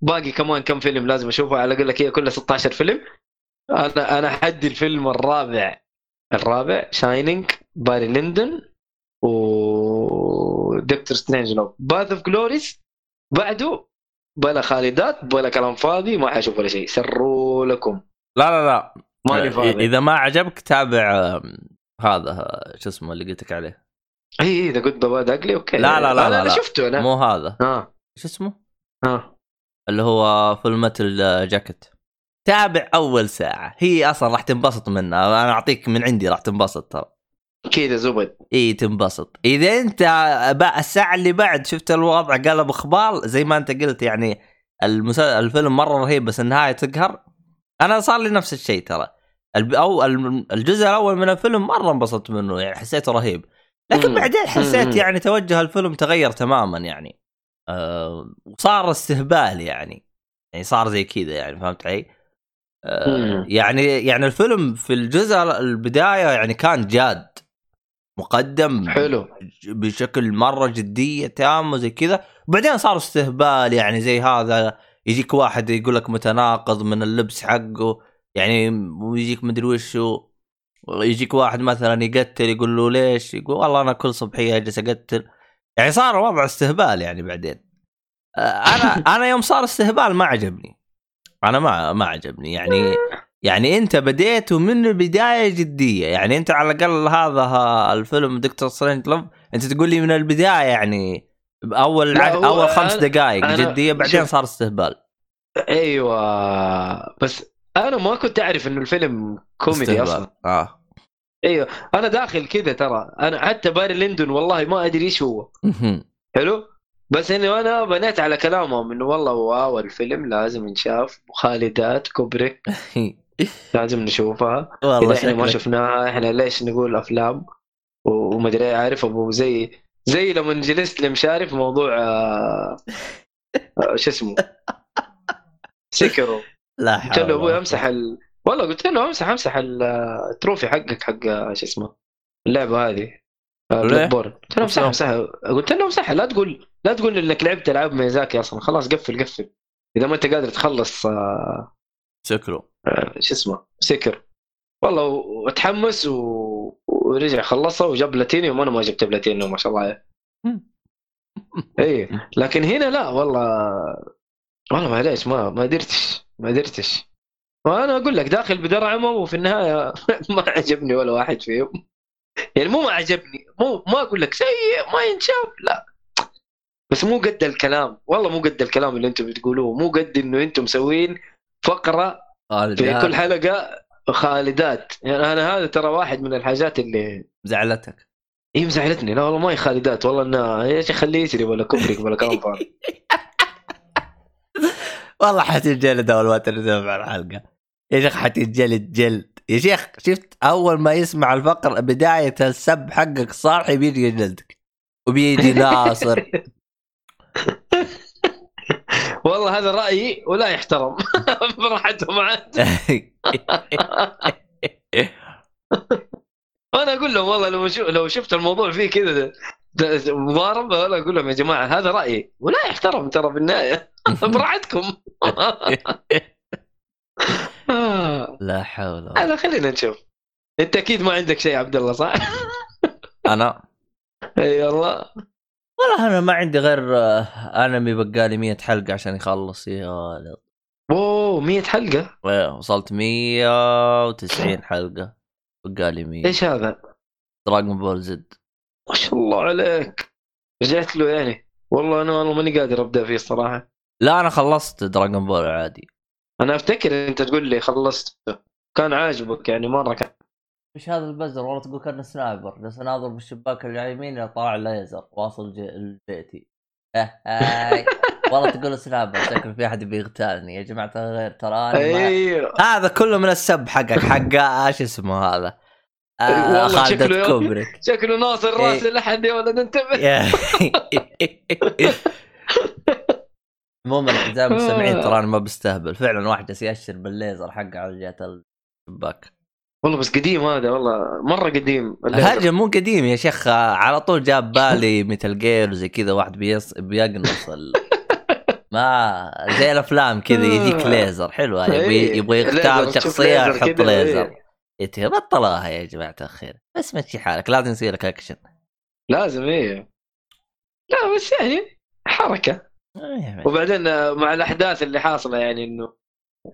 باقي كمان كم فيلم لازم أشوفه. على أقول لك هي كلها 16 فيلم. أنا أنا حدي الفيلم الرابع. الرابع Shining باري ليندون و Dr. Strangelove Paths of Glory بعده بلا خالدات بلا كلام فاضي ما حأشوف ولا شيء. سروا لكم. لا لا لا. ماني فاضي. إذا ما عجبك تابع هذا شو اسمه اللي قلت لك عليه؟ اي اي The Good the Bad the Ugly okay. لا، لا، لا، لا، لا. شفته أنا. مو هذا. ها شو اسمه؟ ها اللي هو Full Metal Jacket تابع أول ساعة. هي أصلا راح تنبسط منها. أنا أعطيك من عندي راح تنبسط ترى. كذا زبد. إي تنبسط. إذا أنت بقى الساعة اللي بعد شفت الوضع قلب إخبار زي ما أنت قلت يعني المسا... الفيلم مرة رهيب بس النهاية تقهر. أنا صار لي نفس الشيء ترى. أو الجزء الأول من الفيلم مرة انبسطت منه يعني حسيته رهيب لكن مم. بعدين حسيت. يعني توجه الفيلم تغير تماما يعني آه وصار استهبال يعني يعني صار زي كذا يعني فهمت علي؟ مم. يعني يعني الفيلم في الجزء البداية يعني كان جاد مقدم حلو بشكل مرة جدية تامه زي كذا وبعدين صار استهبال يعني زي هذا يجيك واحد يقول لك متناقض من اللبس حقه يعني ويجيك مدري وشو يجيك واحد مثلا يقتل يقول له ليش؟ يقول والله أنا كل صبحية أجلس أقتل. يعني صار وضع استهبال يعني بعدين. آه، أنا (laughs) أنا يوم صار استهبال ما عجبني. أنا ما ما عجبني. يعني يعني أنت بديت ومن البداية جدية. يعني أنت على الأقل هذا الفيلم Dr. Strangelove أنت تقول لي من البداية يعني اول أول خمس دقائق أنا- جدية بعدين. صار استهبال. أيوه بس أنا ما كنت أعرف إنه الفيلم كوميدي. أصلا. آه. أيوه. أنا داخل كذا ترى. أنا حتى باري ليندون والله ما أدري إيش هو. حلو؟ بس إنه أنا بنيت على كلامهم إنه والله واو الفيلم لازم ينشاف. وخالدات كوبريك (laughs) لازم نشوفها. والله إذا إحنا ما شفناها إحنا ليش نقول أفلام؟ ومدري عارف أبو زي زي لما جلست لمشاري في موضوع آه، (laughs) شو اسمه؟ Sekiro لا قلت له حول أبوي أمسح ال... والله قلت له أمسح أمسح ال- ال trophy حقك حق آه، شو اسمه اللعبة هذه؟ Bloodborne قلت له امسحها؟ امسحها. قلت له امسحها لا تقول لا تقول إنك لعبت ألعاب ميازاكي أصلا. خلاص قفل قفل. إذا ما أنت قادر تخلص آه، Sekiro آه، شو اسمه Sekiro. والله وتحمس و... ورجع خلصها وجاب بلاتينيوم وأنا ما جبت بلاتينيوم ما شاء الله عليه. (laughs) اي لكن هنا لا والله والله معليش ما ما قدرتش ما قدرتش وأنا أقول لك داخل بدرعمهم وفي النهاية (laughs) ما عجبني ولا واحد فيهم. يعني مو ما عجبني مو ما أقول لك سيء ما ينشاف لا. بس مو قد الكلام. والله مو قد الكلام اللي أنتم بتقولوه. مو قد إنه أنتم مسوين فقرة في كل حلقة خالدات. يعني أنا هذا ترى واحد من الحاجات اللي زعلتك. هي مزعلتني. لا والله ما هي خالدات. والله إنها يا شيخ خليه يسري ولا كبرك ولا كلام فاضي (laughs) والله حتنجلد أول ما تنزل مع الحلقة. يا شيخ حتنجلد جلد. يا شيخ شفت أول ما يسمع الفقر بداية السب حقك صالح بيجي يجلدك وبيجي ناصر. (laughs) والله هذا رأيي ولا يحترم. (laughs) براحتهم عاد. (laughs) أنا أقول لهم والله لو لو شفت الموضوع فيه كذا مضاربة أنا أقول لهم يا جماعة هذا رأيي. ولا يحترم ترى في النهاية. (laughs) براحتكم (laughs) لا حول ولا هذا خلينا نشوف. أنت أكيد ما عندك شيء عبد الله صح؟ (laughs) أنا؟ إي والله. والله أنا ما عندي غير آه، أنمي بقالي 100 حلقة عشان يخلص. يا ولد أوه 100 حلقة؟ إيه، وصلت 190 حلقة. بقالي 100 إيش هذا؟ Dragon Ball Z ما شاء الله عليك. رجعت له يعني. والله أنا والله ماني قادر أبدأ فيه الصراحه لا أنا خلصت Dragon Ball عادي. أنا أفتكر أنت تقول لي خلصت. كان عاجبك يعني مرة كان. إيش هذا البزر والله تقول كان sniper. بس أناظر بالشباك اللي على يميني طالع ليزر واصل لبيتي (laughs) هاي. والله تقول sniper شكل في أحد بيغتالني يا جماعة الخير ترى ما... أيوه. هذا كله من السب حقك حق (laughs) إيش اسمه هذا؟ آه (laughs) والله خالد شكله- كوبريك شكله ناصر إيه. راس لحد يا (laughs) ولد انتبه. عموما اعزائي المستمعين ترى أنا ما بستهبل. فعلا واحد جالس يأشر بالليزر حقه على جهة الشباك. والله بس قديم هذا والله مرة قديم. هرجه مو قديم يا شيخ. على طول جاب بالي (laughs) مثل جير وزي كذا واحد بيص... بيقنص ال... ما زي الأفلام كذا يجيك ليزر حلوة. يبغى يختار شخصية يحط ليزر إيه، بطلوها يا جماعة الخير. بس مشي حالك لازم يصير لك اكشن لازم إيه. لا بس يعني حركة. إيه، وبعدين آه، مع الأحداث اللي حاصلة يعني إنه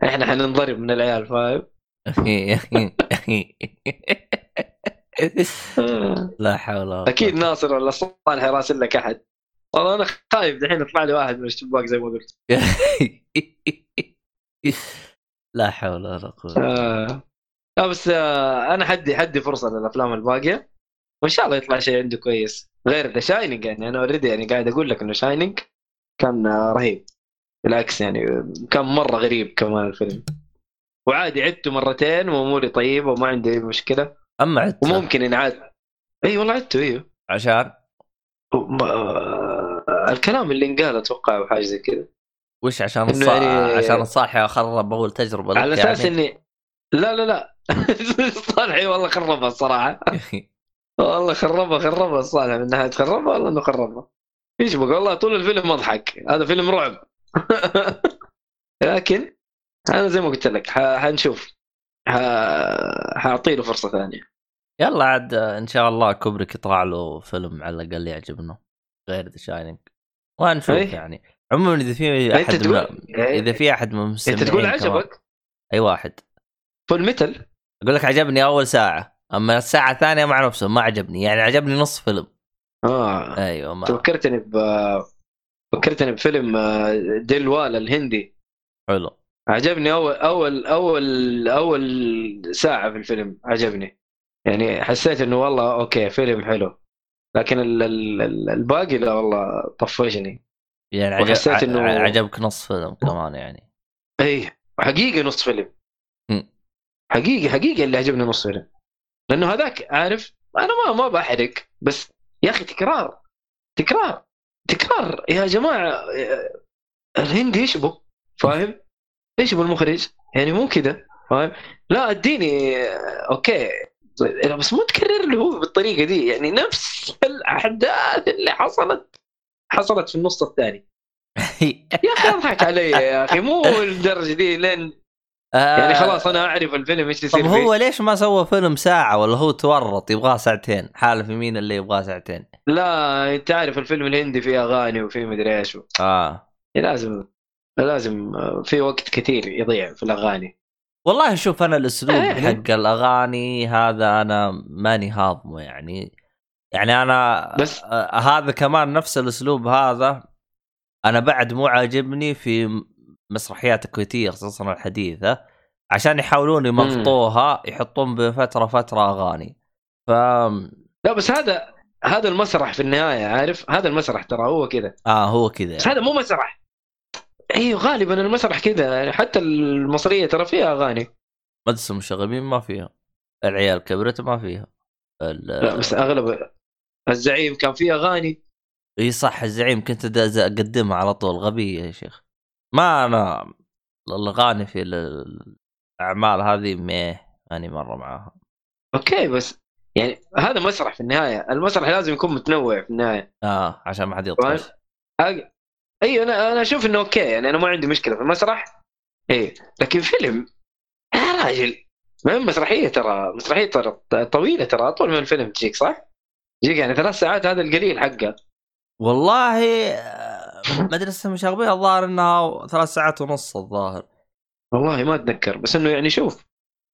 إحنا حننضرب من العيال فاهم؟ (laughs) آه. لا حول ولا. أكيد ناصر ولا صالح يراسل لك أحد. والله أنا خايف دحين يطلع لي واحد من الشباك زي ما قلت. (laughs) لا حول ولا قوة. آه. لا بس آه أنا حدي حدي فرصة للأفلام الباقية وإن شاء الله يطلع شيء عنده كويس. غير The Shining يعني أنا already يعني قاعد أقول لك إنه Shining كان آه، رهيب. بالعكس يعني كان مرة غريب كمان الفيلم. وعادي عدته مرتين وأموري طيبة وما عندي أي مشكلة. أما عدت وممكن ينعاد إي والله عدته أيوه عشان؟ آه، الكلام اللي انقال أتوقع أو حاجة زي كذا. وش عشان الص... يعني- عشان الصالح خرب أول تجربة على أساس يعني. إني لا لا لا. (laughs) صالحي والله خربها الصراحة. والله خربها خربها الصالح. من ناحية خربها والله إنه خربها؟ إيش بقول والله طول الفيلم اضحك هذا فيلم رعب. (laughs) لكن أنا زي ما قلت لك حنشوف. حأعطي له فرصة ثانية. يلا عاد إن شاء الله كوبريك يطلع له فيلم على الأقل يعجبنا. غير The Shining ونشوف إيه. يعني. عموما إذا في أحد من إذا في أحد من أنت تقول عجبك؟ أي واحد. Full Metal أقول لك عجبني أول ساعة أما الساعة الثانية مع نفسه ما عجبني يعني عجبني نص فيلم. آه. أيوه ما. فكرتني ب فكرتني بفيلم آه، دلوالي الهندي. حلو. عجبني أول أول أول أول ساعة في الفيلم عجبني. يعني حسيت إنه والله أوكي فيلم حلو. لكن ال- ال- ال- الباقي لا والله طفشني. يعني عجب وحسيت ع- إنه- عجبك نص فيلم كمان يعني. اي حقيقه نص فيلم. حقيقي حقيقي اللي عجبني نص فيلم. لأنه هذاك عارف أنا ما ما بحرق بس يا أخي تكرار تكرار تكرار. يا جماعة آه، الهندي يشبه فاهم؟ يشبه المخرج يعني مو كذا فاهم؟ لا أديني آه، أوكي. بس مو تكرر له هو بالطريقة دي. يعني نفس الأحداث اللي حصلت حصلت في النص الثاني. (laughs) يا أخي أضحك علي يا أخي مو للدرجة دي لين يعني خلاص أنا أعرف الفيلم إيش طب يصير هو فيه. ليش ما سوى فيلم ساعة ولا هو تورط يبغاه ساعتين؟ حالف مين اللي يبغاه ساعتين؟ لا انت عارف الفيلم الهندي فيه أغاني وفيه مدري إيش آه. لازم لازم آه، في وقت كثير يضيع في الأغاني. والله شوف أنا الأسلوب إيه. حق الأغاني هذا أنا ماني هاضمه يعني. يعني أنا بس- آه هذا كمان نفس الأسلوب هذا. أنا بعد مو عاجبني في مسرحيات الكويتيه خصوصا الحديثة عشان يحاولون يمطوها يحطون بفتره فترة أغاني. ف لا بس هذا هذا المسرح في النهاية عارف؟ هذا المسرح ترى هو كذا. آه هو كذا. بس. هذا مو مسرح. أيوه غالبا المسرح كذا يعني حتى المصرية ترى فيها أغاني. مدرسه المشاغبين ما فيها. العيال كبرت ما فيها. ال- لا بس أغلب الزعيم كان فيه أغاني. إي صح الزعيم كنت أقدمها على طول غبية يا شيخ. ما أنا الاغاني في ال- الأعمال هذه مية ماني مرة معاها okay بس يعني هذا مسرح في النهاية. المسرح لازم يكون متنوع في النهاية. آه عشان ما حد؟ يطفش. أج- أيوه أنا أنا أشوف إنه okay. يعني أنا ما عندي مشكلة في المسرح. إيه لكن فيلم يا راجل. ما هي مسرحية ترى مسرحية ترى طويلة ترى أطول من الفيلم تجيك صح؟ تجيك يعني ثلاث ساعات هذا القليل حقها والله مدرسة المشاغبين الظاهر إنها ثلاث ساعات ونص الظاهر والله ما أتذكر بس إنه يعني شوف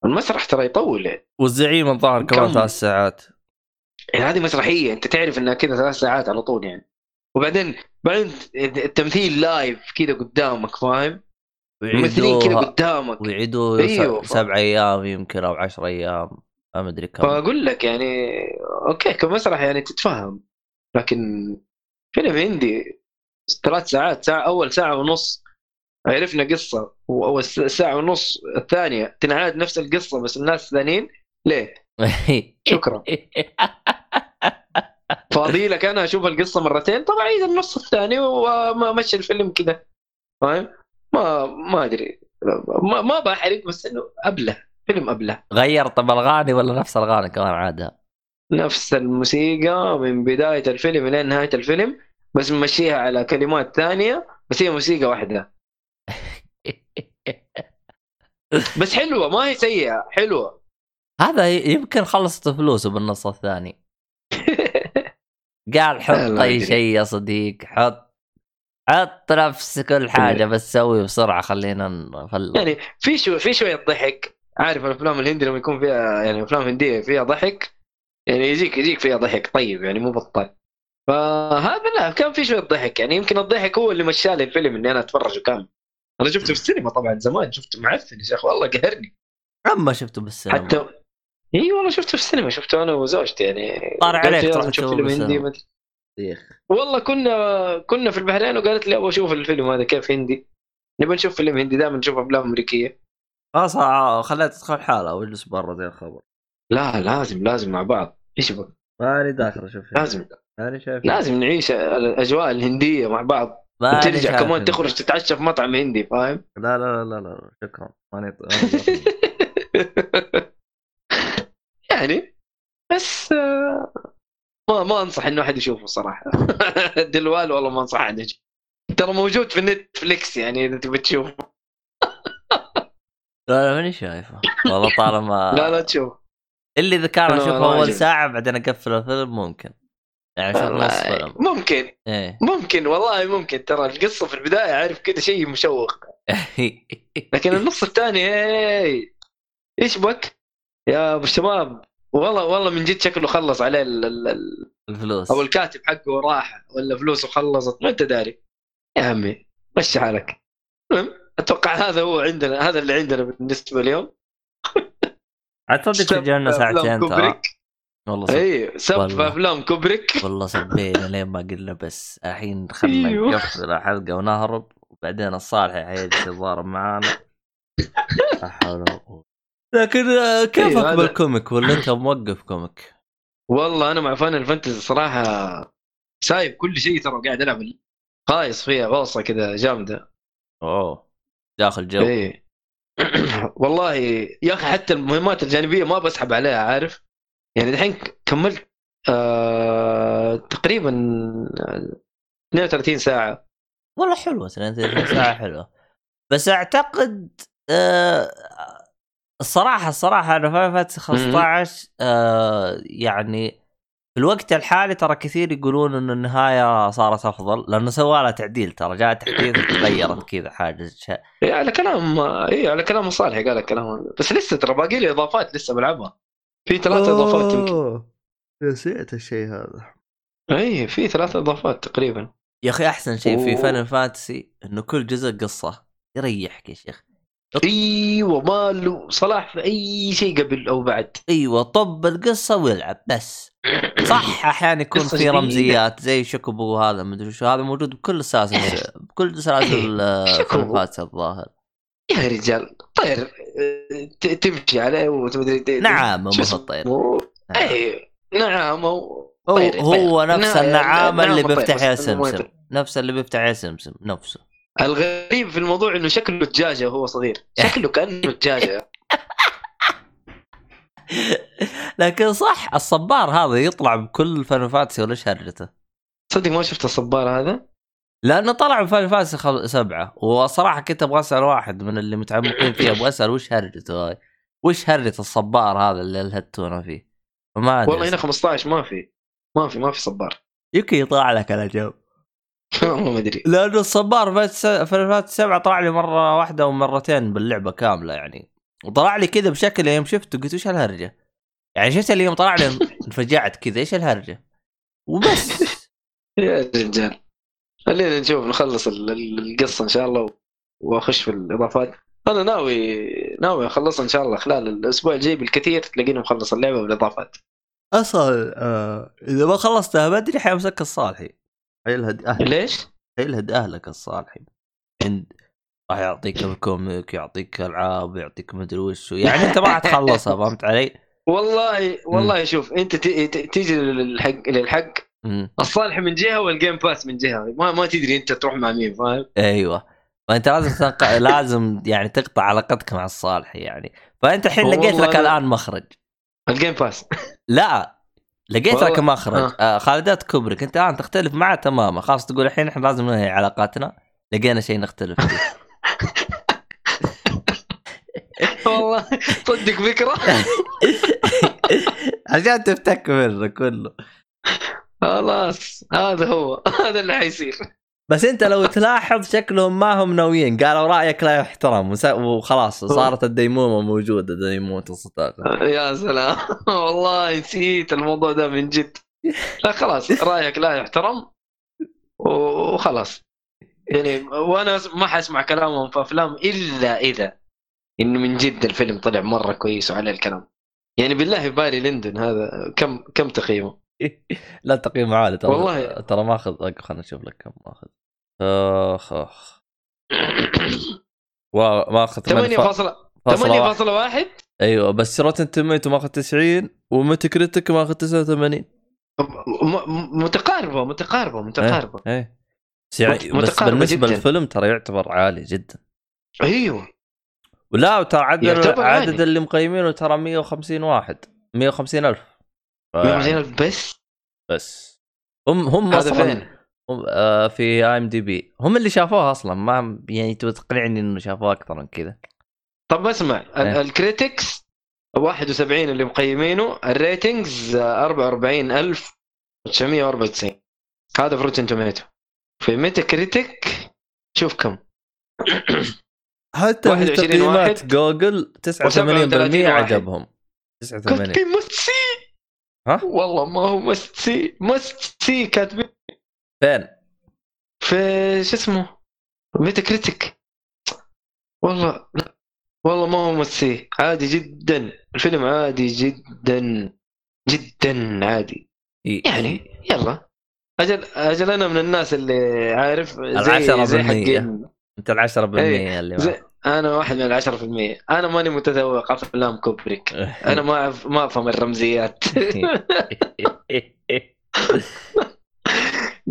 المسرح ترى يطول يعني. والزعيم الظاهر كمان كم؟ ثلاث ساعات يعني هذه مسرحية أنت تعرف إنها كذا ثلاث ساعات على طول يعني وبعدين بعدين التمثيل live كذا قدامك فاهم؟ ممثلين كذا قدامك ويعيدوا أيوه، سبع أيام يمكن أو عشر أيام ما أدري كم فأقول لك يعني okay كمسرح يعني تتفهم لكن فيلم هندي ثلاث ساعات ساعة أول ساعة ونص. عرفنا قصة وأول س- ساعة ونص الثانية تنعاد نفس القصة بس الناس ثانيين. ليه؟ (laughs) شكرا. فاضي لك أنا أشوف القصة مرتين؟ طبعا عيد النص الثاني ومشي الفيلم كذا فاهم؟ ما ما أدري. ما, ما بحرق بس إنه أبلة فيلم أبلة. غير طب الأغاني ولا نفس الأغاني كمان عادها نفس الموسيقى من بداية الفيلم إلى نهاية الفيلم. بس ممشيها على كلمات ثانية بس هي موسيقى واحدة. (laughs) بس حلوة ما هي سيئة حلوة. هذا يمكن خلصت فلوسه بالنص الثاني. قال حط أي. شيء يا صديق حط حط نفس كل حاجة بس سوي بسرعة خلينا نفل يعني في شو في شوية ضحك. عارف الأفلام الهندي لما يكون فيها يعني أفلام هندية فيها ضحك؟ يعني يجيك يجيك فيها ضحك طيب يعني مو بطال. فهذا لا كان في شوية ضحك. يعني يمكن الضحك هو اللي مشالي الفيلم إني أنا أتفرجه كامل. أنا شفته في السينما طبعا زمان شفته معفن يا شيخ والله قهرني. اما شفته بالسينما. حتى إي والله شفته في السينما. شفته أنا وزوجتي. يعني طار عليك لي تروح تشوف فيلم هندي. والله كنا كنا في البحرين وقالت لي أبغى أشوف الفيلم هذا كيف هندي. نبغى نشوف فيلم هندي دائما نشوف أفلام أمريكية. خلاص خليها تدخل حالها واجلس برا زي الخبر. لا لازم لازم مع بعض. إيش بك ماني داخل أشوف لازم. ماني شايف لازم نعيش الأجواء الهندية مع بعض ترجع كمان. تخرج تتعشى في مطعم هندي فاهم لا لا لا لا, لا. شكرا ماني. (laughs) يعني بس آه، ما ما أنصح إنه أحد يشوفه صراحة (laughs) دلوال والله ما أنصح أحد يشوفه ترى موجود في نتفليكس يعني إذا تبي تشوفه (laughs) لا لا ماني شايفه والله طالما لا لا تشوف اللي اذا كان أنا أشوف والله اول. ساعة بعدين أقفل الفيلم ممكن يعني نص فيلم. ممكن. إيه. ممكن والله ممكن. ترى القصة في البداية عارف كذا شيء مشوق. (laughs) لكن النص الثاني إيش بك؟ يا أبو الشباب. والله والله من جد شكله خلص عليه ال ال ال الفلوس. أو الكاتب حقه راح ولا فلوسه خلصت ما أنت داري. يا عمي مشي حالك؟ المهم أتوقع هذا هو عندنا هذا اللي عندنا بالنسبة اليوم. عاد تصدق سجلنا أفلام ساعتين ترى. والله صب... اي سب. في أفلام كوبريك والله صبينا لين ما قلنا بس. الحين خلنا أيوه. نقفل الحلقة ونهرب. وبعدين الصالح حيجلس يتضارب معانا. لكن آه، كيفك هذا- بالكوميك ولا أنت موقف كوميك؟ والله أنا مع فان الفانتزي صراحة سايب كل شيء ترى قاعد ألعب خايص فيها غوصه كذا جامدة. أوه. داخل جو. إيه. (clears throat) والله يا أخي حتى المهمات الجانبية ما بسحب عليها عارف؟ يعني الحين كملت آه تقريبا 32 ساعة. والله حلوة 32 ساعة حلوة. بس أعتقد آه الصراحة الصراحة أنا Final Fantasy 15 آه يعني في الوقت الحالي ترى كثير يقولون انه النهاية صارت أفضل لأنه سوى لها تعديل ترى جاء تحديث (coughs) تغيرت كذا حاجة. شيء إيه على كلام إيه على كلام صالح قال الكلام. بس لسه ترى باقي لي إضافات لسه بلعبها. في ثلاث إضافات يمكن. نسيت الشيء هذا. اي في ثلاث إضافات تقريبا. يا أخي أحسن شيء في. Final Fantasy إنه كل جزء قصة. يريحك يا شيخ. أيوه ما له صلاح في أي شيء قبل أو بعد. أيوه طب القصة والعب بس. صح (laughs) أحيانا يكون في. رمزيات زي شكوبو هذا مدري شو هذا موجود بكل سلاسل (laughs) بكل سلاسل الظاهر. يا رجال طير. تمشي عليه وتمدري شو مو؟ الطير اي نعامه هو, هو. نفس نعم، النعامة اللي نعم، بيفتح يا سمسم. نفس اللي بيفتح يا سمسم نفسه الغريب في الموضوع إنه شكله دجاجة وهو صغير شكله كأنه (laughs) دجاجة لكن صح الصبار هذا يطلع بكل Final Fantasy ولا إيش هرجته؟ تصدق ما شفت الصبار هذا لأنه طلع ب Final Fantasy خل... سبعة. وصراحة كنت أبغى أسأل واحد من اللي متعمقين فيه أبغى أسأل وش هرجته هاي؟ وش هرجة الصبار هذا اللي الهتونا فيه؟ فما أدري. والله هنا 15 ما في. ما في ما في صبار. (laughs) يمكن يطلع لك الاجوب والله ما أدري. لأنه الصبار Final Fantasy سبعة طلع لي مرة واحدة أو مرتين باللعبة كاملة يعني. وطلع لي كذا بشكل يوم شفته قلت وش الهرجة؟ يعني شفت اليوم طلع لي انفجعت كذا إيش الهرجة؟ وبس. (laughs) يا رجال. خلينا نشوف نخلص ال- ال- القصة إن شاء الله وأخش في الإضافات أنا ناوي ناوي أخلصها إن شاء الله خلال الأسبوع الجاي بالكثير تلاقيني مخلص اللعبة بالاضافات أصلا آه إذا ما خلصتها بدري حيمسك الصالحي حيلهد أهلك ليش؟ حيلهد أهلك الصالحي عند راح يعطيك الكوميك يعطيك ألعاب يعطيك مدري وش يعني أنت ما راح تخلصها فهمت علي؟ (laughs) والله والله شوف أنت تيجي للحق للحق. الصالح من جهة وال Game Pass من جهة. ما ما تدري أنت تروح مع مين فاهم؟ أيوه. فأنت لازم تنق... (laughs) لازم يعني تقطع علاقتك مع الصالحي يعني. فأنت الحين لقيت لك الآن مخرج. ال Game Pass لا. لقيت لك مخرج. آه. آه. خالدات كوبريك أنت الآن تختلف معه تماما. خلاص تقول الحين إحنا لازم ننهي علاقاتنا. لقينا شيء نختلف فيه. (laughs) والله. صدق فكرة. (laughs) عشان تفتك منه كله. خلاص هذا هو (laughs) هذا اللي حيصير. بس انت لو تلاحظ شكلهم ما هم ناويين قالوا رأيك لا يحترم وخلاص صارت الديمومة موجودة ديمومة الصوتات (laughs) يا سلام. (laughs) والله نسيت الموضوع ده من جد. لا خلاص رأيك لا يحترم وخلاص. يعني وأنا ما حأسمع كلامهم في أفلام إلا إذا انه من جد الفيلم طلع مرة كويس وعلى الكلام. يعني بالله Barry Lyndon هذا كم كم تقييمه؟ لا تقييم عالي ترى. والله. ترى ماخذ خلينا نشوف لك كم ماخذ. أخ أخ. (coughs) ماخذ 8.1 8.1 أيوه بس Rotten Tomatoes ماخذ 90 و Metacritic ماخذ 89 م- متقاربة متقاربة متقاربة. إيه. بس, يعني بس بالنسبة. للفيلم ترى يعتبر عالي جدا. أيوه. ولا ترى عدد عدد. اللي مقيمينه ترى 150 واحد. 150 ألف. 150 الف بس بس. هم هم هذا أصلا فين؟ هم آه في IMDb هم اللي شافوها أصلا. ما يعني تبغى تقنعني إنه شافوها أكثر من كذا. طب اسمع ال- إيه. ال critics 71 اللي مقيمينه ال ratings 44994 هذا في Rotten Tomatoes في Metacritic شوف كم. حتى في 21 تقييمات واحد. جوجل؟ 89% واحد. عجبهم كاتبين 89 must see. ها؟ والله ما هو must see must see كاتبين فين؟ في شو اسمه Metacritic والله والله ما هو must see عادي جدا الفيلم عادي جدا جدا عادي. يعني يلا أجل أجل أنا من الناس اللي عارف العشرة زي زي بالمية. حقين أنت ال 10% إيه، اللي زي. أنا واحد من العشرة في المية. أنا ماني متذوق أفلام كوبريك. أنا ما أعرف ما أفهم الرمزيات. (laughs)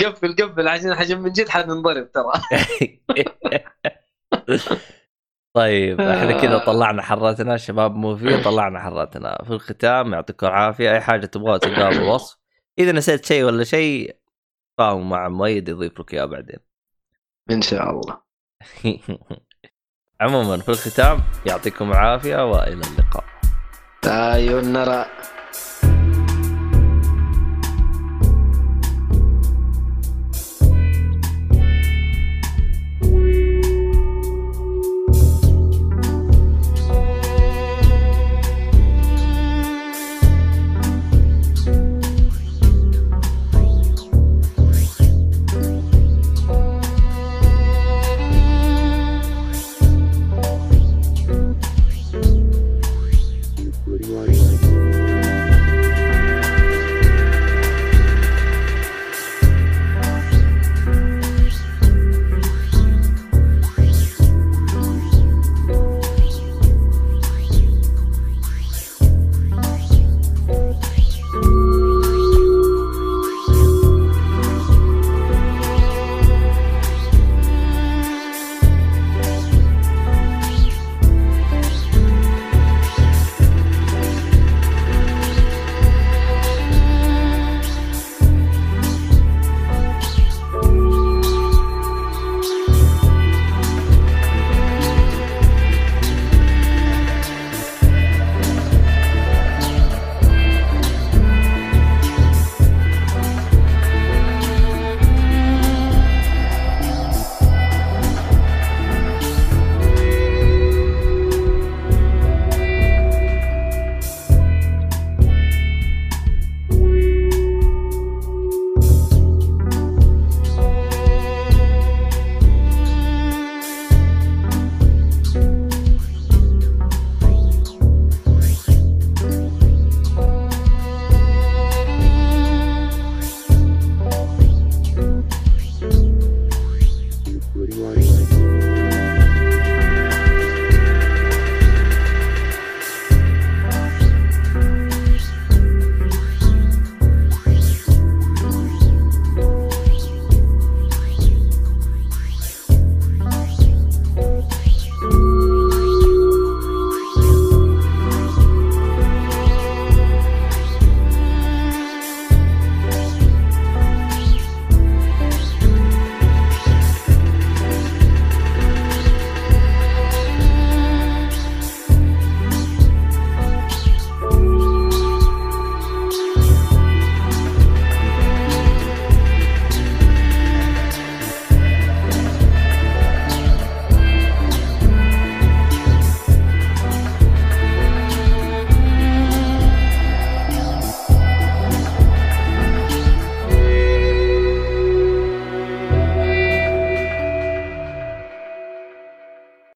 قفل قفل عشان حاجة من جد حننضرب ترى. (laughs) طيب إحنا كذا طلعنا حرتنا شباب موفي طلعنا حرتنا في الختام يعطيكم العافية. أي حاجة تبغوها تلقاها بالوصف. إذا نسيت شيء ولا شيء فاهموا مع مؤيد يضيف لك إياه بعدين. إن شاء الله. (laughs) عموما في الختام يعطيكم العافية وإلى اللقاء. أيوه نرى.